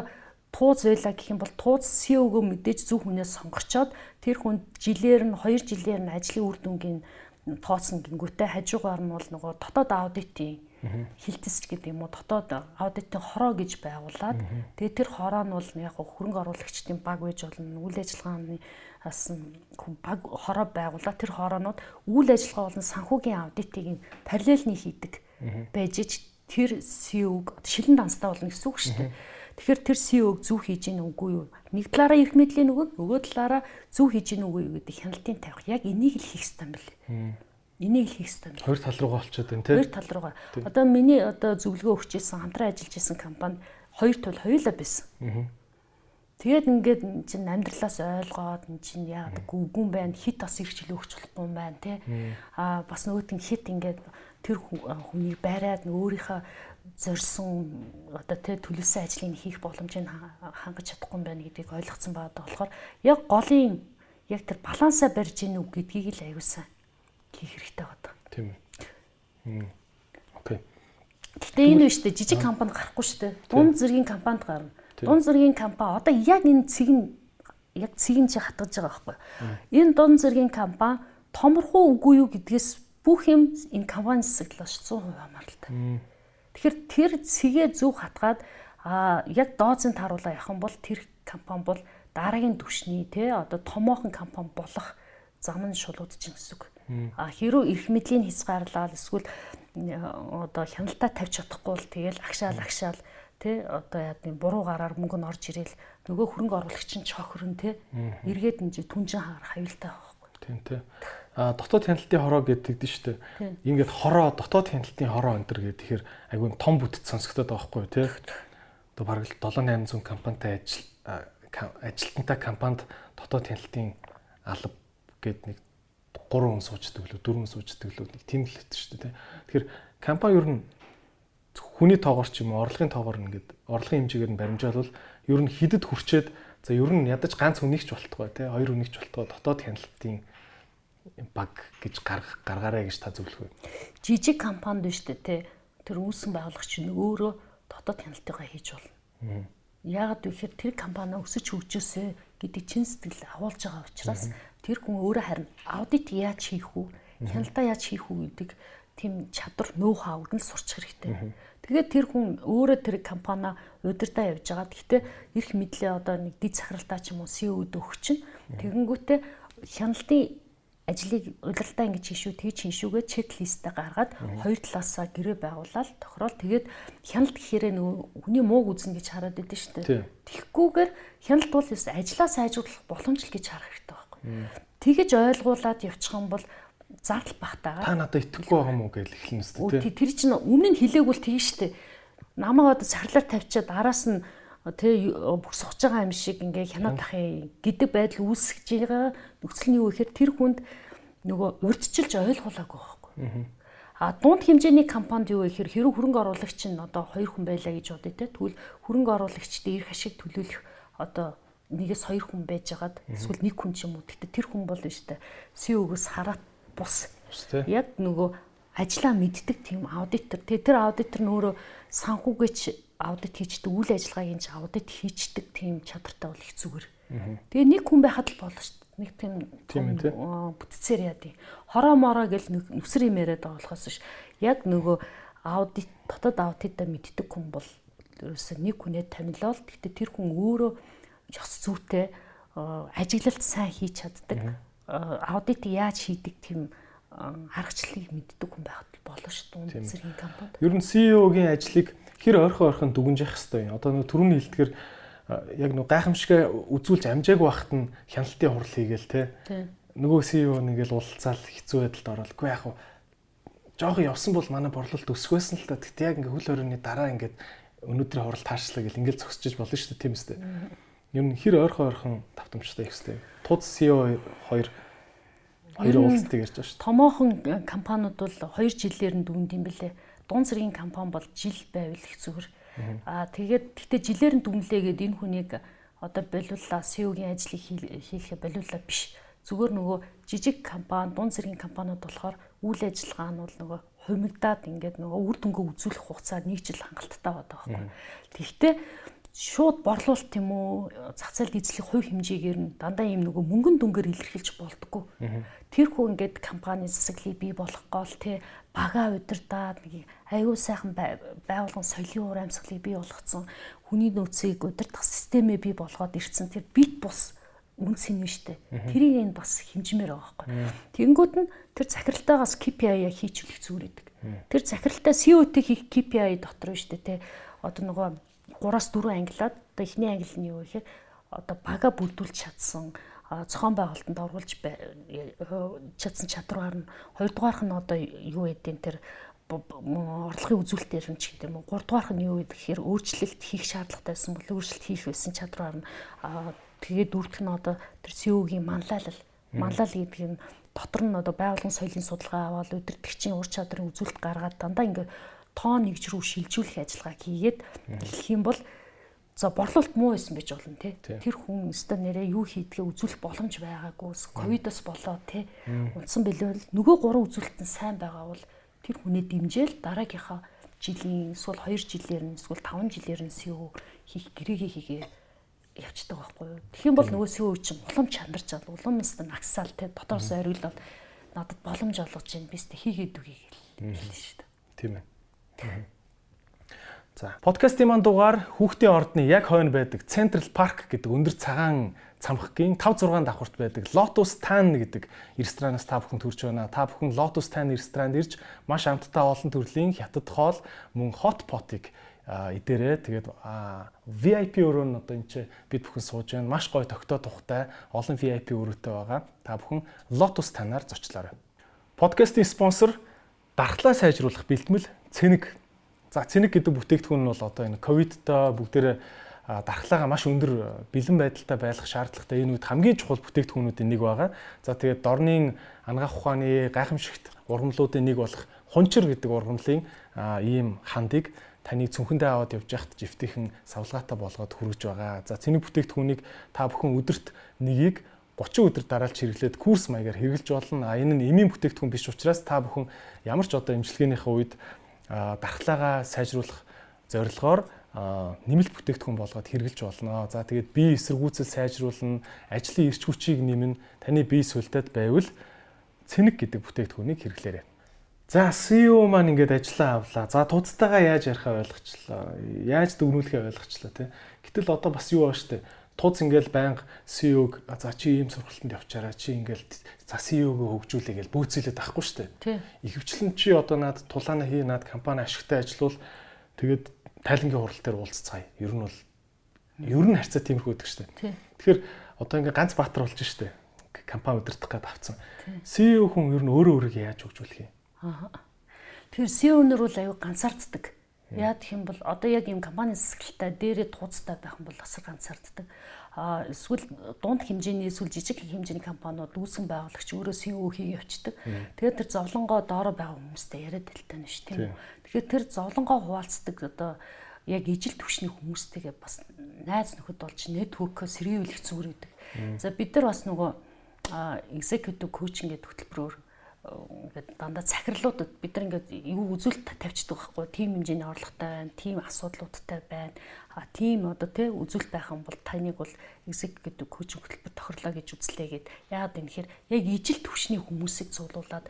S2: тууз байлаа гэх юм бол тууз CEO-гөө мэдээж зөв хүнээс сонгорчоод тэр хүн жилээр нь 2 жилээр нь ажлын үр дүнгийн тооцно гингүүтээ хажуугаар нь бол нөгөө дотоод аудитын хилтэс гэдэг юм уу дотоод аудитын хороо гэж байгуулад тэгээ тэр хороо нь бол яг хөрөнгө оруулагчдын баг байж болно үйл ажиллагааны бас баг хороо байгуулаад тэр хороонууд үйл ажиллагаа болон санхүүгийн аудитыг параллельний хийдэг байж ич тэр CEO-г шилэн данстай болно гэсэн үг шүү дээ. Тэгэхээр тэр CEO-г зөв хийж гин үгүй юу? Нэг талаараа эрх мэдлийн өгөн, нөгөө талаараа зөв хийж гин үгүй юу гэдэг хяналтын тавих. Яг энийг л хийх хэрэгтэй юм байна. Энийг л хийх хэрэгтэй юм.
S1: Хоёр тал руугаа олцоод байна тийм.
S2: Хоёр тал руугаа. Одоо миний одоо зөвлөгөө өгч исэн хамтран ажиллаж исэн компани хоёр тул хоёулаа байсан. Тэгээд ингээд чинь амьдралаас ойлгоод эн чинь яадаг үгүй байна хит бас ирчил өгч болохгүй юм байна тий. Аа бас нөгөөт нь хит ингээд тэр хүнийг байраад өөрийнхөө зорьсон одоо тий төлөвсөн ажлыг хийх боломжийг хангаж чадахгүй юм байна гэдгийг ойлгоцсон байгаа болохоор яг голын яг тэр балансаа барьж ийн үг гэдгийг л аюулсан хийх хэрэгтэй байдаг.
S1: Тийм ээ. Окей.
S2: Гэтэ энэ биш үү жижиг компани гарахгүй шүү дээ. Дунд зэргийн компанид гарна. Дунд зэргийн компани одоо яг энэ цэг нь яг цэг нь чи хатгаж байгаа байхгүй. Энэ дунд зэргийн компани томорхоо үгүй юу гэдгээс бүх юм энэ компани засаглалаас 100% хамааралтай. Тэгэхээр тэр цэгээ зөв хатгаад а яг дооцын тааруулаа явах юм бол тэр компани бол дараагийн түвшний те одоо томоохон компани болох зам нь шулуудчих гэсэн үг. А хэрүү эрх мэдлийн хязгаарлал эсвэл одоо хяналтаа тавьж чадахгүй бол тэгэл агшаал агшаал тий одоо яа гэм буруу гараар мөнгө нь орж ирээл нөгөө хөрөнгө оруулагч нь чохрон тий эргээд нь түнжин хаарах аюултай байхгүй.
S1: Тийм тий. Дотоод хяналтын хороо гэдэг дээ шүү дээ. Ингээд хороо дотоод хяналтын хороо өнтер гэдэг тэгэхээр айгүй том бүтц сонсогдоод байгаа байхгүй тий. Одоо бараг 7 800 компанитай ажил ажилтнтай компанид дотоод хяналтын алба гэд нэг 3 хүн суучдаг лөө 4 хүн суучдаг лөө нэг тийм л хэвчээ шүү дээ. Тэгэхээр компани ер нь хүний тоогоор ч юм уу орлогын тоогоор ингээд орлогын хэмжээгээр нь баримжаал бол ер нь хидэд хүрчээд за ер нь ядаж ганц хүнийг ч болтгоо те хоёр хүнийг ч болтгоо дотоод хяналтын баг гэж гаргах гаргаарай гэж та зөвлөх үү?
S2: Жижиг компанид биш үү те тэр үүсгэн байгуулагч нь өөрөө дотоод хяналтыгаа хийж болно. Яагаад гэвэл тэр компани өсөж хөгжөөсэй гэдэг чин сэтгэл агуулж байгаа учраас тэр хүн өөрөө харин аудит яаж хийх үү, хяналтаа яаж хийх үү гэдэг тийм чадвар нөө хавг нь сурчих хэрэгтэй. Тэгээд тэр хүн өөрөө тэр компани удирдаа явж байгаа. Гэхдээ эрх мэдлээ одоо нэг дэд захиралтаа ч юм уу CEO-д өгч чинь тэгэнгүүтээ хяналтын ажлыг удирдаа ингэж хийшүү тэгж хийшүүгээ чеклистээ гаргаад хоёр талаасаа гэрээ байгуулаад тохирол тэгээд хяналт гэхээрээ нөгөө хүний мууг үзнэ гэж хараад байдсан шүү дээ. Тэгхгүйгээр хяналт бол ёс ажлаа сайжруулах боломж л гэж харах хэрэгтэй байхгүй. Тэгэж ойлгуулад явчих юм бол зардал багтаагаа.
S1: Та надад итгэхгүй байгаа мó гэж эхэлнэ шүү
S2: дээ. Тэр чинь өмнө нь хэлээгүй л тэгэн шүү дээ. Намаа одоо сахарлаар тавьчаад араас нь тэ бүх сухж байгаа юм шиг ингээ хянаад ахын гэдэг байдал үүсгэж байгаа нөхцөл нь юу гэхээр тэр хүнд нөгөө урдчилж ойлгуулаагүй байхгүй. А дунд хэмжээний компанид юу гэхээр хэрэг хөрөнгө оруулагч нь одоо хоёр хүн байлаа гэж бодъё те. Тэгвэл хөрөнгө оруулагчдын эрх ашиг төлөөлөх одоо нэгээс хоёр хүн байжгаад эсвэл нэг хүн ч юм уу. Гэтэ тэр хүн бол биш та CEO-гоос хараад бус. Яг нөгөө ажлаа мэддэг тийм аудитор. Тэр аудитор нь өөрөө санхүүгээч аудит хийждэг, үйл ажиллагааг энэ аудит хийждэг тийм чадртай бол их зүгээр. Тэгээ нэг хүн байхад л болно шүү дээ. Нэг тийм бүтцээр яа тий. Хороо мороо гэл нүсэр юм яриад байгаа болохоос ш. Яг нөгөө аудит дотоод аудитаа мэддэг хүн бол ерөөсөө нэг хүнээ танилал. Гэтэ тэр хүн өөрөө ёс зүйтэй ажиглалт сайн хийж чаддаг. Аудит яаж хийдэг тийм аргачлалыг мэддэг хүн байхад болно шүү дээ. Зэргийн компанид.
S1: Ер нь CEO-гийн ажлыг хэр ойрхон ойрхон дүгнжих хэвээр. Одоо нэг түрүүний хэлдгээр яг нэг гайхамшигаа үзүүлж амжаагүй байхад нь хяналтын хурал хийгээл те. Нөгөө CEO нэгэл уулзаал хэцүү байдалд ороод үгүй яг жоохон явсан бол манай борлуулалт өсөх байсан л та. Тэгтээ яг ингээ хөл хорионы дараа ингээд өнөөдрийн хурал таашлаа гэл ингээл зогсчихж болно шүү дээ тийм үстэй. Ер нь хэр ойрхон ойрхон давтамжтай их үстэй. Туд CEO хоёр хоёр уулзалтыг ярьж байгаа шүү.
S2: Томоохон компаниуд бол 2 жилээр нь дүгнэт юм бэлээ дунд зэргийн компани бол жил байвал их зүгээр. Аа тэгээд гэтээ жилээр нь дүнлээгээд энэ хүнийг одоо болиуллаа SEO-гийн ажлыг хийхэ болиуллаа биш. Зүгээр нөгөө жижиг компани, дунд зэргийн компаниуд болохоор үйл ажиллагаа нь бол нөгөө хумигдаад ингээд нөгөө үр дүнгээ үзүүлэх хугацаа нэг жил хангалттай байдаг байхгүй. Тэгвэл шууд борлуулалт юм уу зах зээлд эзлэх хувь хэмжээгээр нь дандаа юм нөгөө мөнгөн дүнгээр илэрхийлж болдгоо. Тэр хүн ингээд компани засаглалыг бий болгох гол те бага удирдаад нэг аюу сайхан байгуулгын соёлын уур амьсгалыг бий болгоцсон хүний нөөцийг удирдах системээ бий болгоод ирсэн тэр бит бус үнс юм штэ. Тэрийг энэ бас хэмжмээр байгаа байхгүй. Тэнгүүд нь тэр захиралтаагаас KPI-я хийчихвэх зүгээр гэдэг. Тэр захиралтай CO-тэй хийх KPI дотор штэ те. Одоо нөгөө 3-аас 4 ангилаад одоо эхний ангил нь юу гэхээр одоо бага бүрдүүлж чадсан зохион байгуулалтанд оруулж чадсан чадвараар нь хоёрдугаарх нь одоо юу гэдэг тэр орлогын үзүүлэлтээр нь ч гэдэг юм уу 3 дугаарх нь юу вэ гэхээр өөрчлөлт хийх шаардлагатай байсан бол өөрчлөлт хийх байсан чадвараар нь тэгээд дөрөвдөх нь одоо тэр CEO-гийн манлайлал манлал гэдэг нь дотор нь одоо байгуулгын соёлын судалгаа аваад удирдгчийн ур чадрын үзүүлэлт гаргаад дандаа ингээ тоо нэгж рүү шилжүүлэх ажиллагаа хийгээд эхлэх юм бол за борлуулалт муу байсан байж болно те. Тэр хүн өстө нэрээ юу хийдгээ үзүүлэх боломж байгаагүй ковидос болоо те унтсан билвэл нөгөө гурван үзүүлэлт нь сайн байгаа бол тэр хүнээ дэмжээл дараагийнхаа жилийн эсвэл 2 жилээр нь эсвэл 5 жилээр нь SEO хийх гэрээгээ хийгээ явцдаг байхгүй юу. Юм бол нөгөө SEO чинь улам чандарч чад улам өстө нагсаал те дотоорс ориглол надад боломж олгож чинь би өстө хийгээд үгүй гэл хэлсэн шүү дээ.
S1: Тийм ээ. За, подкастын маань дугаар хүүхдийн ордны яг хойно байдаг Central Park гэдэг өндөр цагаан цамхгийн 5 6 давхурт байдаг Lotus Tan гэдэг ресторанаас та бүхэн төрж байна. Та бүхэн Lotus Tan ресторанд ирж маш амттай олон төрлийн хятад хоол мөн hot pot-ыг идэрээ тэгээд VIP өрөө нь одоо энэ чи бид бүхэн сууж байна. Маш гоё тогтоо тухтай олон VIP өрөөтэй байгаа. Та бүхэн Lotus Tan-аар зочлоорой. Подкастын спонсор дархлаа сайжруулах бэлтгэл Цэник. За Цэник гэдэг бүтээгдэхүүн нь бол одоо энэ ковидтой бүгдээрээ дархлаагаа маш өндөр бэлэн байдалтай байлгах шаардлагатай энэ үед хамгийн чухал бүтээгдэхүүнүүдийн нэг байгаа. За тэгээд дорны ангаах ухааны гайхамшигт ургамлуудын нэг болох хунчир гэдэг ургамлын ийм хандыг таны цүнхэндээ аваад явж байхад жифтийнхэн савлгаатай болгоод хүргэж байгаа. За цэник бүтээгдэхүүнийг та бүхэн өдөрт нэгийг 30 өдөр дараалж хэрэглээд курс маягаар хэрэгжилж болно. А энэ нь эмийн бүтээгдэхүүн биш учраас та бүхэн ямар ч одоо эмчилгээнийхээ үед дархлаагаа сайжруулах зорилгоор нэмэлт бүтээгдэхүүн болгоод хэрэгжилж болно. За тэгээд бие эсэргүүцэл сайжруулна, ажлын эрч хүчийг нэмнэ, таны бие сүлдэд байвал цэник гэдэг бүтээгдэхүүнийг хэрэглээрэй. За CEO маань ингээд ажиллаа авлаа. За тууцтайгаа яаж ярихаа ойлгочлаа. Яаж дүгнүүлэхээ ойлгочлаа тий. Гэтэл одоо бас юу баа штэ. Тууц ингээл байнга CEO-г за чи ийм сургалтанд явчаараа чи ингээл за CEO-гөө хөгжүүлээ гэж бөөцөлөд авахгүй штэ. Ихэвчлэн чи одоо над тулаана хий над компани ашигтай ажиллавал тэгээд тайлангийн хурал дээр уулзцгаая. Ер нь бол ер нь харьцаа тиймэрхүү гэдэг шүү дээ. Тэгэхээр одоо ингээ ганц баатар болж штэ. Компани удирдах гээд авцсан. CEO хүн ер нь өөрөө өөрийгөө яаж хөгжүүлэх юм? Аа.
S2: Тэгэхээр CEO-нөр бол аюу ганцаарддаг. Яа гэх юм бол одоо яг ийм компани засаглалтай дээрээ тууцтай байх юм бол асар ганцаарддаг. А эсвэл дунд хэмжээний эсвэл жижиг хэмжээний компаниуд үүсгэн байгуулагч өөрөө CEO хийгээ явцдаг. Тэгээд тэр зовлонгоо доороо байгаа хүмүүстэй яриад талтай нь шүү тийм үү. Тэгэхээр тэр зовлонгоо хуваалцдаг одоо яг ижил төвшний хүмүүстэйгээ бас найз нөхөд болж нэтворкөө сэргийлэх зүгээр гэдэг. За бид нар бас нөгөө executive coaching гэдэг хөтөлбөрөөр ингээд дандаа захирлуудад бид нар ингээд юу үзүүлэлт тавьчихдаг байхгүй тийм хэмжээний орлоготой байна, тийм асуудлуудтай байна. А тийм одоо тий үзүүлэлт байх юм бол таныг бол exec гэдэг коучинг хөтөлбөр тохирлоо гэж үзлээ гэд. Яагаад юм хэр яг ижил төвшний хүмүүсийг цуглуулад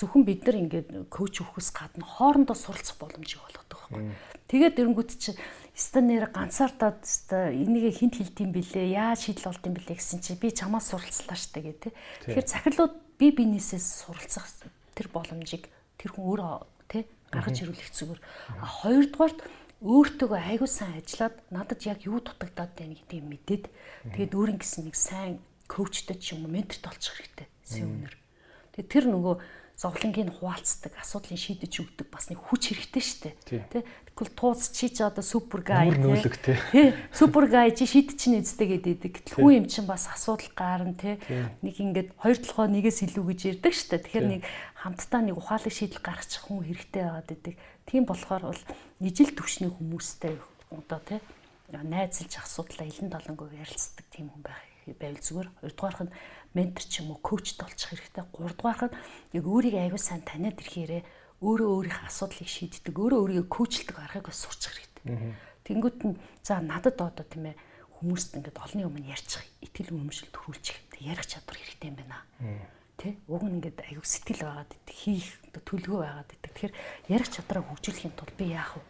S2: зөвхөн бид нар ингээд коуч өгөхөөс гадна хоорондоо суралцах боломжийг олгодог байхгүй. Тэгээд эрэнгүүт чи станер ганцаардаад энийг хинт хилдэм бэлээ, яаж шийдэл олд юм бэлээ гэсэн чи би чамаас суралцлаа штэ гэх тээ. Тэгэхээр захирлууд бие биенээсээ суралцах тэр боломжийг тэр хүн өөрөө тий гаргаж ирүүлэх зүгээр. Хоёрдугаарт өөртөөгөө айгуу сайн ажиллаад надад яг юу дутагдаад байна гэдгийг мэдээд тэгээд өөрийн гэсэн нэг сайн коучтой ч юм уу менторт олчих хэрэгтэй. Сүүнэр. Тэгээд тэр нөгөө зовлонгийн хуваалцдаг, асуудлыг шийдэж өгдөг бас нэг хүч хэрэгтэй шүү дээ. Тэ. Тэгвэл тууц чи ч одоо супер гай
S1: тий.
S2: Супер гай чи шийд чинь эздэг гэдэг. Гэтэл хүн юм чинь бас асуудал гарна тий. Нэг ингээд хоёр толгой нэгээс илүү гэж ярьдаг шүү дээ. Тэгэхээр нэг хамтдаа нэг ухаалаг шийдэл гаргачих хүн хэрэгтэй байгаад байдаг. Тийм болохоор бол ижил төвшний хүмүүстэй одоо тий найзалж асуудлаа илэн долонгоо ярилцдаг тийм хүн байх байвал зүгээр. Хоёрдугаарх нь ментор ч юм уу коучд олчих хэрэгтэй. Гуравдугаарх нь яг өөрийгөө аягүй сайн таниад ирэхээрээ өөрөө өөрийнхөө асуудлыг шийддэг, өөрөө өөрийгөө коучлдог аргыг бас сурчих хэрэгтэй. Тэнгүүт нь за надад одоо тийм ээ хүмүүст ингээд олонний өмнө ярьчих, итгэл үнэмшил төрүүлчих. Ярих чадвар хэрэгтэй юм байна. Тэ? Уг нь ингээд аягүй сэтгэл байгаад идэх, хийх төлөвөө байгаад идэх. Тэгэхээр ярих чадвараа хөгжүүлэхийн тулд би яах вэ?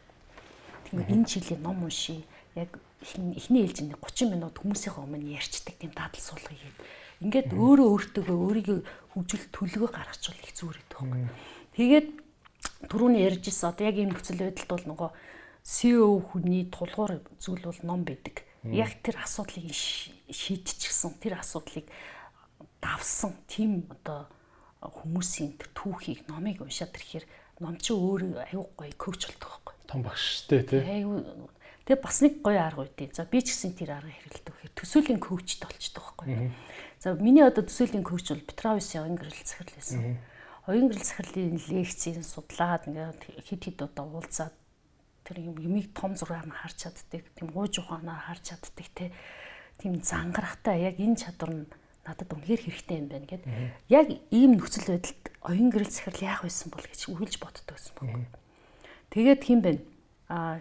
S2: Тэгмээ энэ жилийн ном уншия. Яг эхний ээлжинд 30 минут хүмүүсийн өмнө ярьцдаг тийм дадал суулгая гэдэг Ингээд өөрөө өөртөөгөө өөрийгөө хөгжил төлөвөө гаргачвал их зүгээр гэдэг байхгүй. Тэгээд түрүүний ярьжсэн одоо яг энэ нөхцөл байдалд бол нөгөө CEO хүний тулгуур зүйл бол ном байдаг. Яг тэр асуудлыг шийдчихсэн, тэр асуудлыг давсан тийм одоо хүмүүсийн тэр түүхийг номыг уншаад ирэхээр ном чи өөр аюу гоё коуч болдог байхгүй.
S1: Том багштэй тий.
S2: Аюу тэгээ бас нэг гоё арга үүдээ. За би ч гэсэн тэр арга хэрэгэлдэг гэхээр төсөөлийн коучтэй болчдөг байхгүй. За миний одоо төсөөлийн коуч бол Петравис оюун гэрэл захирал байсан. Оюун гэрэл захирлын лекцийг судлаад ингээд хит хит удаа уулзаад тэр юм юмыг том зургаар нь харж чаддаг, тийм гууж ухаанаар харж чаддаг те. Тийм зангарахтай яг энэ чадвар нь надад үнэхээр хэрэгтэй юм байна гэд. Яг ийм нөхцөл байдалд оюун гэрэл захирал яах байсан бол гэж үргэлж боддог байсан баг. Тэгээд хин бэ? А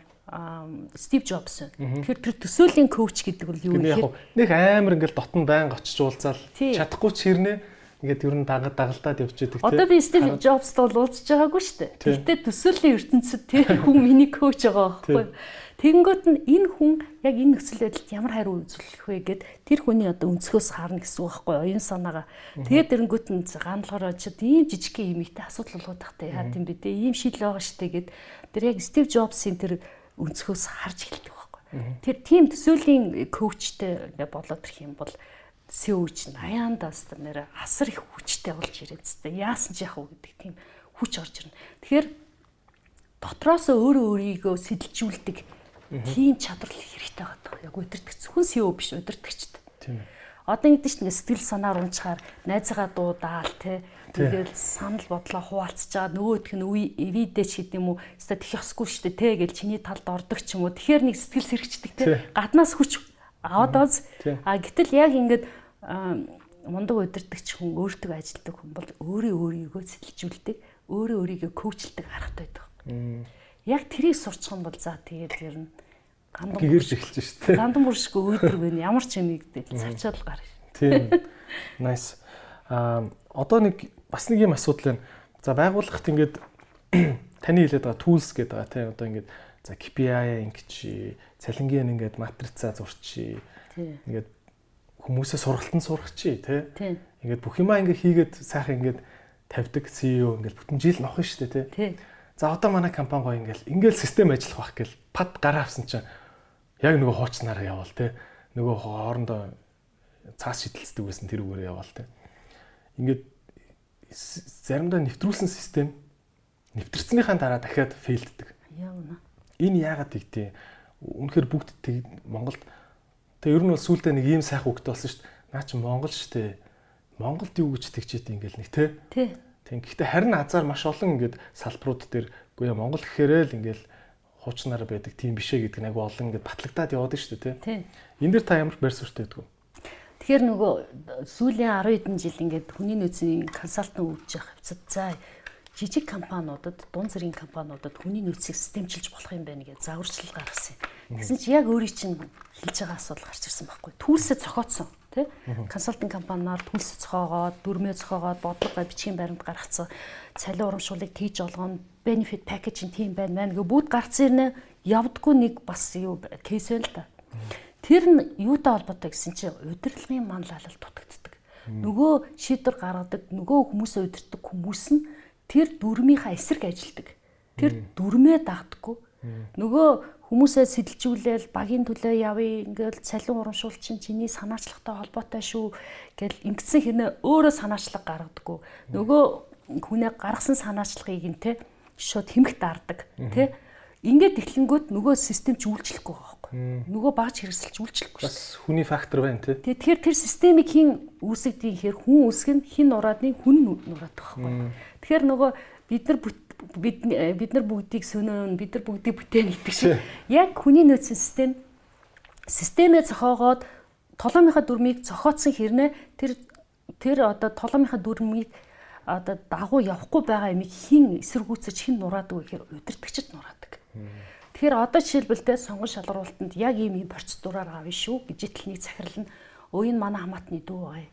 S2: Стив Джобс. Тэгэхээр тэр төсөөлийн коуч гэдэг нь юу
S1: вэ? Нэг амар ингээл дотн байнг очиж уулзаал чадахгүй ч хэрнээ ингээд ер нь дагад дагалдаад явчихдаг
S2: тийм. Одоо би Стив Джобс бол уулзж байгаагүй шүү дээ. Гэхдээ төсөөлийн ертөнцид тэр хүн миний коуч байгаа байхгүй. Тэгэнгүүт нь энэ хүн яг энэ нөхцөл байдалд ямар хариу үзүүлэх вэ гэд тэр хүний одоо өнцгөөс харна гэсэн үг байхгүй оюун санаагаа. Тэгээд тэрэнгүүт нь гандлахаар очиод ийм жижиг юм ихтэй асуудал болгоод тахтай яа гэм бэ те ийм шийдэл байгаа штэ гэд тэр яг Стив Джобсын тэр өнцгөөс харж эхэлдэг байхгүй. Тэр тийм төсөөлийн коучтэй ингээ болоод ирэх юм бол сүүж 80-аас нэр асар их хүчтэй болж ирээд зү яасан ч яах вэ гэдэг тийм хүч орж ирнэ. Тэгэхээр дотроос өөрөө өөрийгөө сэтэлжүүлдэг тийм чадвар хэрэгтэй байгаа. Яг удирдахч хүн сүү биш удирдахчд. Тийм. Одоо ингэдэж чинь сэтгэл санаар унчаар найзгаа дуудаал те Тэгэл санал бодлоо хуваалцж байгаа нөгөөх нь үе видеч гэдэг юм уу? Өста тэх ёсгүй шүү дээ те гэж чиний талд ордог ч юм уу. Тэгэхээр нэг сэтгэл сэргчдэг те. Гаднаас хүч аваад а гэтэл яг ингээд мундаг удирдахч хүн өөртөө ажилтдаг хүн бол өөрөө өөрийгөө сэтэлжүүлдэг, өөрөө өөрийгөө коучлдаг аргатай байдаг. Яг тэрийг сурчих юм бол за тэгээд ер нь
S1: гандан гэрж эхэлж шүү дээ.
S2: Гандан бүршгүй өөдрөг вэ? Ямар ч юм игдэл цавчаал гар.
S1: Тийм. Nice. Аа одоо нэг бас нэг юм асуудал байна. За байгууллагт ингээд таны хэлээд байгаа tools гэдэг байгаа тийм одоо ингээд за KPI ингэчи, цалингийн ингээд матрицаа зурчи. Ингээд хүмүүсээ сургалтанд сурах чи тий. Ингээд бүх юмаа ингээд хийгээд сайхан ингээд тавьдаг CEO ингээд бүтэн жил нохно шүү дээ тий. За одоо манай компани гоё ингээд ингээд систем ажиллах байх гэл пад гараа авсан чинь яг нөгөө хуучнаараа явал тий. Нөгөө хоорондоо цаас шидэлцдэг байсан тэр үгээр явал тий. Ингээд заримдаа нэвтрүүлсэн систем нэвтэрснийхаа дараа дахиад фейлддэг.
S2: Яа.
S1: Энэ яагаад тэгтээ? Үнэхээр бүгд тэг Монголд тэг ер нь бол сүүлдээ нэг ийм сайхан үгтэй болсон шүү дээ. Наа чи Монгол шүү дээ. Монголд юу гэж тэгчээд ингээл нэг те.
S2: Тий.
S1: Тэг. Гэхдээ харин азар маш олон ингээд салбарууд дээр үгүй Монгол гэхээрээ л ингээл хуучнаараа байдаг тийм бишээ гэдэг нэг олон ингээд батлагдаад яваад шүү дээ те. Энэ дэр та ямар байр суурьтай байдгүй?
S2: Тэгэхээр нөгөө сүүлийн 10 хэдэн жил ингээд хүний нөөцийн консалтинг өгч явах хэвцад за жижиг компаниудад, дунд зэргийн компаниудад хүний нөөцийг системчилж болох юм байна гэж зааварчилга гаргасан юм. Тэгсэн чи яг өөрийн чинь хэлж байгаа асуудал гарч ирсэн байхгүй. Түүлсээ цохоодсон тий? Консалтинг компаниар түлс цохоогоод, дүрмээ цохоогоод, бодлого бичгийн баримт гаргацсан, цалин урамшуулыг тийж олгоно, benefit package нь тийм байна мэн гэ бүгд гарцсан ирнэ явдггүй нэг бас юу кейс байл та. Тэр нь юутай холбоотой гэсэн чинь удирдлагын манлайлал дутагддаг. Нөгөө шийдвэр гаргадаг, нөгөө хүмүүсээ удирддаг хүмүүс нь тэр дүрмийнхаа эсрэг ажилдаг. Тэр дүрмээ дагдаггүй. Нөгөө хүмүүсээ сэтэлжүүлээл багийн төлөө явъя ингээл цалин урамшуул чинь чиний санаачлагтай холбоотой шүү гэл ингэсэн хэрнээ өөрөө санаачлаг гаргадаггүй. Нөгөө хүнээ гаргасан санаачлагыг нь те шууд хэмх даардаг те Ингээд эхлэнгүүт нөгөө систем ч үйлчлэхгүй байгаа байхгүй. Нөгөө багж хэрэгсэлж үйлчлэхгүй.
S1: Бас хүний фактор байна тий.
S2: Тэгэхээр тэр системийг хин үүсгэдэг гэхээр хүн үүсгэн хин нураадны хүн нураад байгаа байхгүй. Тэгэхээр нөгөө бид нар бид бид нар бүгдийг сөнөөн бид нар бүгдийг бүтээн гэдэг шиг яг хүний нөөцийн систем системээ зохиогоод толомынхаа дүрмийг зохиоцсон хэрнээ тэр тэр одоо толомынхаа дүрмийг одоо дагуу явахгүй байгаа юмыг хин эсэргүүцэж хин нураадаг гэхээр удирдахчид нураадаг. Тэгэхээр одоо жишээлбэлтэй сонгон шалгуултанд яг ийм ийм процедураар авъя шүү гэж итл нэг захирал нь өө энэ манай хамаатны дүү байгаа.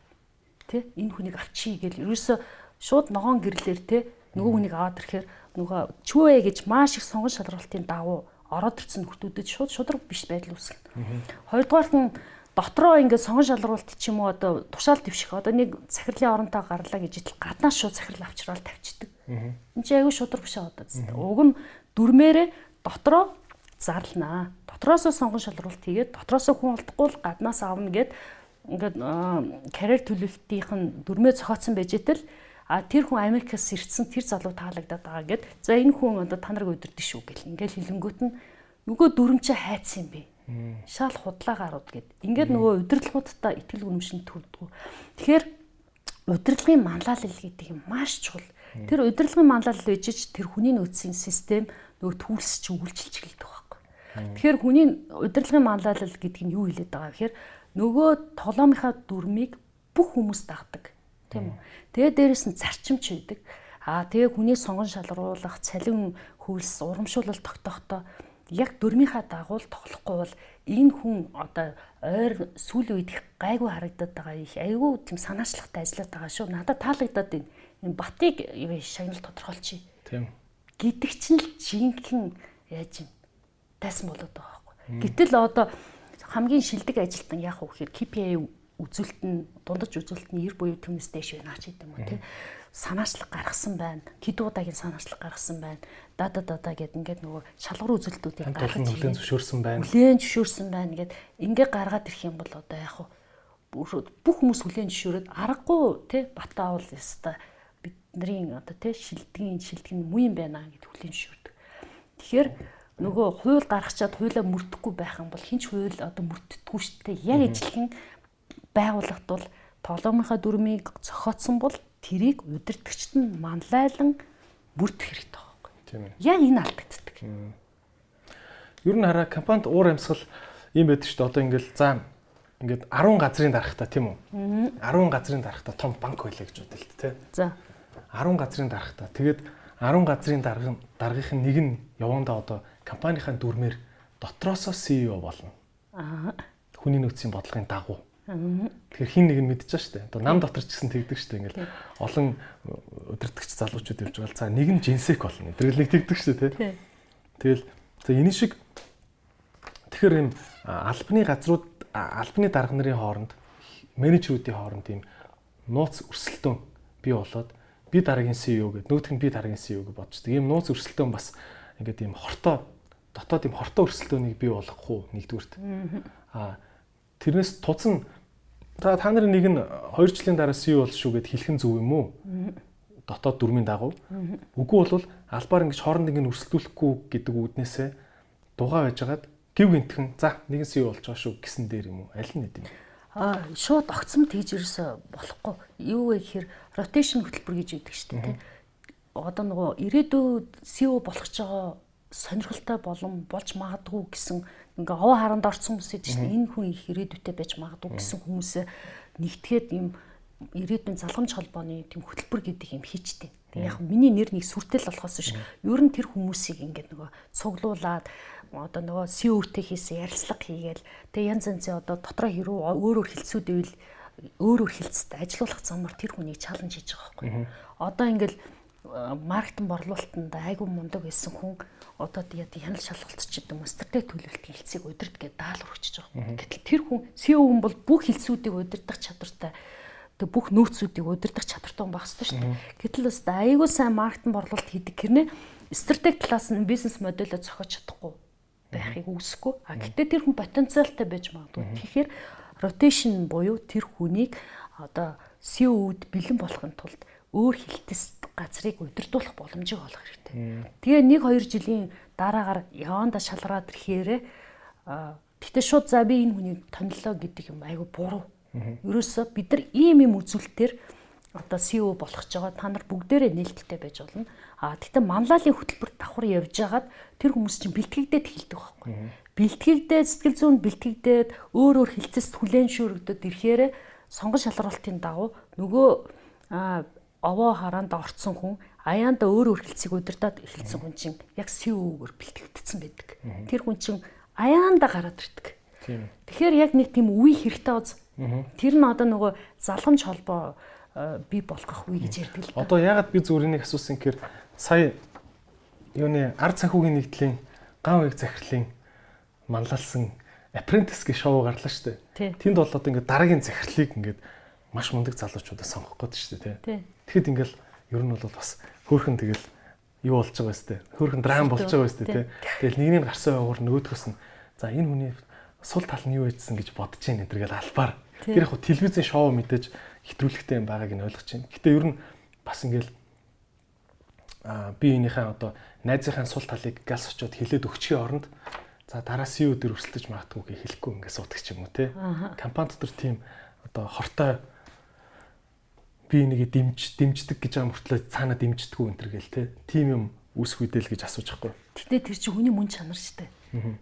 S2: Тэ энэ хүнийг авчий гэл ерөөсө шууд ногоон гэрлэр тэ нөгөө хүнийг аваад ирэхээр нөгөө чүвэ гэж маш их сонгон шалгуултын давуу ороод ирсэн хүмүүсд шууд шудраг биш байдал үүсгэнэ. Хоёрдугаар нь дотроо ингээд сонгон шалгуулт ч юм уу одоо тушаал дэвших одоо нэг захирлын оронтой гарлаа гэж итл гаднаас шууд захирал авчраад тавьчихдаг. Энд чинь аягүй шудраг биш аа одоо. Уг нь дүрмээрээ дотроо зарлнаа. Дотроосоо сонгон шалралт хийгээд дотроосоо хүн олдохгүй л гаднаас авна гэд ингээд карьер төлөвлөлтийнх нь дүрмээ зохиоцсон байж итэл А тэр хүн Америкаас ирсэн тэр залуу таалагдаад байгаа гэд. За энэ хүн одоо та нарыг удирдах шүү гэл. Ингээл хэлэнгүүт нь нөгөө дүрмчээ хайцсан юм бэ. Шал худлаа гарууд гэд. Ингээд нөгөө удирдлагуудтай итгэл үнэмшин төрдгөө. Тэгэхээр удирдлагын манлайлал гэдэг юм маш чухал. Тэр удирдлагын манлайлал ч тэр хүний нөөцийн систем нөгөө төлс чи үйлчилж эхэлдэг байхгүй. Тэгэхээр хүний удирдлагын манлайлал гэдэг нь юу хэлээд байгаа вэ гэхээр нөгөө толомынхаа дүрмийг бүх хүмүүс дагдаг. Тийм үү? Тэгээ дээрэс нь зарчимч байдаг. Аа тэгээ хүний сонгон шалруулах, цалин хөвлс, урамшуулал тогтохдоо яг дөрмийнхаа дагуул тоглохгүй бол энэ хүн одоо ойр сүүлийн үед их гайгүй харагдаад байгаа их айгүй тийм санаачлагтай ажиллаад байгаа шүү. Надад таалагдаад байна. Энэ батыг шагнал тодорхойлчих.
S1: Тийм.
S2: Гэдэг чинь л жинхэнэ яаж юм тайсан болоод байгаа байхгүй. Гэтэл одоо хамгийн шилдэг ажилтан яах вэ гэхээр KPI үзүүлэлт нь дундаж үзүүлэлт нь 90 буюу түүнээс дээш байна ч гэдэг юм уу тийм санаачлаг гаргасан байна. Кид удаагийн санаачлаг гаргасан байна. Дада дада гэд ингээд нөгөө шалгуур үзүүлэлтүүдийг
S1: гаргаж хүлэн зөвшөөрсөн байна.
S2: Хүлэн зөвшөөрсөн байна гэд ингээд гаргаад ирэх юм бол одоо яг бүх хүмүүс хүлэн зөвшөөрөөд аргагүй тий бата бол яста бидний одоо тий шилдгийн шилдэг нь муу юм байна гэд хүлэн зөвшөөрдөг. Тэгэхээр нөгөө хууль гаргачаад хуулаа мөрдөхгүй байх юм бол хинч хууль одоо мөрддөггүй шүү дээ. Яг ижилхэн байгууллагт бол тоглоомынхаа дүрмийг зохиотсон бол тэрийг удирдгчд нь манлайлан бүрдэх хэрэгтэй байхгүй.
S1: Тийм ээ.
S2: Яг энэ алдагддаг.
S1: Ер нь хараа компанид уур амьсгал юм байдаг шүү дээ. Одоо ингээл за ингээд 10 газрын дарахтаа тийм үү? 10 газрын дарахтаа том банк байлаа гэж бодлоо дээ.
S2: За.
S1: 10 газрын дарахтаа. Тэгээд 10 газрын даргын даргын нэг нь явандаа одоо компанийнхаа дүрмээр дотроосоо CEO болно.
S2: Аа.
S1: Хүний нөөцийн бодлогын дагуу. Тэгэхээр хин нэг нь мэдчихэж штэ. Одоо нам дотор ч гэсэн тэгдэг штэ. Ингээл олон өдөртөгч залуучууд явж байгаа. За нэг нь жинсек болно. Тэрэл нэг тэгдэг штэ тий. Тэгэл за энэ шиг тэгэхээр юм албаны газрууд албаны дарга нарын хооронд менежерүүдийн хооронд тийм нууц өрсөлдөөн бий болоод би дараагийн CEO гэдэг нөгөөх нь би дараагийн CEO гэж бодчихдаг. Ийм нууц өрсөлдөөн бас ингээд ийм хортой дотоод ийм хортой өрсөлдөөнийг бий болгох уу нэгдүгürt. Аа тэрнээс тузан Та та нарын нэг нь 2 жилийн дараа CEO бол шүү гэд хэлхэн зөв юм уу? Дотоод дүрмийн дагуу. Үгүй бол албаар ингэж хооронд ингэ өрсөлдүүлэхгүй гэдэг үүднээсээ дугаа байжгаад гів гинтхэн за нэгэн CEO болж байгаа шүү гэсэн дээр юм уу? Аль нь нэт юм?
S2: Аа шууд огцом тэгж ерөөсө болохгүй. Юу вэ гэхээр rotation хөтөлбөр гэж яддаг шүү дээ. Одоо нөгөө ирээдүйд CEO болох ч байгаа сонирхолтой болон болж магадгүй гэсэн ингээ овоо харанд орсон хүмүүс идэв чинь энэ хүн их ирээдүйтэй байж магадгүй гэсэн хүмүүсээ нэгтгээд юм ирээдүйн залгамж холбооны тийм хөтөлбөр гэдэг юм хийчтэй. Тэгээ яг миний нэр нэг сүртэл болохоос биш. Ер нь тэр хүмүүсийг ингээ нөгөө цуглуулад одоо нөгөө CEO-тэй хийсэн ярилцлага хийгээл тэгээ янз янзын одоо дотроо хэрүү өөрөөр хэлцүүд ивэл өөрөөр хэлцэд ажиллах замаар тэр хүнийг чаленж хийж байгаа байхгүй. Одоо ингээл маркетинг борлуулалтанд айгүй мундаг байсан хүн одоо яа янал шалгалтч гэдэг юм стратеги төлөвлөлтийн хэлцийг удирд гэдэг даалгавар өгч байгаа. Гэтэл тэр хүн CEO хүн бол бүх хэлцүүдийг удирдах чадвартай тэг бүх нөөцүүдийг удирдах чадвартай хүн байх ёстой шүү дээ. Гэтэл бас айгүй сайн маркетинг борлуулалт хийдэг гэрнээ стратеги талаас нь бизнес модельоо зохиож чадахгүй байхыг үүсэхгүй. А гэтээ тэр хүн потенциалтай байж магадгүй. Тэгэхээр rotation буюу тэр хүнийг одоо CEO-уд бэлэн болохын тулд өөр хилтэс газрыг удирдуулах боломжийг олох хэрэгтэй. Тэгээ 1 2 жилийн дараагаар явандаа шалгараад ирэхээр гэтээ шууд за би энэ хүнийг тонлоо гэдэг юм айгу буруу. Ерөөсө бид нар ийм юм үзүүлэлтээр одоо CEO болох ч байгаа та нар бүгдээрээ нээлттэй байж болно. А гэтээ манлайлалын хөтөлбөр давхар явж хагаад тэр хүмүүс чинь бэлтгэгдээд эхэлдэг байхгүй. Бэлтгэгдээд сэтгэл зүйн бэлтгэгдээд өөр өөр хилцэст хүлэн шүрэгдөд ирэхээр сонгон шалралтын дагуу нөгөө овоо хараанда орцсон хүн аяанда өөр өөр хэлцийг удирдах эхэлсэн хүн чинь яг CEO-гөр бэлтгэгдсэн байдаг. Тэр хүн чинь аяанда гараад ирдэг. Тэгэхээр яг нэг тийм үе хэрэгтэй уз. Тэр нь одоо нөгөө залгамж холбоо э, би болгох үе гэж ярьдаг л.
S1: Одоо ягаад би зүгээр энийг асуусан гэхээр сая юуны ард санхүүгийн нэгдлийн ган uyг захирлын манлайлсан apprentice гэх шоу гарлаа шүү дээ. Тэнд бол одоо ингээд дараагийн захирлыг ингээд маш мундаг залуучуудаа сонгох гээд шүү дээ тий. Тэгэхэд ингээл ер нь бол бас хөөхөн тэгэл юу болж байгаа өстэй. Хөөхөн драм болж байгаа өстэй тий. Тэгэл нэгний гарсан уур нөгөөдгөөс нь за энэ хүний сул тал нь юу байжсан гэж бодож байна энэ гэл албаар. Тэр яг телевизийн шоу мэдээж хэтрүүлэгтэй юм байгааг нь ойлгож байна. Гэтэ ер нь бас ингээл а би энийхээ одоо найзынхаа сул талыг галс очоод хилээд өгчхийн оронд за дараа CEO дээр өрсөлдөж магадгүй хэлэхгүй ингээд суудаг ч юм уу те. Компани дотор тийм одоо хортой би энийг дэмж дэмждэг гэж байгаа мөртлөө цаана дэмждэггүй энэ төр гэл те. Тим юм үүсэх үедэл гэж асууж байхгүй.
S2: Гэтэ тэр чинь хүний мөн чанар шүү дээ.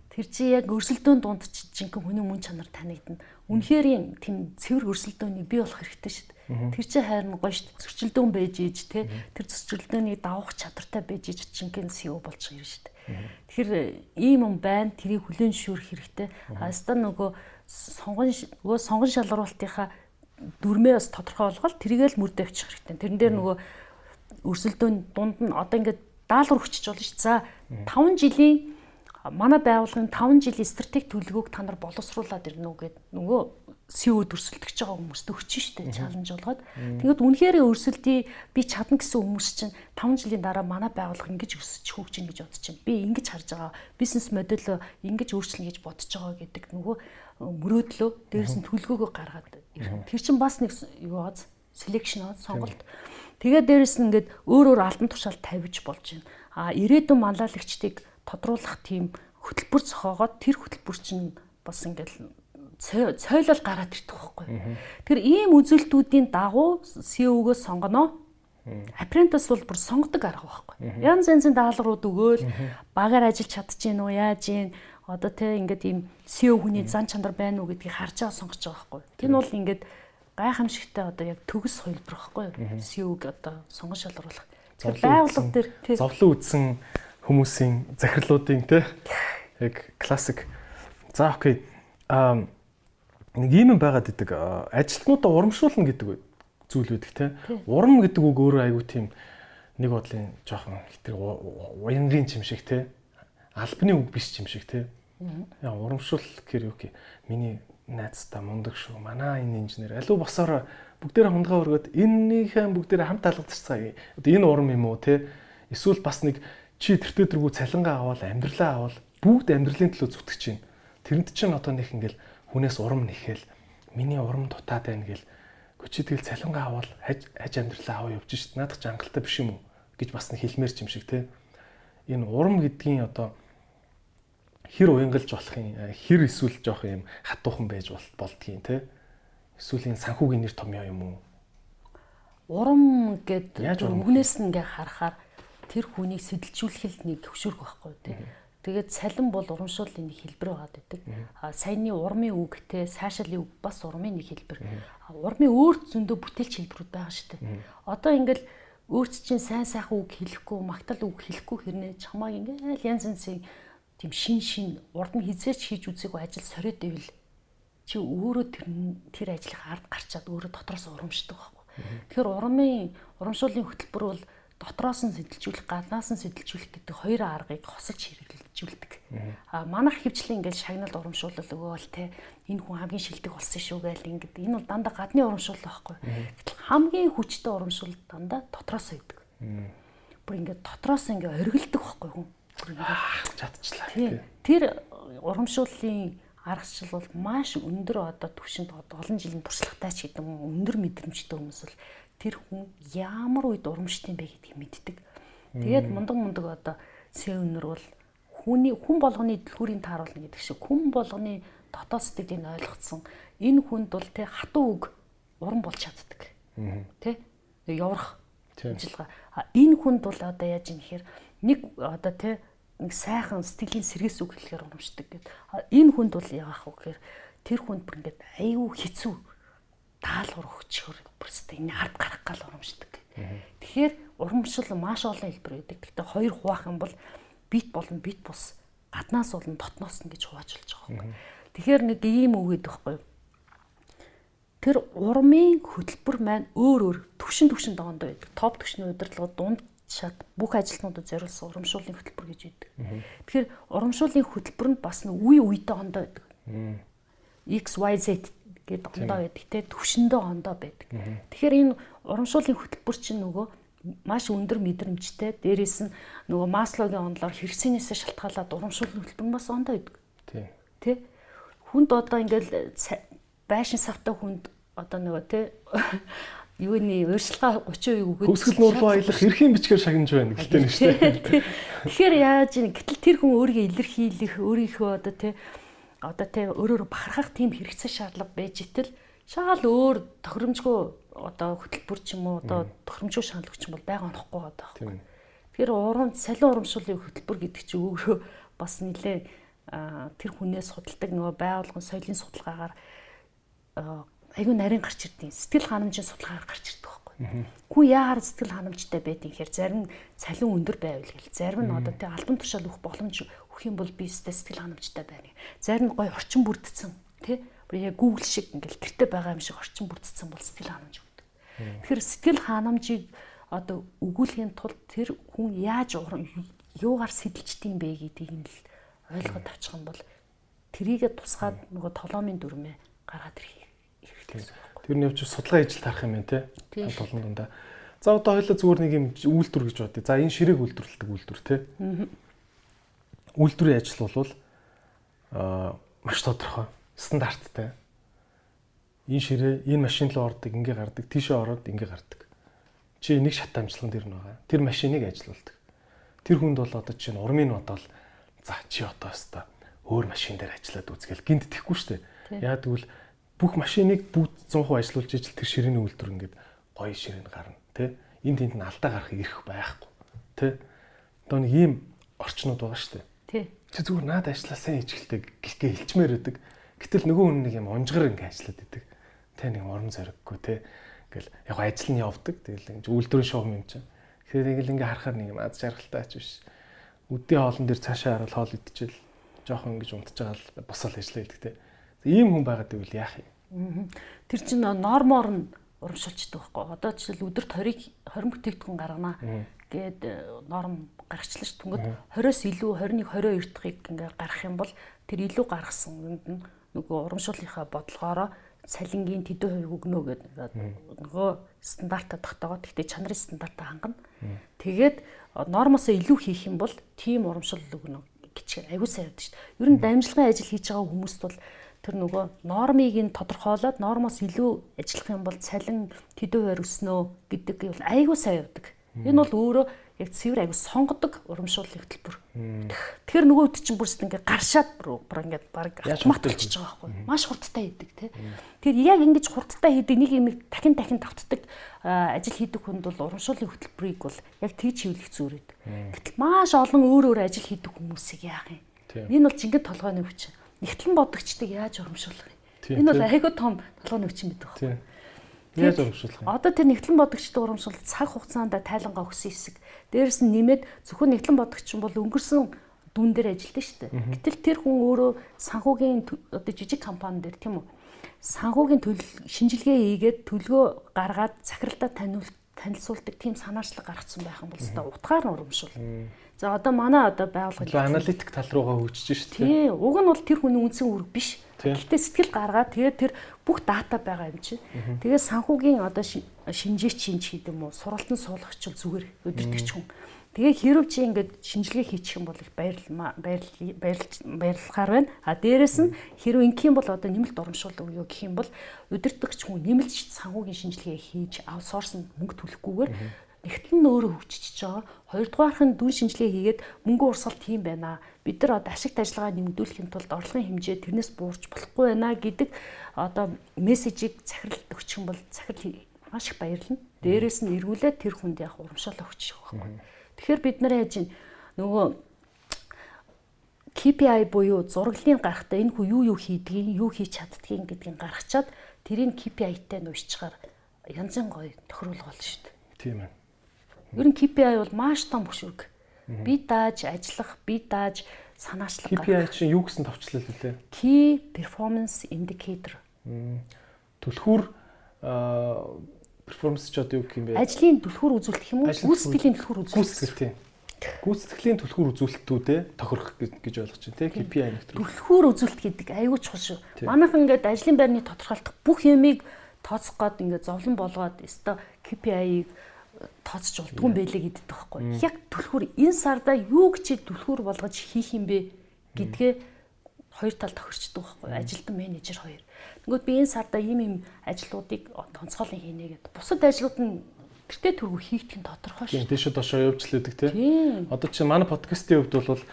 S2: Тэр чи яг өрсөлдөөн дунд жинхэнэ хүний мөн чанар танигдана. Үнэхээр тийм цэвэр өрсөлдөөнийг бий болох хэрэгтэй шүү дээ. Тэр чи хайрн гоё шүү дээ. Зөрчилдөөн байж ийж те. Тэр зөрчилдөөнийг давах чадвартай байж ийж жинхэнэ CEO болж ирнэ шүү дээ. Тэгэхээр ийм юм байна. Тэрийг хүлэн зөвшөөрөх хэрэгтэй. Хаста нөгөө сонгон нөгөө сонгон шалгаруулалтынхаа дүрмээ бас тодорхой болгоод тэрийгэл мөрдөө авчих хэрэгтэй. Тэрэн дээр нөгөө өрсөлдөөний дунд нь одоо ингээд даалгавар хүчиж болно шүү. За 5 жилийн манай байгууллагын 5 жилийн стратеги төлөвлөгөөг та нар боловсруулад ирнэ үү гэд нөгөө CEO өрсөлдөгч байгаа хүмүүст өгч штэ чаленж болгоод тэгээд үнэхээр өрсөлдөө би чадна гэсэн хүмүүс чинь 5 жилийн дараа манай байгууллага ингэж өсөж хөгжинэ гэж бодож байна. Би ингэж харж байгаа бизнес модельөө ингэж өөрчлөнө гэж бодож байгаа гэдэг нөгөө мөрөөдлөө дээрс нь төлөвлөгөөгөө гаргаад тэр чинь бас нэг юу аз selection сонголт. Тэгээд дээрэс нь ингээд өөр өөр албан тушаал тавьж болж байна. А ирээдүйн манлайлагчдыг тодруулах тийм хөтөлбөр зохиогоод тэр хөтөлбөр чинь бас ингээд цойлол гараад ирдэг байхгүй. Тэр ийм үзүүлэлтүүдийн дагуу CEO-гөө сонгоно. Apprentice бол бүр сонгодог арга байхгүй. Янз янзын даалгаврууд өгөөл багаар ажиллаж чадчихээн үү, яаж ийн одоо те ингээд ийм CEO хүний зан чанар байна уу гэдгийг харж байгаа сонгож байгаа байхгүй. Тэр нь бол ингээд гайхамшигтай одоо яг төгс хувилбар байхгүй? CEO-г одоо сонгон шалгаруулах. Тэр байгууллага дээр
S1: зовлон үтсэн хүмүүсийн захирлуудын те яг классик. За окей. Аа нэг юм байгаад идэг ажилтнуудаа урамшуулна гэдэг зүйл үүдэг те. Урам гэдэг үг өөрөө айгүй тийм нэг бодлын жоохон хитэр уянрын юм шиг те. Албаны үг биш юм шиг те. Яа урамшуул гэхээр юу гэх миний найзтай мундаг шүү. Манай энэ инженер алуу босоор бүгдээр хунгаа өргөд эннийхэн бүгдээр хамт алгадчихсан. Одоо энэ урам юм уу те? Эсвэл бас нэг чи тэртээ тэргүү цалингаа аваад амьдралаа аваад бүгд амьдралын төлөө зүтгэж чинь. Тэрэнд чинь одоо нэг ингээл хүнээс урам нэхэл миний урам дутаад байна гэл чи тэгэл цалингаа авал хаж хаж амьдралаа аваа явж шít. Наадах жангалтай биш юм уу? гэж бас нэг хэлмээр юм шиг те. Энэ урам гэдгийн одоо хэр уянгалж болох юм хэр эсвэл жоох юм хатуухан байж болдгийн те. Эсвэл энэ санхүүгийн нэр томьёо юм уу?
S2: Урам гэд үгнээс ингээ харахаар тэр хүнийг сэтэлжүүлэх нэг хөшөөрөх байхгүй те Тэгээд цалин бол урамшууллын нэг хэлбэр байгаад байдаг. А саяны урмын үг те сайшаалын үг бас урмын нэг хэлбэр. Урмын өөр зөндөө бүтээлч хэлбэрүүд байгаа шүү дээ. Одоо ингээл өөрт чинь сайн сайхан үг хэлэхгүй, магтаал үг хэлэхгүй хэрнээ чамааг ингээл янз янзын тийм шин шин урд нь хизээч хийж үзээгүй ажил сориод ивэл чи өөрөө тэр тэр ажлыг ард гарчаад өөрөө дотроос урамшдаг байхгүй. Тэгэхээр урмын урамшууллын хөтөлбөр бол дотроос нь сэтэлжүүлэх, гаднаас нь сэтэлжүүлэх гэдэг хоёр аргыг хосож хэрэгжүүлдэг. А манайх хөвчлэн ингээд шагналд урамшуулал өгөөл те энэ хүн хамгийн шилдэг болсон шүү гээл ингээд энэ бол дандаа гадны урамшуул байхгүй. Гэтэл хамгийн хүчтэй урамшуул дандаа дотроос өгдөг. Бүр ингээд дотроос ингээд оргилдог байхгүй хүн. Бүр
S1: ингээд чадчихлаа.
S2: Тэр урамшууллын аргачлал бол маш өндөр одоо төвшөнд олон жилийн туршлагатай ч гэдэг юм өндөр мэдрэмжтэй хүмүүс бол тэр хүн ямар үед урамштай бэ гэдгийг мэддэг. Тэгээд мундаг мундаг одоо сэвнэр бол хүний хүн болгоны дэлгүүрийн тааруулна гэдэг шиг хүн болгоны дотоод сэтгэлийг ойлгоцсон энэ хүнд бол тэ хатуу үг уран болж чаддаг. Тэ яврах ажиллагаа. Энэ хүнд бол одоо яаж юм гэхээр нэг одоо тэ нэг сайхан сэтгэлийн сэргээс үг хэлэхээр урамшдаг гэдэг. Энэ хүнд бол яах вэ гэхээр тэр хүнд бүр ингээд аюу хэцүү даалгавар өгчөөр бүрстэ энэ ард гарах гал урамшдаг. Тэгэхээр урамшил маш олон хэлбэр байдаг. Гэхдээ хоёр хуваах юм бол бит болон бит бус гаднаас болон дотноос нь гэж хуваачилж байгаа юм. Тэгэхээр нэг ийм үг гэдэг байхгүй юу? Тэр урмын хөтөлбөр маань өөр өөр төвшин төвшин доондоо байдаг. Топ төвшний удирдлага дунд шат бүх ажилтнуудад зориулсан урамшууллын хөтөлбөр гэж байдаг. Тэгэхээр урамшууллын хөтөлбөр нь бас нэг үе үедээ ондоо байдаг. XYZ гээд ондоо байдаг те төвшөндөө ондоо байдаг. Тэгэхээр энэ урамшууллын хөтөлбөр чинь нөгөө маш өндөр мэдрэмжтэй дээрээс нь нөгөө маслогийн онолоор хэрэгцээнээсээ шалтгаалаад урамшууллын хөтөлбөр бас ондоо байдаг. Тий. Тэ? Хүнд одоо ингээл байшин савтай хүнд одоо нөгөө те юуны урьдчилгаа 30% өгөөд
S1: Хөвсгөл нуурлуу аялах эрхийн бичгээр шагнаж байна гэхдээ нэг шүү дээ.
S2: Тэгэхээр яаж ийн гэтэл тэр хүн өөрийгөө илэрхийлэх өөрийнхөө одоо тий одоо тий өөрөөр бахархах тийм хэрэгцээ шаардлага байж итэл шаал өөр тохиромжгүй одоо хөтөлбөр ч юм уу одоо тохиромжгүй шаналгч юм бол байгаа онохгүй байгаа байхгүй. Тэгэхээр урам салин урамшууллын хөтөлбөр гэдэг чинь өөрөө бас нэлээ тэр хүнээс судалдаг нөгөө байгуулгын соёлын судалгаагаар айгүй нарийн гарч ирдیں۔ Сэтгэл ханамжийн судалгаагаар гарч ирдэг байхгүй. Хүн яагаар сэтгэл ханамжтай байдгийг хэр зарим цалин өндөр байвал гэл зарим нь одоо тий альбом тушаал өгөх боломж өгөх юм бол би сэтгэл ханамжтай байна. Зарим нь гоё орчин бүрдсэн тий яг Google шиг ингээл тэртээ байгаа юм шиг орчин бүрдсэн бол сэтгэл ханамж өгдөг. Тэгэхээр сэтгэл ханамжийг одоо өгүүлэхийн тулд тэр хүн яаж юугаар сэтэлждэг юм бэ гэдгийг нь л ойлгоод авчих юм бол трийгээ тусгаад нөгөө толомын дүрмээ гаргаад ирэх хэрэгтэй гэсэн үг.
S1: Тэр нь явж судалгаа хийж тарах юм байна те. Толон дундаа. За одоо хоёлаа зүгээр нэг юм үйлдвэр гэж бодъё. За энэ ширээг үйлдвэрлэдэг үйлдвэр те. Үйлдвэрийн ажил бол аа маш тодорхой, стандарттай. Энэ ширээ энэ машин руу ордог, ингээ гардаг, тийшээ ороод ингээ гардаг. Чи нэг шат амжилган дээр нь байгаа. Тэр машиныг ажилуулдаг. Тэр хүнд бол одоо чинь урмын бодоол за чи одоо өстой өөр машин дээр ажиллаад үзгээл гинт тэхгүй штэ. Яа тэгвэл бүх машиныг бүгд 100% ажилуулж ижил тэр ширээний үйлдвэр ингээд гоё ширээн гарна тий. Энд тэнд нь алдаа гарах ирэх байхгүй тий. Одоо нэг ийм орчнууд байгаа штэ.
S2: Тий.
S1: Чи зүгээр наад ажиллаа сайн ичгэлтэй гэлгээ хэлчмээр байдаг. Гэтэл нөгөө хүн нэг юм унжгар ингээд ажиллаад идэг. Тэ нэг орон зориггүй тий. Ингээл яг ажил нь явдаг. Тэгэл ингээд үйлдвэрийн шоу юм чинь. Тэгэхээр нэг л ингээ харахаар нэг юм аз жаргалтай ач биш үдийн хоолн дээр цаашаа хараад хоол идчихэл жоохон ингэж унтж байгаа л босоод ажиллаа гэдэг те. Ийм хүн байгаад байвал яах
S2: юм? Тэр чинь нормоор нь урамшуулчихдаг байхгүй. Одоо жишээл өдөрт 20 20 бүтээгдэхүүн гаргана гээд э, норм гаргачлаа ш. Түнгэд 20-оос илүү 21 22 дахыг ингээ гаргах юм бол тэр илүү гаргасан үнд нь нөгөө урамшууллынхаа бодлогоороо цалингийн тэдэн хувийг өгнө гэдэг нөгөө стандартаа тогтоогоод гэхдээ чанарын стандартаа хангана. Тэгээд нормосоо илүү хийх юм бол тийм урамшил өгнө гэж аягүй сайн байдаг шүү дээ. Ер нь дамжлагын ажил хийж байгаа хүмүүст бол тэр нөгөө нормыг нь тодорхойлоод нормоос илүү ажиллах юм бол цалин тэдэн хувиар өснөө гэдэг бол аягүй сайн явдаг. Энэ бол өөрөө яг цэвэр аягүй сонгодог урамшууллын хөтөлбөр. Тэгэхээр нөгөө үт чинь бүрс ингээ гаршаад бүр ингээ баг автомат болчихж байгаа байхгүй. Маш хурдтай хийдэг тий. Тэгэхээр яг ингэж хурдтай хийдэг нэг юм дахин дахин давтдаг ажил хийдэг хүнд бол урамшууллын хөтөлбөрийг бол яг тийж хийвлэх зүйрээд. Гэтэл маш олон өөр өөр ажил хийдэг хүмүүсийг яах юм. Энэ бол жинхэнэ толгойн өвчин. Нэгтлэн бодогчдыг яаж урамшуулах юм. Энэ бол айгүй том толгойн өвчин гэдэг байхгүй.
S1: Яаж урамшуулах юм?
S2: Одоо тэр нэгтлэн бодогчдод урамшуул цаг хугацаанд тайлангаа өгсөн хэсэг. Дээрээс нь нэмээд зөвхөн нэгтлэн бодогч бол өнгөрсөн дүн дээр ажилладаг шүү дээ. Гэтэл тэр хүн өөрөө санхүүгийн одоо жижиг компани дээр тийм үү? Санхүүгийн шинжилгээ хийгээд төлгөө гаргаад захиралдаа таниулт танилцуулдаг тийм санаачлаг гаргацсан байх юм бол өстой утгаар нь урамшуул. За одоо манай одоо байгууллага
S1: аналитик тал руугаа хөгжиж шүү
S2: дээ. Тий, уг нь бол тэр хүний үндсэн үүрэг биш. Гэхдээ сэтгэл гаргаад тэгээд тэр бүх дата байгаа юм чинь. Тэгээд санхүүгийн одоо шинжээч шинж хийх юм уу, сургалтын суулгагч зүгээр өдөртөгч хүн. Тэгээ хэрв чи ингээд шинжилгээ хийчих юм бол баярлал баярлахаар байна. А дээрэс нь хэрв ингэх юм бол одоо нэмэлт урамшуул өгөө гэх юм бол өдөртөгч хүн нэмэлт санхүүгийн шинжилгээ хийж аутсорс нь мөнгө төлөхгүйгээр нэгтлэн өөрөө хөгжиж байгаа. Хоёрдугаарх нь дүн шинжилгээ хийгээд мөнгө урсгал тийм байна. Бид нар одоо ашигт ажиллагаа нэмэгдүүлэхийн тулд орлогын хэмжээ тэрнээс буурч болохгүй байна гэдэг одоо мессежийг захирал өгчих юм бол захирал маш их баярлна. Дээрээс нь эргүүлээд тэр хүнд яг урамшаал өгчих байхгүй. Тэгэхээр бид нар яаж нөгөө KPI буюу зураглалын гарахтаа энэ хүн юу юу хийдгийг, юу хийж чаддгийг гэдгийг гаргачаад тэрийг KPI-тай нуушчаар янзын гоё тохируулга болно шүү дээ.
S1: Тийм ээ.
S2: Ер нь KPI бол маш том хөшүүрэг. Би дааж ажиллах, би дааж санаачлах.
S1: KPI чинь юу гэсэн товчлол вүлээ?
S2: Key Performance Indicator.
S1: Түлхүүр перформанс ч одоо юу гэх юм бэ?
S2: Ажлын түлхүүр үзүүлэх юм уу? Гүйцэтгэлийн түлхүүр үзүүлэх.
S1: Гүйцэтгэл тийм. Гүйцэтгэлийн түлхүүр үзүүлэлтүүдээ тохирох гэж ойлгож байна тийм KPI
S2: нэвтрэх. Түлхүүр үзүүлэлт гэдэг аюул чухал шүү. Манайхан ингээд ажлын байрны тодорхойлох бүх юмыг тооцох гээд ингээд зовлон болгоод өстой KPI-ийг тооцож болдгүй юм байлээ гэдэг байхгүй. Яг түлхүүр энэ сарда юу гэж түлхүүр болгож хийх юм бэ гэдгээ хоёр тал тохирчдөг байхгүй ажилтан менежер хоёр. Тэгвэл би энэ сарда ийм ийм ажлуудыг онцгойлон хийнэ гэдэг. Бусад ажлууд нь гэртээ төргөө хийгдэх нь тодорхой шүү.
S1: Дэше дошоо явж лээдэг тий. Одоо чи манай подкастын хувьд бол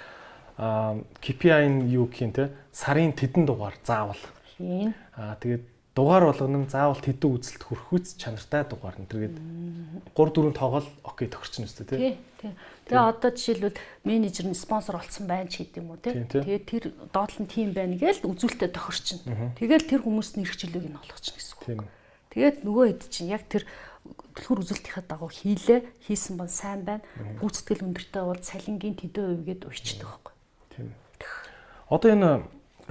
S1: KPI нь юу гэх юм те сарын тэдэн дугаар заавал. Аа тэгээд дугаар болгоно нь заавал тэдэн үзэлт хүрхүүц чанартай дугаар нь тэргээд 3 4 тоогоол окей тохирч нь өстэй тий.
S2: Тэгээ одоо жишээлбэл менежер нь спонсор олцсон байна ч гэдэг юм уу тий. Тэгээд тэр доотлон тим байна гээл үзүүлэлтэд тохирчин. Тэгээд тэр хүмүүс нэрхчлөөг нь олгоч гэсэн үг. Тэгээд нөгөө хэд чинь яг тэр түлхүүр үзүүлэлтийнхаа дагуу хийлээ хийсэн бол сайн байна. Гүйцэтгэл өндөртэй бол цалингийн тэдэн хувь гээд уйчдаг байхгүй.
S1: Тийм. Одоо энэ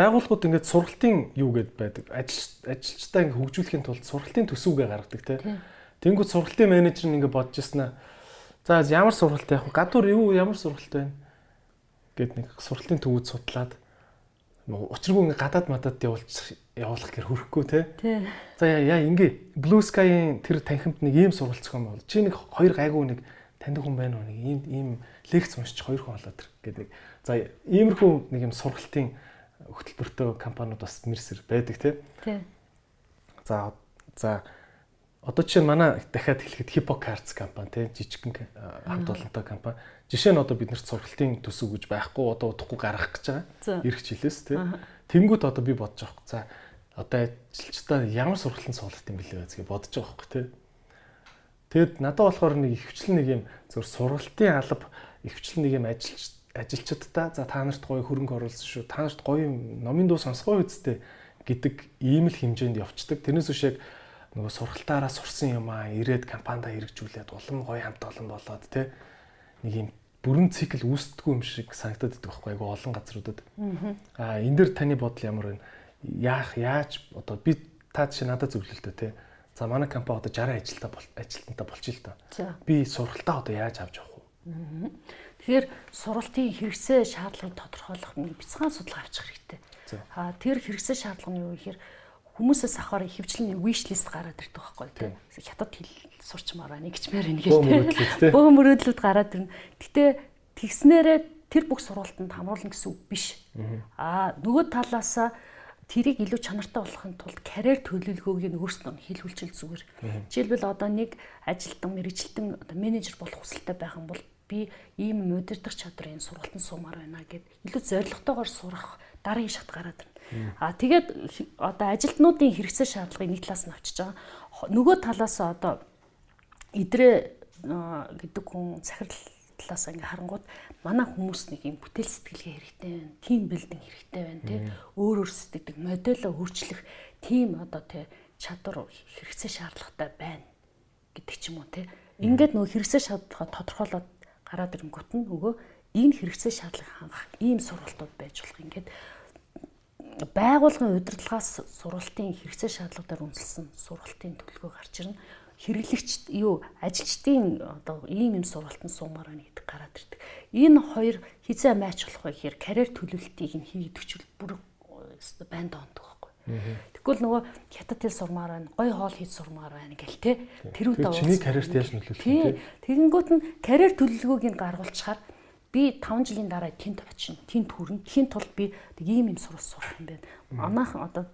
S1: байгууллагууд ингээд сургалтын юу гэд байдаг. Ажил ажилчдаа ингээд хөгжүүлэхийн тулд сургалтын төсөвгээ гаргадаг тий. Тэнгүүд сургалтын менежер нь ингээд бодож ирсэн аа. За ямар сургалт яах вэ? Гадуур юу ямар сургалт байна? гэд нэг сургалтын төвүүд судлаад учиргүй ингээд гадаад мадад явуулж явуулах гэр хөрөхгүй те. За яа ингээ Blue Sky-ийн тэр танхимд нэг ийм сургалт зохион бол чи нэг хоёр гайгүй нэг таньдаг хүн байна уу нэг ийм ийм лекц уншиж хоёр хүн болоод тэр гэдэг нэг за иймэрхүү нэг юм сургалтын хөтөлбөртэй компаниуд бас мэрсэр байдаг тий. За за одоо чинь манай дахиад хэлэхэд Hippocards компани тий жижигхэн хамт олонтой компани. Жишээ нь одоо бид нарт сургалтын төсөв гэж байхгүй одоо удахгүй гаргах гэж байгаа. Ирэх жилээс тий. Тэнгүүд одоо би бодож байгаа. За одоо ажилчдаа ямар сургалтын суулгах юм бэлээ гэж бодож байгаа байхгүй тий. Тэгэд надад болохоор нэг ихвчлэн нэг юм зөв сургалтын алба ихвчлэн нэг юм ажилч ажилчдаа за та нарт гоё хөрөнгө оруулсан шүү. Та нарт гоё номын дуу сонсгоо үсттэй гэдэг ийм л хэмжээнд явцдаг. Тэрнээс биш яг нөгөө сургалтаараа сурсан юм аа ирээд компанида хэрэгжүүлээд улам гоё хамт олон болоод те нэг юм бүрэн цикл үүсдэггүй юм шиг санагдаад идэх байхгүй айгу олон газруудад. Аа энэ дэр таны бодол ямар вэ? Яах яаж одоо би та жишээ надад зөвлөлтөө те. За манай компани одоо 60 ажилтаа ажилтнтай болчих л доо. Би сургалтаа одоо яаж авч явах вэ?
S2: Тэгэхээр сургалтын хэрэгцээ шаардлагыг тодорхойлох нэг бяцхан судалгаа авчих хэрэгтэй. Аа тэр хэрэгцээ шаардлага нь юу гэхээр хүмүүсээс авахаар ихэвчлэн wish list гараад ирдэг байхгүй тийм. Хятад хэл сурчмаар байна гिचмээр байна тийм. Бөөн мөрөөдлөд гараад ирнэ. Гэтэ тэгснээрээ тэр бүх сургалтанд хамруулна гэсэн үг биш. Аа нөгөө талаасаа тэрийг илүү чанартай болохын тулд карьер төлөвлөгөөг нь өөрснөө хэлүүлчихэл зүгээр. Жишээлбэл одоо нэг ажилтан, мэрэгжилтэн одоо менежер болох хүсэлтэй байх юм бол би ийм удирдах чадрын сургалтанд суумаар байна гэд илүү зоригтойгоор сурах дараагийн шат гараад байна. А тэгээд одоо ажилтнуудын хэрэгцээ шаардлагыг нэг талаас нь авчиж байгаа. Нөгөө талаас одоо идрээ гэдэг хүн захирал талаас ингээ харангууд манай хүмүүс нэг юм бүтээл сэтгэлгээ хэрэгтэй байна. Тим билдинг хэрэгтэй байна тий. Өөр өөр сэтгэдэг модельо өөрчлөх тим одоо тий чадвар хэрэгцээ шаардлагатай байна гэдэг ч юм уу тий. Ингээд нөгөө хэрэгцээ шаардлагаа тодорхойлоод гараад ирэнгүүт нь нөгөө энэ хэрэгцээ шаардлага хангах ийм сургалтууд байж болох. Ингээд байгуулгын удирдлагаас сургалтын хэрэгцээ шаардлагуудаар үндэслэн сургалтын төлөвлөгөө гарч ирнэ. Хэрэглэгч юу ажилчдын одоо ийм юм сургалтын суумаар байна гэдэг гараад ирдэг. Энэ хоёр хизээ майч болох вэ гэхээр карьер төлөвлөлтийг нь хийгдэх чил бүр банд ондох Тэгвэл нөгөө хятад хэл сурмаар байна, гой хоол хийж сурмаар байна гэл те.
S1: Тэр үедээ чиний карьерт яаж нөлөөлөх
S2: вэ? Тэгэнгүүт нь карьер төлөвлөгөөг нь гаргуулчихаар би 5 жилийн дараа тэнд очино. Тэнд хүрнэ. Тэхийн тулд би ийм юм сурах сурах юм байна. Манайхан одоо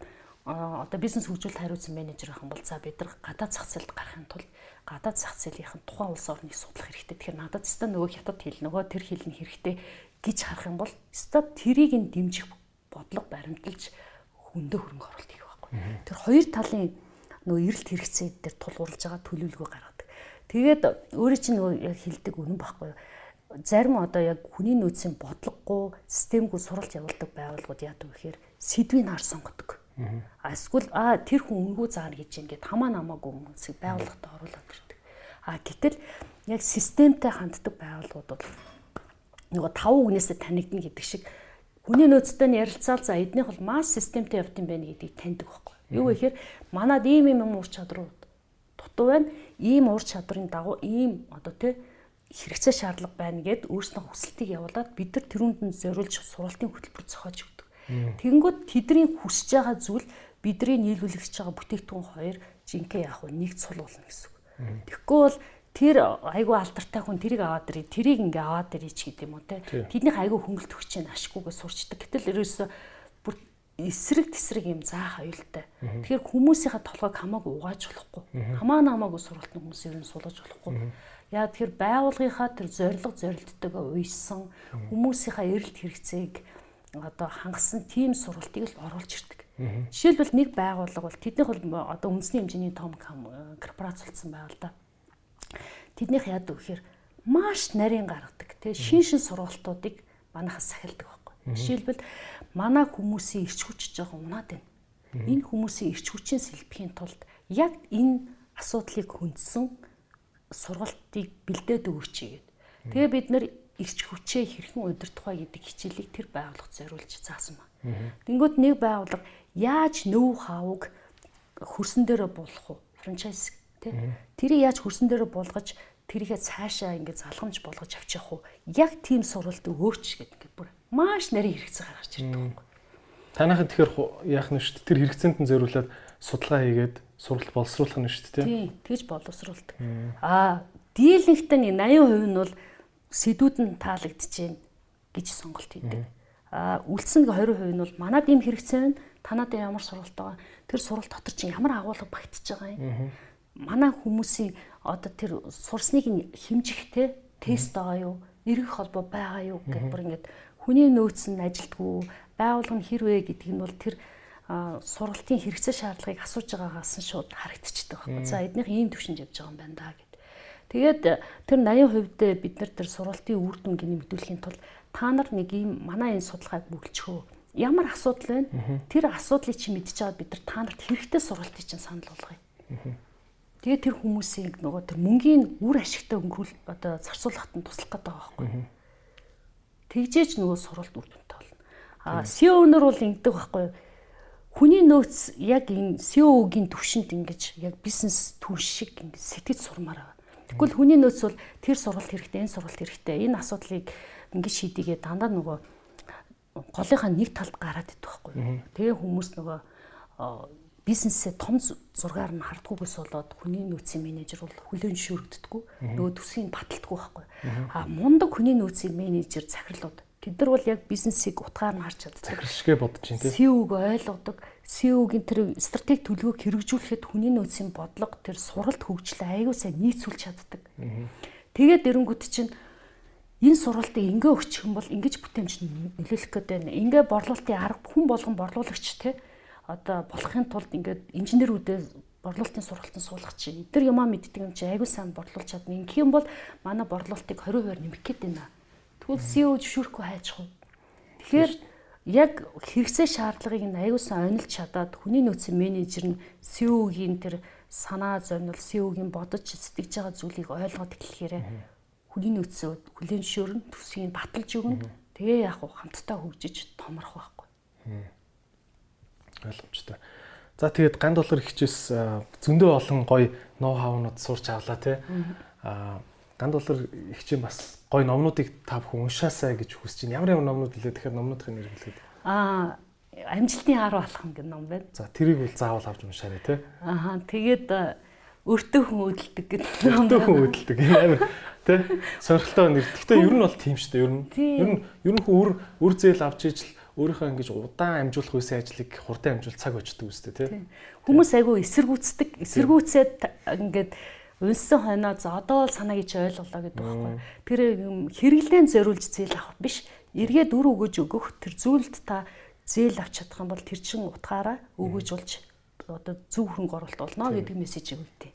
S2: одоо бизнес хөгжүүлэлт хариуцсан менежер ахын бол за бид нар гадаад зах зээлд гарахын тулд гадаад зах зээлийнхэн тухайн улс орныг судлах хэрэгтэй. Тэгэхээр надад өстой нөгөө хятад хэл нөгөө тэр хэл нь хэрэгтэй гэж харах юм бол өстой тэрийг нь дэмжих бодлого баримталж өндөө хөрөнгө оруулалт хийх байхгүй. Тэр хоёр талын нөгөө эрэлт хэрэгцээ дээр тулгуурлаж байгаа төлөвлөгөө гаргадаг. Тэгээд өөрөө чинь нөгөө яг хилдэг үнэн байхгүй юу? Зарим одоо яг хүний нөөцийн бодлогогүй, системгүй суралц явуулдаг байгууллагууд яадаг гэхээр сэдвийг хар сонгодог. А эсвэл а тэр хүн үнгүй заар гэж ингээд хамаа намаагүй хүмүүсийг байгууллагад оруулаад ирдэг. А гэтэл яг системтэй ханддаг байгууллагууд бол нөгөө тав үгнээсээ танигдна гэдэг шиг Хүний нөөцтэй нь ярилцаал за эднийх бол масс системтэй явд юм байна гэдгийг таньдаг байхгүй. Юу гэхээр манад ийм юм ур чадрууд дутуу байна. Ийм ур чадрын дагуу ийм одоо тий хэрэгцээ шаардлага байна гэд өөрснөө хүсэлтийг явуулаад бид нар тэрүүнд нь зориулж сургалтын хөтөлбөр зохиож өгдөг. Тэгэнгүүт тэдний хүсэж байгаа зүйл бидний нийлүүлэгч байгаа бүтээгдэхүүн хоёр жинхэнэ яг нэгд сул болно гэсэн үг. Тэгэхгүй бол тэр айгүй алдартай хүн тэрийг аваад ирээ тэрийг ингээ аваад ирээ ч гэдэг юм уу те тэднийх айгүй хөнгөлт өгч чинь ашгүйгээ сурчдаг гэтэл ерөөсө бүр эсрэг тесрэг юм заах аюултай. Тэгэхээр хүмүүсийнхаа толгойг хамаагүй угааж болохгүй. Хамаа намаагүй сургалтын хүмүүсийг нь суулгаж болохгүй. Яа тэгэхээр байгууллагынхаа тэр зориг зорилттойгоо уйсан хүмүүсийнхаа эрэлт хэрэгцээг одоо хангасан тийм сургалтыг л оруулж ирдэг. Жишээлбэл нэг байгууллага бол тэднийх бол одоо үндэсний хэмжээний том корпорац болсон байгууллага. Тэднийх вэ гэхээр маш нарийн гаргадаг. Тэгээ шин шин сургалтуудыг манахаас сахилдаг байхгүй. Жишээлбэл манай хүмүүсийн ирч хүч жоохон унаад байна. Энэ хүмүүсийн ирч хүчийн сэлбэхийн тулд яг энэ асуудлыг хүндсэн сургалтыг бэлдээд өгөөч гэдэг. Тэгээ бид нэр ирч хүчээ хэрхэн удирдах вэ гэдэг хичээлийг тэр байгууллага зориулж заасан ба. Тэнгүүд нэг байгууллага яаж нөв хаавг хөрсөн дээрээ буулгах вэ? Франчайз тий. Тэрийг яаж хөрсөн дээрээ буулгаж тэрийгээ цаашаа ингээд залхамж болгож авчих уу? Яг тийм сурвалт өгөөч гэдэг бүр маш нарийн хэрэгцээ гаргаж ирдэг байхгүй.
S1: Танайхад тэгэхээр яах нь шүү дээ. Тэр хэрэгцээнд нь зориулаад судалгаа хийгээд сургалт боловсруулах нь шүү дээ.
S2: Тийм, тэгж боловсруулдаг. Аа, дийлэнхтэн 80% нь бол сэдвүүд нь таалагдчихээн гэж сонголт хийдэг. Аа, үлдсэн 20% нь бол манад ийм хэрэгцээ байна. Танад ямар сургалт байгаа. Тэр сургалт дотор чинь ямар агуулга багтж байгаа юм. Манай хүмүүсийн одоо тэр сурсныг хэмжихтэй тест байгаа юу? Эргэх холбоо байгаа юу гэх бүр ингээд хүний нөөц нь ажилтгүй байгуулга нь хэрвээ гэдэг нь бол тэр сургалтын хэрэгцээ шаардлагыг асууж байгаагаас нь шууд харагдчихдаг байхгүй. За эднийх ийм төвшөнд явж байгаа юм байна да гэд. Тэгээд тэр 80% бид нар тэр сургалтын үр дүнг нэмэгдүүлэхийн тулд та нар нэг ийм манай энэ судалгааг бүгэлчхөө. Ямар асуудал байна? Тэр асуудлыг чи мэдчихэж аваад бид нар та нарт хэрэгтэй сургалтыг чинь санал болгоё. Тэгээд тэр хүмүүсийн нөгөө тэр мөнгийн үр ашигтай өнгөрүүл одоо зарцуулахад нь туслах гэдэг байгаа байхгүй. Тэгжээч нөгөө суралт үр дүнтэй болно. А SEO өнөр бол ингэдэг байхгүй юу? хүний нөөц яг энэ SEO-гийн төвшөнд ингэж яг бизнес түн шиг ингэж сэтгэж сурмаар байгаа. Тэгвэл хүний нөөц бол тэр сургалт хэрэгтэй, энэ сургалт хэрэгтэй. Энэ асуудлыг ингэж шийдийгээ дандаа нөгөө голынхаа нэг талд гараад идэх байхгүй. Тэгээ хүмүүс нөгөө бизнесээ том зургаар нь хардггүйгээс болоод хүний нөөцийн менежер бол хүлэн шүрэгддэггүй. Нөгөө төсвийг баталдаггүй байхгүй. А мундаг хүний нөөцийн менежер захирлууд Тэд нар бол яг бизнесийг утгаар нь харж чаддаг.
S1: Захиршгэ бодож чинь тийм.
S2: SEO-г ойлгодог. SEO-гийн тэр стратеги төлөвөг хэрэгжүүлэхэд хүний нөөцийн бодлого тэр суралт хөгжлөө аягүй сайн нийцүүлж чаддаг. Тэгээд эрэнгүүт чинь энэ сургалтыг ингээ өгчих юм бол ингэж бүтээмж нөлөөлөх гэдэг байна. Ингээ борлуулалтын арга хүн болгон борлуулагч те одоо болохын тулд ингээд инженерүүдээ борлуулалтын сургалтын суулгах чинь эдгээр юмаа мэддэг юм чи аягүй сайн борлуулж чадна. Ингэх юм бол манай борлуулалтыг 20% нэмэх гээд байна Тэгвэл CEO зөвшөөрөхгүй хайчих уу? Тэгэхээр яг хэрэгцээ шаардлагыг нь аюулсан онилж чадаад хүний нөөцийн менежер нь CEO-гийн тэр санаа зовнил CEO-гийн бодож сэтгэж байгаа зүйлийг ойлгоод эхлэхээр хүний нөөцөө хүлэн шөөрн төсвийг баталж өгнө. Тэгээ яг хамтдаа хөгжиж томрох байхгүй.
S1: Ойлгомжтой. За тэгээд ганд доллар хичээс зөндөө олон гоё ноу хавнууд сурч авлаа тий. Аа ганд доллар хичээн бас гой номнуудыг та бүхэн уншаасаа гэж хүсэж байна. Ямар ямар номнууд илээ тэгэхээр номнуудын нэр хэлээд.
S2: Аа амжилтын 10 алхам гэх ном байна.
S1: За тэрийг бол заавал авч уншаарай тий.
S2: Аа тэгээд өртөө хүн өдөлдөг гэдэг
S1: ном. Өртөө хүн өдөлдөг. Амар тий. Сонирхолтой нэр. Гэхдээ ер нь бол тийм шүү дээ. Ер нь ер нь ер нь хүн үр үр зээл авч ижил өөрийнхөө ингэж удаан амжуулах үеийн ажлыг хурдан амжуул цаг очдөг үстэй тий.
S2: Хүмүүс айгүй эсэргүүцдэг. Эсэргүүцээд ингээд унсан хойноо за одоо бол санаа гэж ойлголоо гэдэг байхгүй. Тэр хэрэглэн зориулж зээл авах биш. Эргээд үр өгөж өгөх тэр зүйлд та зээл авч чадах юм бол тэр чин утгаараа өгөж болж одоо зөв хөрөнгө оруулалт болно гэдэг мессежийг өгдөө.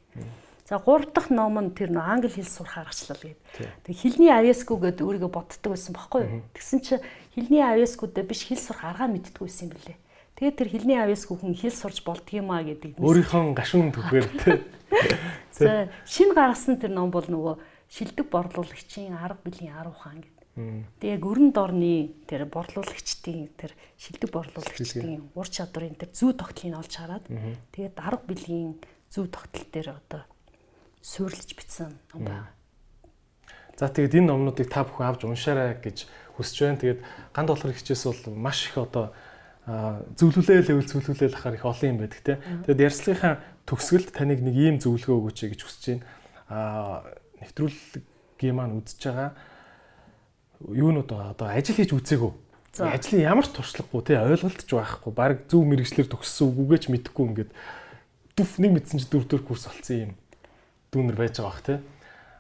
S2: За гурав дахь ном нь тэр нөө англи хэл сурах аргачлал гэдэг. Тэг хилний авьяасгүй гэдэг өөрийгөө боддог байсан байхгүй юу? Тэгсэн чи хилний авьяасгүйдээ биш хэл сурах аргаа мэддэггүй байсан юм билээ. Тэгээд тэр хилний авьяасгүй хүн хэл сурч болдгиймаа гэдэг.
S1: Өөрийнхөө гашуун төгөөр тэ
S2: шинэ гаргасан тэр ном бол нөгөө шилдэг борлуулагчийн арга биелийн 10 хаан гэдэг. Тэгээ яг өрн дорны тэр борлуулагчдын тэр шилдэг борлуулагчдын ур чадварын тэр зүү тогтлыг олж хараад тэгээд арга биелийн зүү тогтол дээр одоо суйрлаж бичсэн ном байна.
S1: За тэгээд энэ номнуудыг та бүхэн авч уншаарай гэж хүсэж байна. Тэгээд ганд болохоор хичээс бол маш их одоо зөвлөлөө левел зөвлөлөө ахаар их олон юм байдаг те. Тэгээд ярьцлагынхаа төгсгөлд таныг нэг ийм зөвлөгөө өгөөч гэж хүсэж байна. Аа нэвтрүүлгийн маань үзэж байгаа юунууд одоо ажил хийж үзээгөө. Ажлын ямар ч туршлагагүй тий ойлголтч байхгүй. Бараг зөв мэрэгчлэр төгссөн үгүйгээ ч мэдэхгүй ингээд дүф нэг мэдсэн чи дөрв дөрв курс олцсон юм дүүнер байж байгаа бах тий.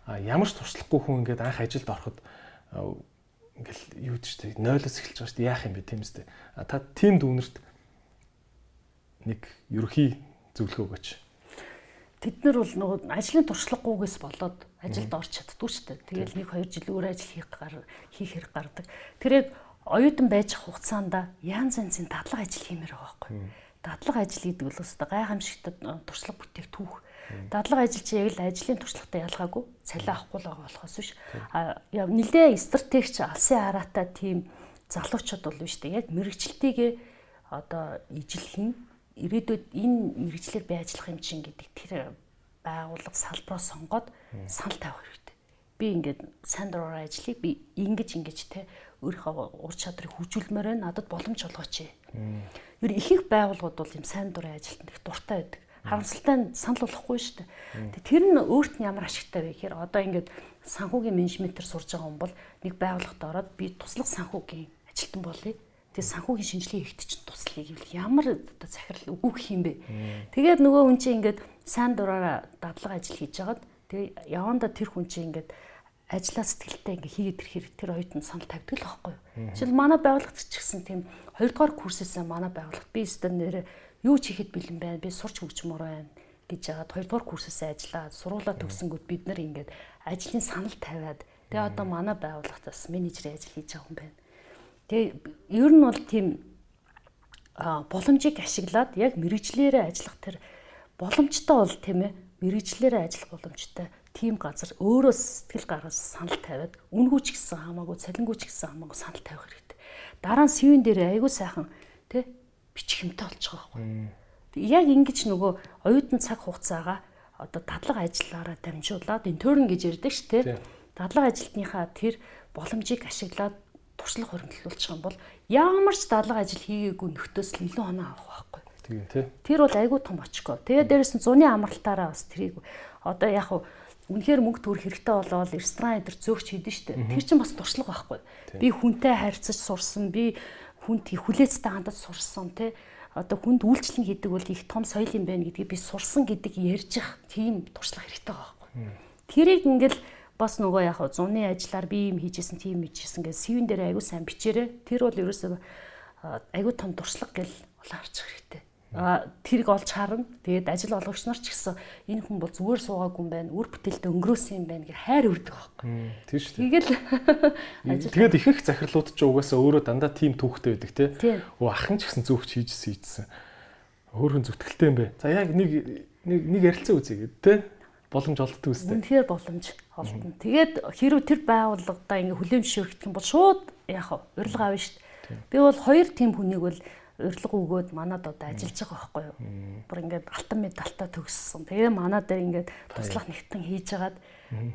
S1: А ямар ч туршлагагүй хүн ингээд анх ажилд ороход ингээл юу гэж тий 0-оос эхэлж байгаа дээ яах юм бэ тийм үстэй. А та тийм дүүнерт нэг ерөхий зөвлөгөө өгөөч.
S2: Тэд нар бол нөгөө ажлын туршлагагүйгээс болоод ажилд орч чаддгүй дээ. Тэгэл нэг хоёр жил өөр ажил хийх гар хийх хэрэг гардаг. Тэр яг оюутан байж хугацаанд янз янзын дадлага ажил хиймээр байгаа байхгүй. Дадлага ажил гэдэг бол өстой гайхамшигт туршлага бүтээх түүх. Дадлага ажил чи яг л ажлын туршлагатай ялгаагүй цалин авахгүй л байгаа болохоос биш. А нэлээ стратегч алсын хараатай тийм залуучууд бол биш дээ. Яг мэрэгчлэлтийгээ одоо ижилхэн ирээдүйд энэ мэрэгчлэр би ажиллах юм чинь гэдэг тэр байгууллага салбараа сонгоод санал тавих хэрэгтэй. Би ингээд сайн дураар ажиллая. Би ингэж ингэж те өөрийнхөө ур чадрыг хөгжүүлмээр байна. Надад боломж олгооч. Ер ихэнх байгууллагууд бол юм сайн дурын ажилтнад их дуртай байдаг. Харамсалтай нь санал болохгүй шүү дээ. Тэр нь өөрт нь ямар ашигтай вэ гэхээр одоо ингээд санхүүгийн менежментээр сурж байгаа хүн бол нэг байгууллагад ороод би туслах санхүүгийн ажилтан болъё. Тэгээ санхүүгийн шинжилгээ ихт чинь туслая гэвэл ямар оо захирал өгөх юм бэ. Тэгээд нөгөө хүн чинь ингээд сайн дураараа дадлага ажил хийж хагаад тэгээ яванда тэр хүн чинь ингээд ажлаа сэтгэлтэй ингээ хийгээд ирэхээр тэр оюутан санал тавьдаг л байхгүй юу. Жишээл манай байгууллагт ч гэсэн тийм хоёрдугаар курсээсээ манай байгууллагт би өстө нэр юу ч хийхэд бэлэн байна. Би сурч хөгжмөр байна гэж яагаад хоёрдугаар курсээсээ ажиллаад сургуулаа төгсөнгүүд бид нар ингээд ажлын санал тавиад тэгээ одоо манай байгууллагт бас менежерийн ажил хийж байгаа юм байна. Тэгээ ер нь бол тийм боломжийг ашиглаад яг мэрэгчлэрээ ажиллах тэр боломжтой бол тийм ээ мэрэгчлэрээ ажиллах боломжтой тийм газар өөрөө сэтгэл гаргаж санал тавиад үнгүүч гэсэн хамаагүй цалингүүч гэсэн хамаагүй санал тавих хэрэгтэй. Дараа нь сэвэн дээр айгүй сайхан бичих юмтай байгаа байхгүй. Яг ингэж нөгөө оюутан цаг хугацаагаа одоо дадлага ажиллаараа дамжуулаад интерн гэж ярьдаг ш тий. Дадлага ажилтныхаа тэр боломжийг ашиглаад туршлага хөрөнгөлүүлчих юм бол ямар ч дадлага ажил хийгээгүй нөхдөөс л илүү оноо авах байхгүй.
S1: Тийм тий.
S2: Тэр бол айгүй том очгоо. Тэгээ дээрэс нь зуны амралтаараа бас тэрийг одоо яг хуу үнэхээр мөнгө төгрөх хэрэгтэй болоод ресторан эдэр зөөгч хийдэн штэ. Тэр чинь бас туршлага байхгүй. Би хүнтэй харьцаж сурсан, би хүнд хүлээцтэй хандаж сурсан тий одоо хүнд үйлчлэн хийдэг бол их том соёл юм байна гэдгийг би сурсан гэдэг ярьж ах тийм туршлага хэрэгтэй байхгүй. Тэрийг ингээл бас нөгөө яг зуны ажиллаар би юм хийжсэн тийм хийжсэн гэж сэвэн дээр аягүй сайн бичээрэй. Тэр бол ерөөсөө аягүй том туршлага гэл улаарчих хэрэгтэй тэрийг олж харна. Тэгээд ажил олгогч нар ч гэсэн энэ хүн бол зүгээр суугаагүй юм байна. Үр бүтээлтэй өнгөрөөсөн юм байна гэж хайр үрдэг байхгүй.
S1: Тийм шүү дээ. Тэгэл тэгээд ихэнх захирлууд ч угаасаа өөрөө дандаа тийм түүхтэй байдаг тий. Өө ахын ч гэсэн зөвхч хийжсэн ийдсэн. Өөр хүн зүтгэлтэй юм бэ. За яг нэг нэг нэг ярилцсан үзье гэдэг тий. Боломж олддог үстэй.
S2: Үнэхээр боломж олдно. Тэгээд хэрвээ тэр байгууллагадаа ингээ хүлээн зөвшөөрөх юм бол шууд яг урилга авна шүү дээ. Би бол хоёр тийм хүнийг бол урилга өгөөд манад одоо ажиллаж байгаа байхгүй юу. Бүр ингээд алтан медальтай төгссөн. Тэгээ манад дээр ингээд туслах нэгтэн хийж хагаад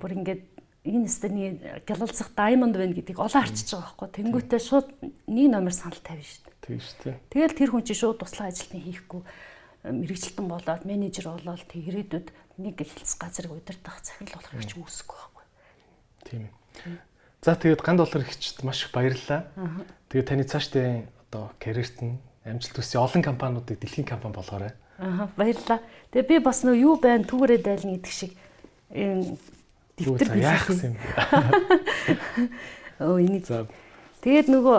S2: бүр ингээд энэ стений гялалцах даймонд байна гэдгийг олоо харчиж байгаа байхгүй. Тэнгүүтээ шууд нэг номер санал тавина шүү дээ.
S1: Тийм шүү дээ.
S2: Тэгэл тэр хүн чинь шууд туслах ажилтны хийхгүй мэрэгчлэн болоод менежер болоод тэг ирээдүйд нэг хэлц газрыг удирдах захирал болох гэж үүсэхгүй байхгүй.
S1: Тийм. За тэгээд ган доллар ихчд маш их баярлалаа. Тэгээд таны цаашдын одоо карьерт нь амжилт хүсье олон компаниудыг дэлхийн компани болгоорой.
S2: Аа баярлалаа. Тэгээ би бас нөө юу байна түүгээрээ дайлна гэдэг шиг энэ
S1: дэвтэр яах юм?
S2: Оо энийг. Тэгээд нөгөө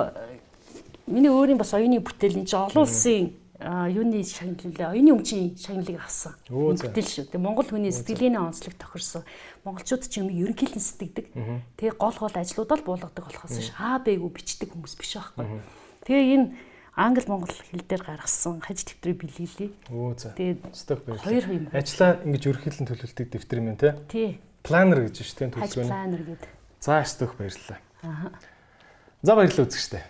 S2: миний өөрийн бас оюуны бүтээл энэ чинь олон улсын юуны шагналлаа оюуны өмчийн шагналыг авсан. Бүтээл шүү. Тэгээ Монгол хүний сэтгэлийн онцлог тохирсон. Монголчууд ч юм ерөнхийдэн сэтгэдэг. Тэгээ гол гол ажлуудаа л буулгадаг болохоос ш. А Б-г бичдэг хүмүүс биш байхгүй. Тэгээ энэ англи монгол хэл дээр гаргасан хаж дэвтрийг бэлгэлээ.
S1: Оо за. Тэгээд сток баярлалаа. Хоёр юм. Ажлаа ингэж ерөнхийлэн төлөвлөлтөд дэвтэр юм тий.
S2: Тий.
S1: Планер гэж шүү дээ төлөвлөгөө.
S2: Планер гэдэг.
S1: За сток баярлалаа. Аа. За баярлалаа үзэгчтэй.